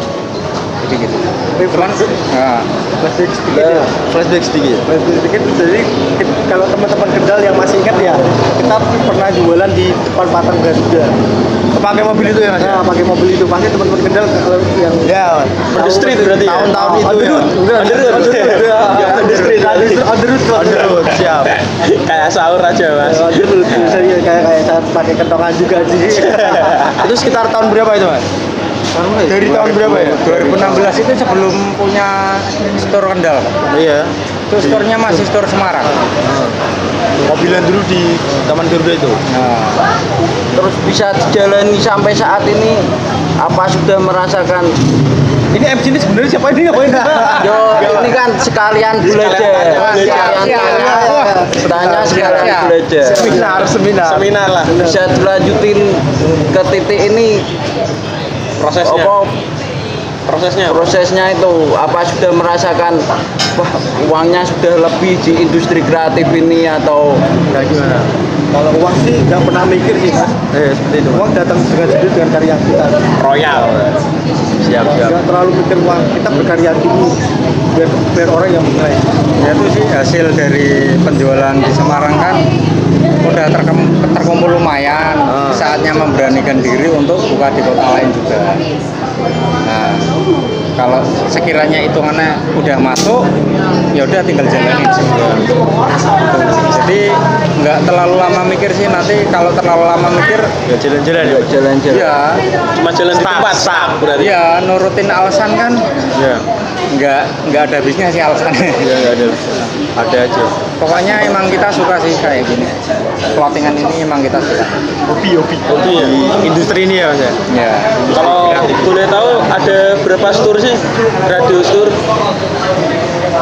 jadi gitu. Cuman nah, flashback sedikit ya. Flashback sedikit. Flashback sedikit. Jadi kalau teman-teman Kendal yang masih ingat ya kita pernah jualan di depan Patang Garuda. Pakai mobil itu ya mas nah pakai mobil itu. Pasti teman-teman Kendal kalau yang ya berarti ya? tahun-tahun itu on the ya. road. Ya. The road. on the road. Siap. [laughs] Kayak sahur aja mas. ya, kayak kayak saat pakai kentongan juga sih. [laughs] Itu sekitar tahun berapa itu mas dari tahun berapa ya? 2016 itu sebelum punya store Kendal. Iya. Itu store-nya masih store Semarang. Mobilan dulu di Taman Garuda itu? Nah, terus bisa dijalani sampai saat ini apa sudah merasakan? Ini MC ini sebenarnya siapa ini? Ngapain [laughs] Yo, ini kan sekalian belajar, sekalian tanya, tanya sekalian belajar. seminar seminar. Seminar lah. Bisa dilanjutin ke titik ini prosesnya. apa prosesnya prosesnya itu apa sudah merasakan wah uangnya sudah lebih di industri kreatif ini atau Kayak gimana? Kalau uang sih nggak pernah mikir sih mas. eh seperti itu Uang datang dengan sendiri dengan karya kita. royal siap siap Nggak terlalu mikir uang. Kita berkarya dulu biar biar orang yang menilai. ya itu sih hasil dari penjualan di Semarang kan udah terkumpul lumayan saatnya memberanikan diri untuk buka di kota lain juga nah kalau sekiranya hitungannya udah masuk ya udah tinggal jalanin Tuh. jadi nggak terlalu lama mikir sih nanti kalau terlalu lama mikir ya jalan-jalan ya jalan-jalan. Ya cuma jalan di tempat stop berarti. Ya nurutin alasan kan. Ya nggak nggak ada habisnya sih alasannya. Ya nggak ada ada aja. Pokoknya emang kita suka sih kayak gini. Clothingan ini emang kita suka. Hobi hobi. Hobi ya? Industri ini ya mas ya? Ya kalau boleh tahu ada berapa store sih? Radio store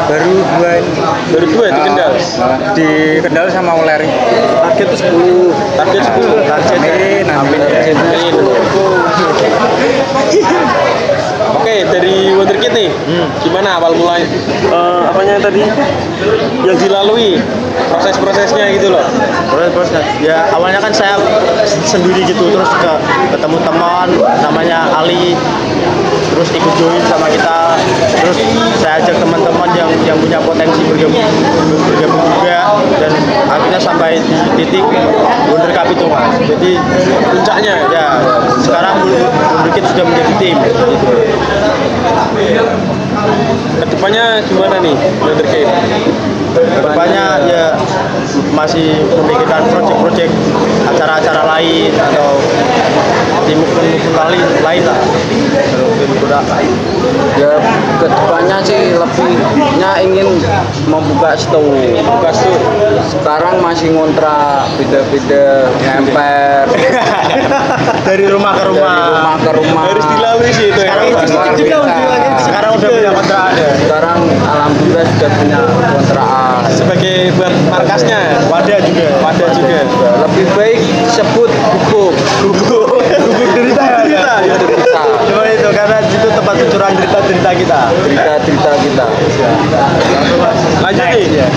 baru dua ini. Baru dua di Kendal? Ah, di Kendal sama Uleri. Target itu 10 target 10 target amin amin Amin. Oke, dari Wonderkid nih, gimana awal mulai eh, apanya tadi? Yang dilalui proses-prosesnya gitu loh. proses proses ya awalnya kan saya sendiri gitu terus ke ketemu teman namanya Ali terus ikut join sama kita. Terus saya ajak teman-teman yang yang punya potensi bergabung bergabung juga dan akhirnya sampai di titik Wonder Cup itu mas. Jadi Puncaknya? ya sekarang Wonder Kid sudah menjadi tim gitu. Ke depannya gimana nih Wonderkid? ke depannya ya masih memikirkan proyek-proyek acara-acara lain atau tim lain lain lah ya ke depannya sih lebihnya ingin membuka store Buka store. sekarang masih ngontrak beda-beda ngemper. [laughs] Dari rumah ke dari rumah, rumah ke rumah. Harus dilalui sih itu ya. sekarang Luar biasa. sekarang udah punya kontrak ada. Sekarang alhamdulillah sudah punya kontrakan. Sebagai buat markasnya, wadah juga. Wadah juga. lebih baik sebut gubuk. Gugur derita Cerita, ya. cerita cuma itu curang derita derita kita cerita-cerita kita Lanjut nih. ya.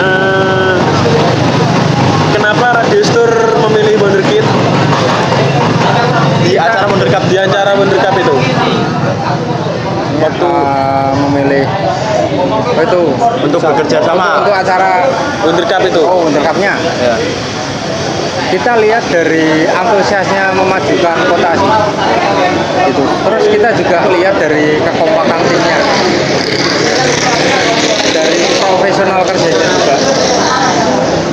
Eh, kenapa Radio Store memilih Wonderkid di acara Wonder Cup di acara Wonder Cup itu? waktu memilih oh itu untuk bekerja untuk, sama untuk acara Wonder Cup itu. oh Wonder Cup-nya ya. Kita lihat dari antusiasnya memajukan kota gitu terus kita juga lihat dari kekompakan timnya. Dari profesional kerjanya juga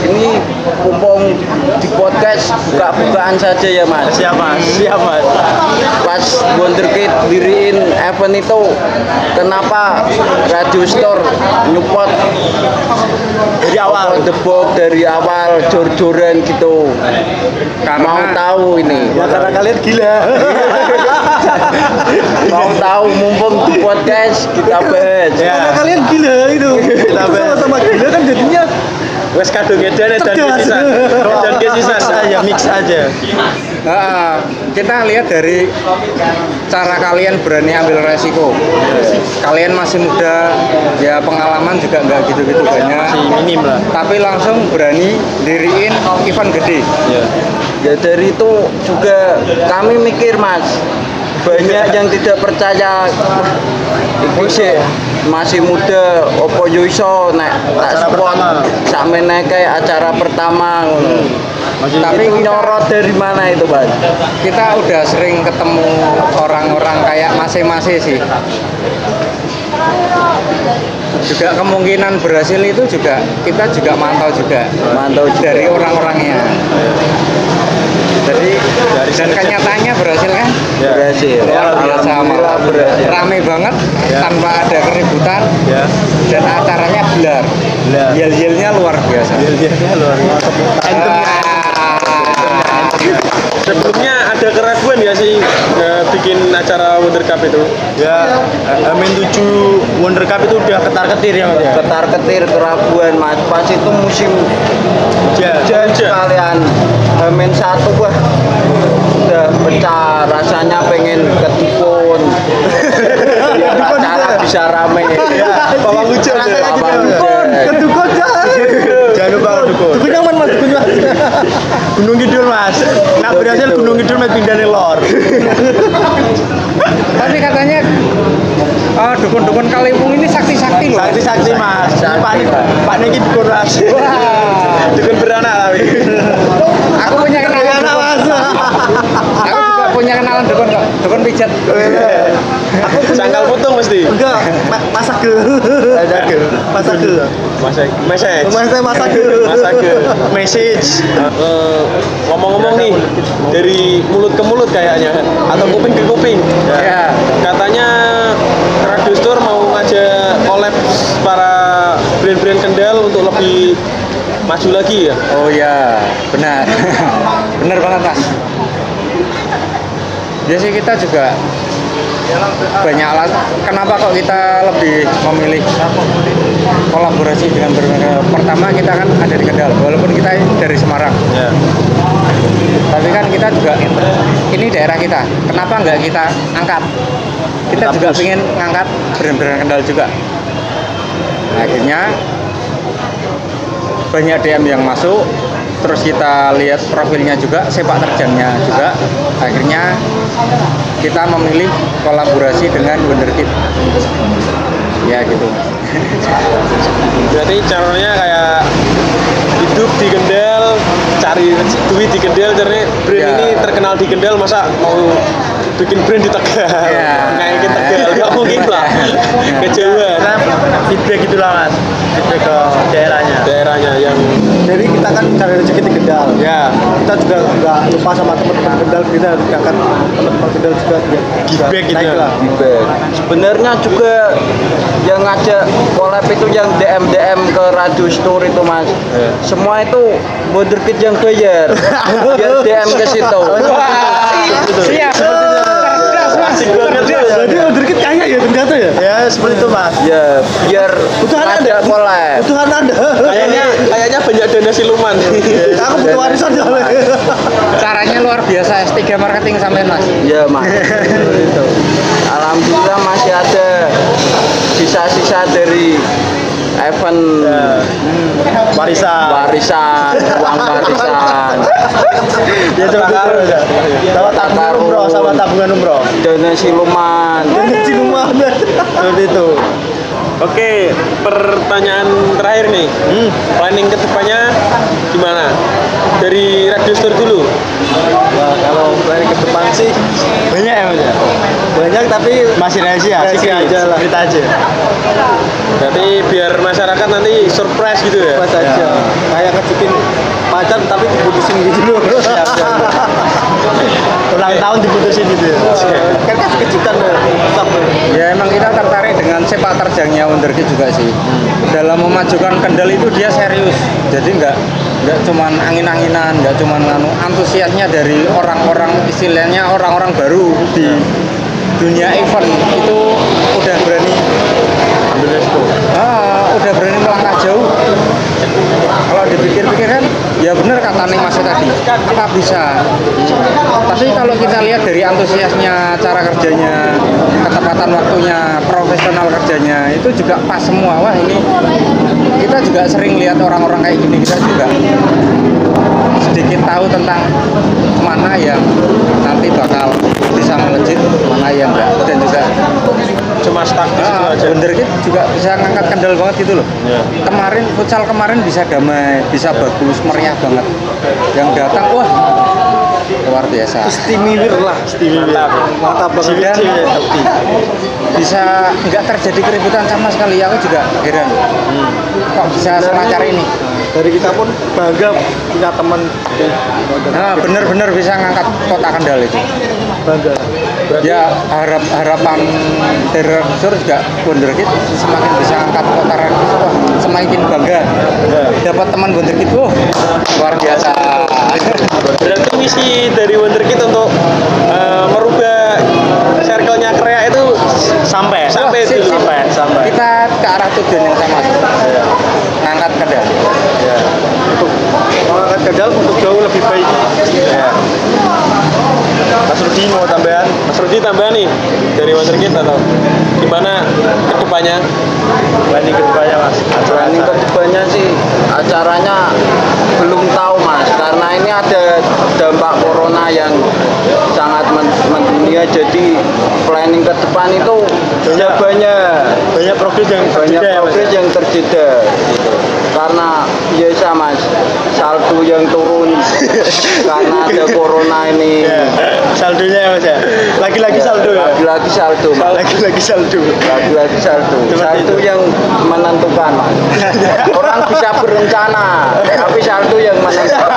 ini mumpung di podcast buka-bukaan saja ya mas. Siap mas. Siap mas. Pas Wonderkid diriin event itu kenapa Radio Store nyupport dari awal. The box dari awal jor-joran gitu. Mau tahu ini. Ya karena kalian gila. [laughs] mau tahu mumpung di podcast kita bahas. Karena kalian gila itu. Kita sama-sama gila kan jadinya Wes kado gedan dan Tegas. kesisan. [laughs] Dan kesisan. mix aja mix aja Ah, kita lihat dari cara kalian berani ambil resiko. Kalian masih muda, ya pengalaman juga nggak gitu-gitu banyak. masih minim lah Tapi langsung berani diriin event gede. ya dari itu juga kami mikir mas banyak [laughs] yang tidak percaya "Wah, iki sih masih muda opo yo iso nek tak support sakmene kayak acara pertama ngono masih tapi kita- nyorot dari mana itu mas Kita udah sering ketemu orang-orang kayak masing-masing sih. Juga kemungkinan berhasil itu juga kita juga mantau juga mantau juga. dari orang-orangnya. Jadi dan kenyataannya berhasil kan? Ya. berhasil Luar biasa malah. berhasil Rame banget Ya. tanpa ada keributan ya dan acaranya belar. Belar. Yel-yelnya luar biasa. dia luar biasa Ah. Sebelumnya ada keraguan ya sih eh, bikin acara Wonder Cup itu? ya eh, Amin 7 Wonder Cup itu udah ketar ketir ya mas ya? Ketar ketir keraguan mas. Pas itu musim hujan. sekalian Hamin satu wah udah pecah rasanya pengen ketipun acara iya, bisa rame. Ya bawang hujan rasanya dukun gitu. iya, iya. jangan lupa dukun dukun yang mana dukun mas gunung kidul mas. Nak berhasil gunung kidul mau pindah lor. Tapi katanya Oh, dukun-dukun kalimung ini sakti-sakti loh. Sakti-sakti mas. Sakti, Pak, Pak Niki dukun mas. Wah. dukun beranak tapi. Aku punya ke. Masak ke. Masak ke. Masak, message. Masak masak ke. Masak ke. Message. Eh, ngomong-ngomong nih dari mulut ke mulut kayaknya atau kuping ke kuping Ya. katanya Radio Store mau ngajak collab para brand-brand Kendal untuk lebih maju lagi ya Oh ya, benar. [laughs] benar banget mas. Jadi kita juga banyak alat. Kenapa kok kita lebih memilih kolaborasi dengan berbagai? Pertama kita kan ada di Kendal, walaupun kita dari Semarang. ya Tapi kan kita juga ini daerah kita. Kenapa nggak kita angkat? Kita juga ingin ngangkat brand-brand Kendal juga. Akhirnya banyak DM yang masuk. Terus kita lihat profilnya juga, sepak terjangnya juga. Akhirnya kita memilih kolaborasi dengan Wonderkid. Ya gitu. berarti caranya kayak hidup di Kendal cari duit di Kendal karena brand Ya. ini terkenal di Kendal masa mau bikin brand di Tegal Ya. ngaikin Tegal nggak mungkin lah [laughs] kejauhan Karena feedback itulah mas. Feedback ke daerahnya. daerahnya yang Jadi kita kan cari rezeki di Kendal. ya Kita juga nggak lupa sama teman-teman Kendal kita kan teman-teman Kendal juga ya, Give back gitu naik ya. lah. Sebenarnya juga yang ngajak collab itu yang DM DM ke Radio Store itu mas. Semua itu Wonderkid yang bayar. [laughs] Biar DM ke situ. Siap. Cerdas mas. asik banget ya Jadi Wonderkid ya ternyata ya. Ya seperti itu mas. Ya biar Kebutuhan ada. collab. Kebutuhan ada. kayaknya kayaknya banyak dana siluman [laughs] Aku butuh warisan ya. Caranya luar biasa S3 marketing sampai mas. Ya mas. Alhamdulillah masih ada sisa-sisa dari event Warisan. warisan, uang warisan, Ya coba taruh ya. Sama tabungan umroh, sama tabungan umroh. dana siluman. Jadi [laughs] rumah Seperti itu. Oke, pertanyaan terakhir nih. Planning ke depannya gimana? Dari Radio Store dulu. Nah, kalau dari ke depan sih Banyak ya mas ya. Banyak tapi Masih rahasia. Rahasia aja lah. Cerita aja. Berarti biar masyarakat nanti surprise gitu ya. pas aja. Kayak ngejukin pacar tapi diputusin gitu loh. [laughs] Ulang tahun diputusin gitu ya. kan kasih kejutan loh. Ya emang kita tertarik dengan sepak terjangnya Wonderkid juga sih. Dalam memajukan Kendal itu dia serius. Jadi nggak nggak cuman angin-anginan, nggak cuman anu antusiasnya dari orang-orang istilahnya orang-orang baru di dunia event itu udah berani Ambil resiko. ah, udah berani melangkah jauh. Kalau dipikir-pikir kan ya bener kata Neng Mas tadi apa bisa tapi kalau kita lihat dari antusiasnya cara kerjanya ketepatan waktunya profesional kerjanya itu juga pas semua wah ini kita juga sering lihat orang-orang kayak gini kita juga sedikit tahu tentang mana yang nanti bakal bisa melejit mana yang enggak dan juga Cuma stuck di situ Ah, aja. Wonderkid juga bisa ngangkat kendal banget gitu loh. Ya. Kemarin futsal kemarin bisa damai, bisa bagus, meriah banget. Yang datang wah luar biasa. Istimewir lah. Mantap. Mantap banget. Dan bisa nggak terjadi keributan sama sekali. Aku juga heran. Kok bisa selancar ini? Dari kita pun bangga punya teman Nah, bener-bener bisa ngangkat kota Kendal itu. bangga. Ya harap harapan Raksur juga Wonderkid semakin bisa angkat kota wah, semakin bangga dapat teman Wonderkid wah luar biasa Berarti misi dari Wonderkid untuk eh, merubah circle-nya Korea itu Sampai. sampai sip, itu sip. sampai sampai. kita ke arah tujuan yang sama ngangkat Untuk mengangkat kendal untuk jauh lebih baik. Mas Rudi mau tambahan? Mas Rudi tambah nih dari Wonderkid atau gimana ke depannya? Planning ke depannya mas. Planning ke depannya sih acaranya belum tahu mas karena ini ada dampak corona yang sangat men- mendunia jadi planning ke depan itu banyak banyak Banyak progres yang banyak berbeda ya progres yang terjeda gitu. Karena biasa mas saldo yang turun [laughs] karena ada corona ini Ya, saldonya ya mas ya. Lagi-lagi saldo ya. lagi-lagi saldo Lagi-lagi saldo. lagi-lagi saldo saldo yang menentukan mas [laughs] orang bisa berencana tapi saldo yang menentukan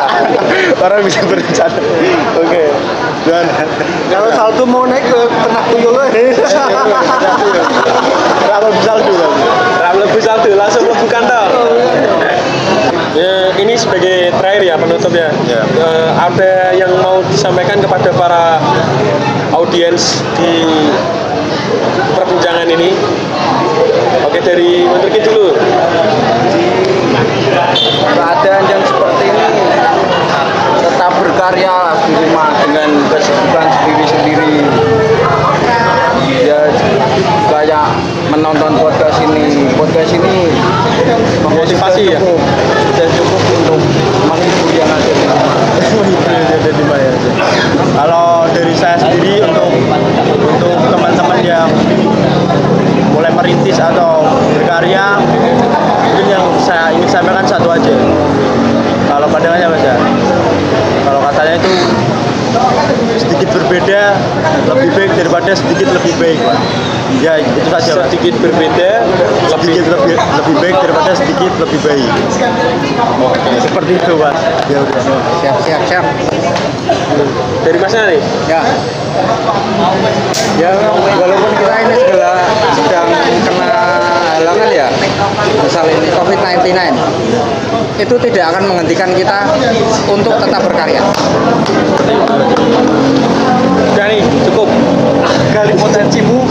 Orang bisa berencana. Oke. Dan Kalau saldo mau naik ke tengah tuyul kalau saldo. Ram lebih saldo langsung lebu kantor. Ya, ini sebagai terakhir ya penutup ya. Eh, ada yang mau disampaikan kepada para audiens di perbincangan ini? Oke dari Wonderkid dulu. keadaan yang seperti ini tetap berkarya di rumah dengan kesibukan sendiri-sendiri ya kayak menonton podcast ini podcast ini Motivasi ya? cukup, sudah cukup untuk menghibur yang ada di rumah Ada di mana ya? Kalau dari saya sendiri untuk untuk teman-teman yang mulai merintis atau berkarya mungkin yang saya ingin sampaikan satu aja kalau pandangannya mas ya kalau katanya itu sedikit berbeda lebih baik daripada sedikit lebih baik. Pak ya itu saja Sedikit berbeda, lebih sedikit lebih lebih baik daripada sedikit lebih baik. Seperti itu pak. Ya udah. Siap siap siap. Dari Mas nih. ya. Ya walaupun kita ini segala sedang kena halangan ya misal ini COVID-19 itu tidak akan menghentikan kita untuk tetap berkarya. Nih, cukup. gali potensimu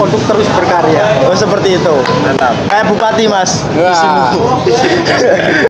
untuk terus berkarya. Oh seperti itu. Mantap. Kayak bupati mas. Wah. [laughs]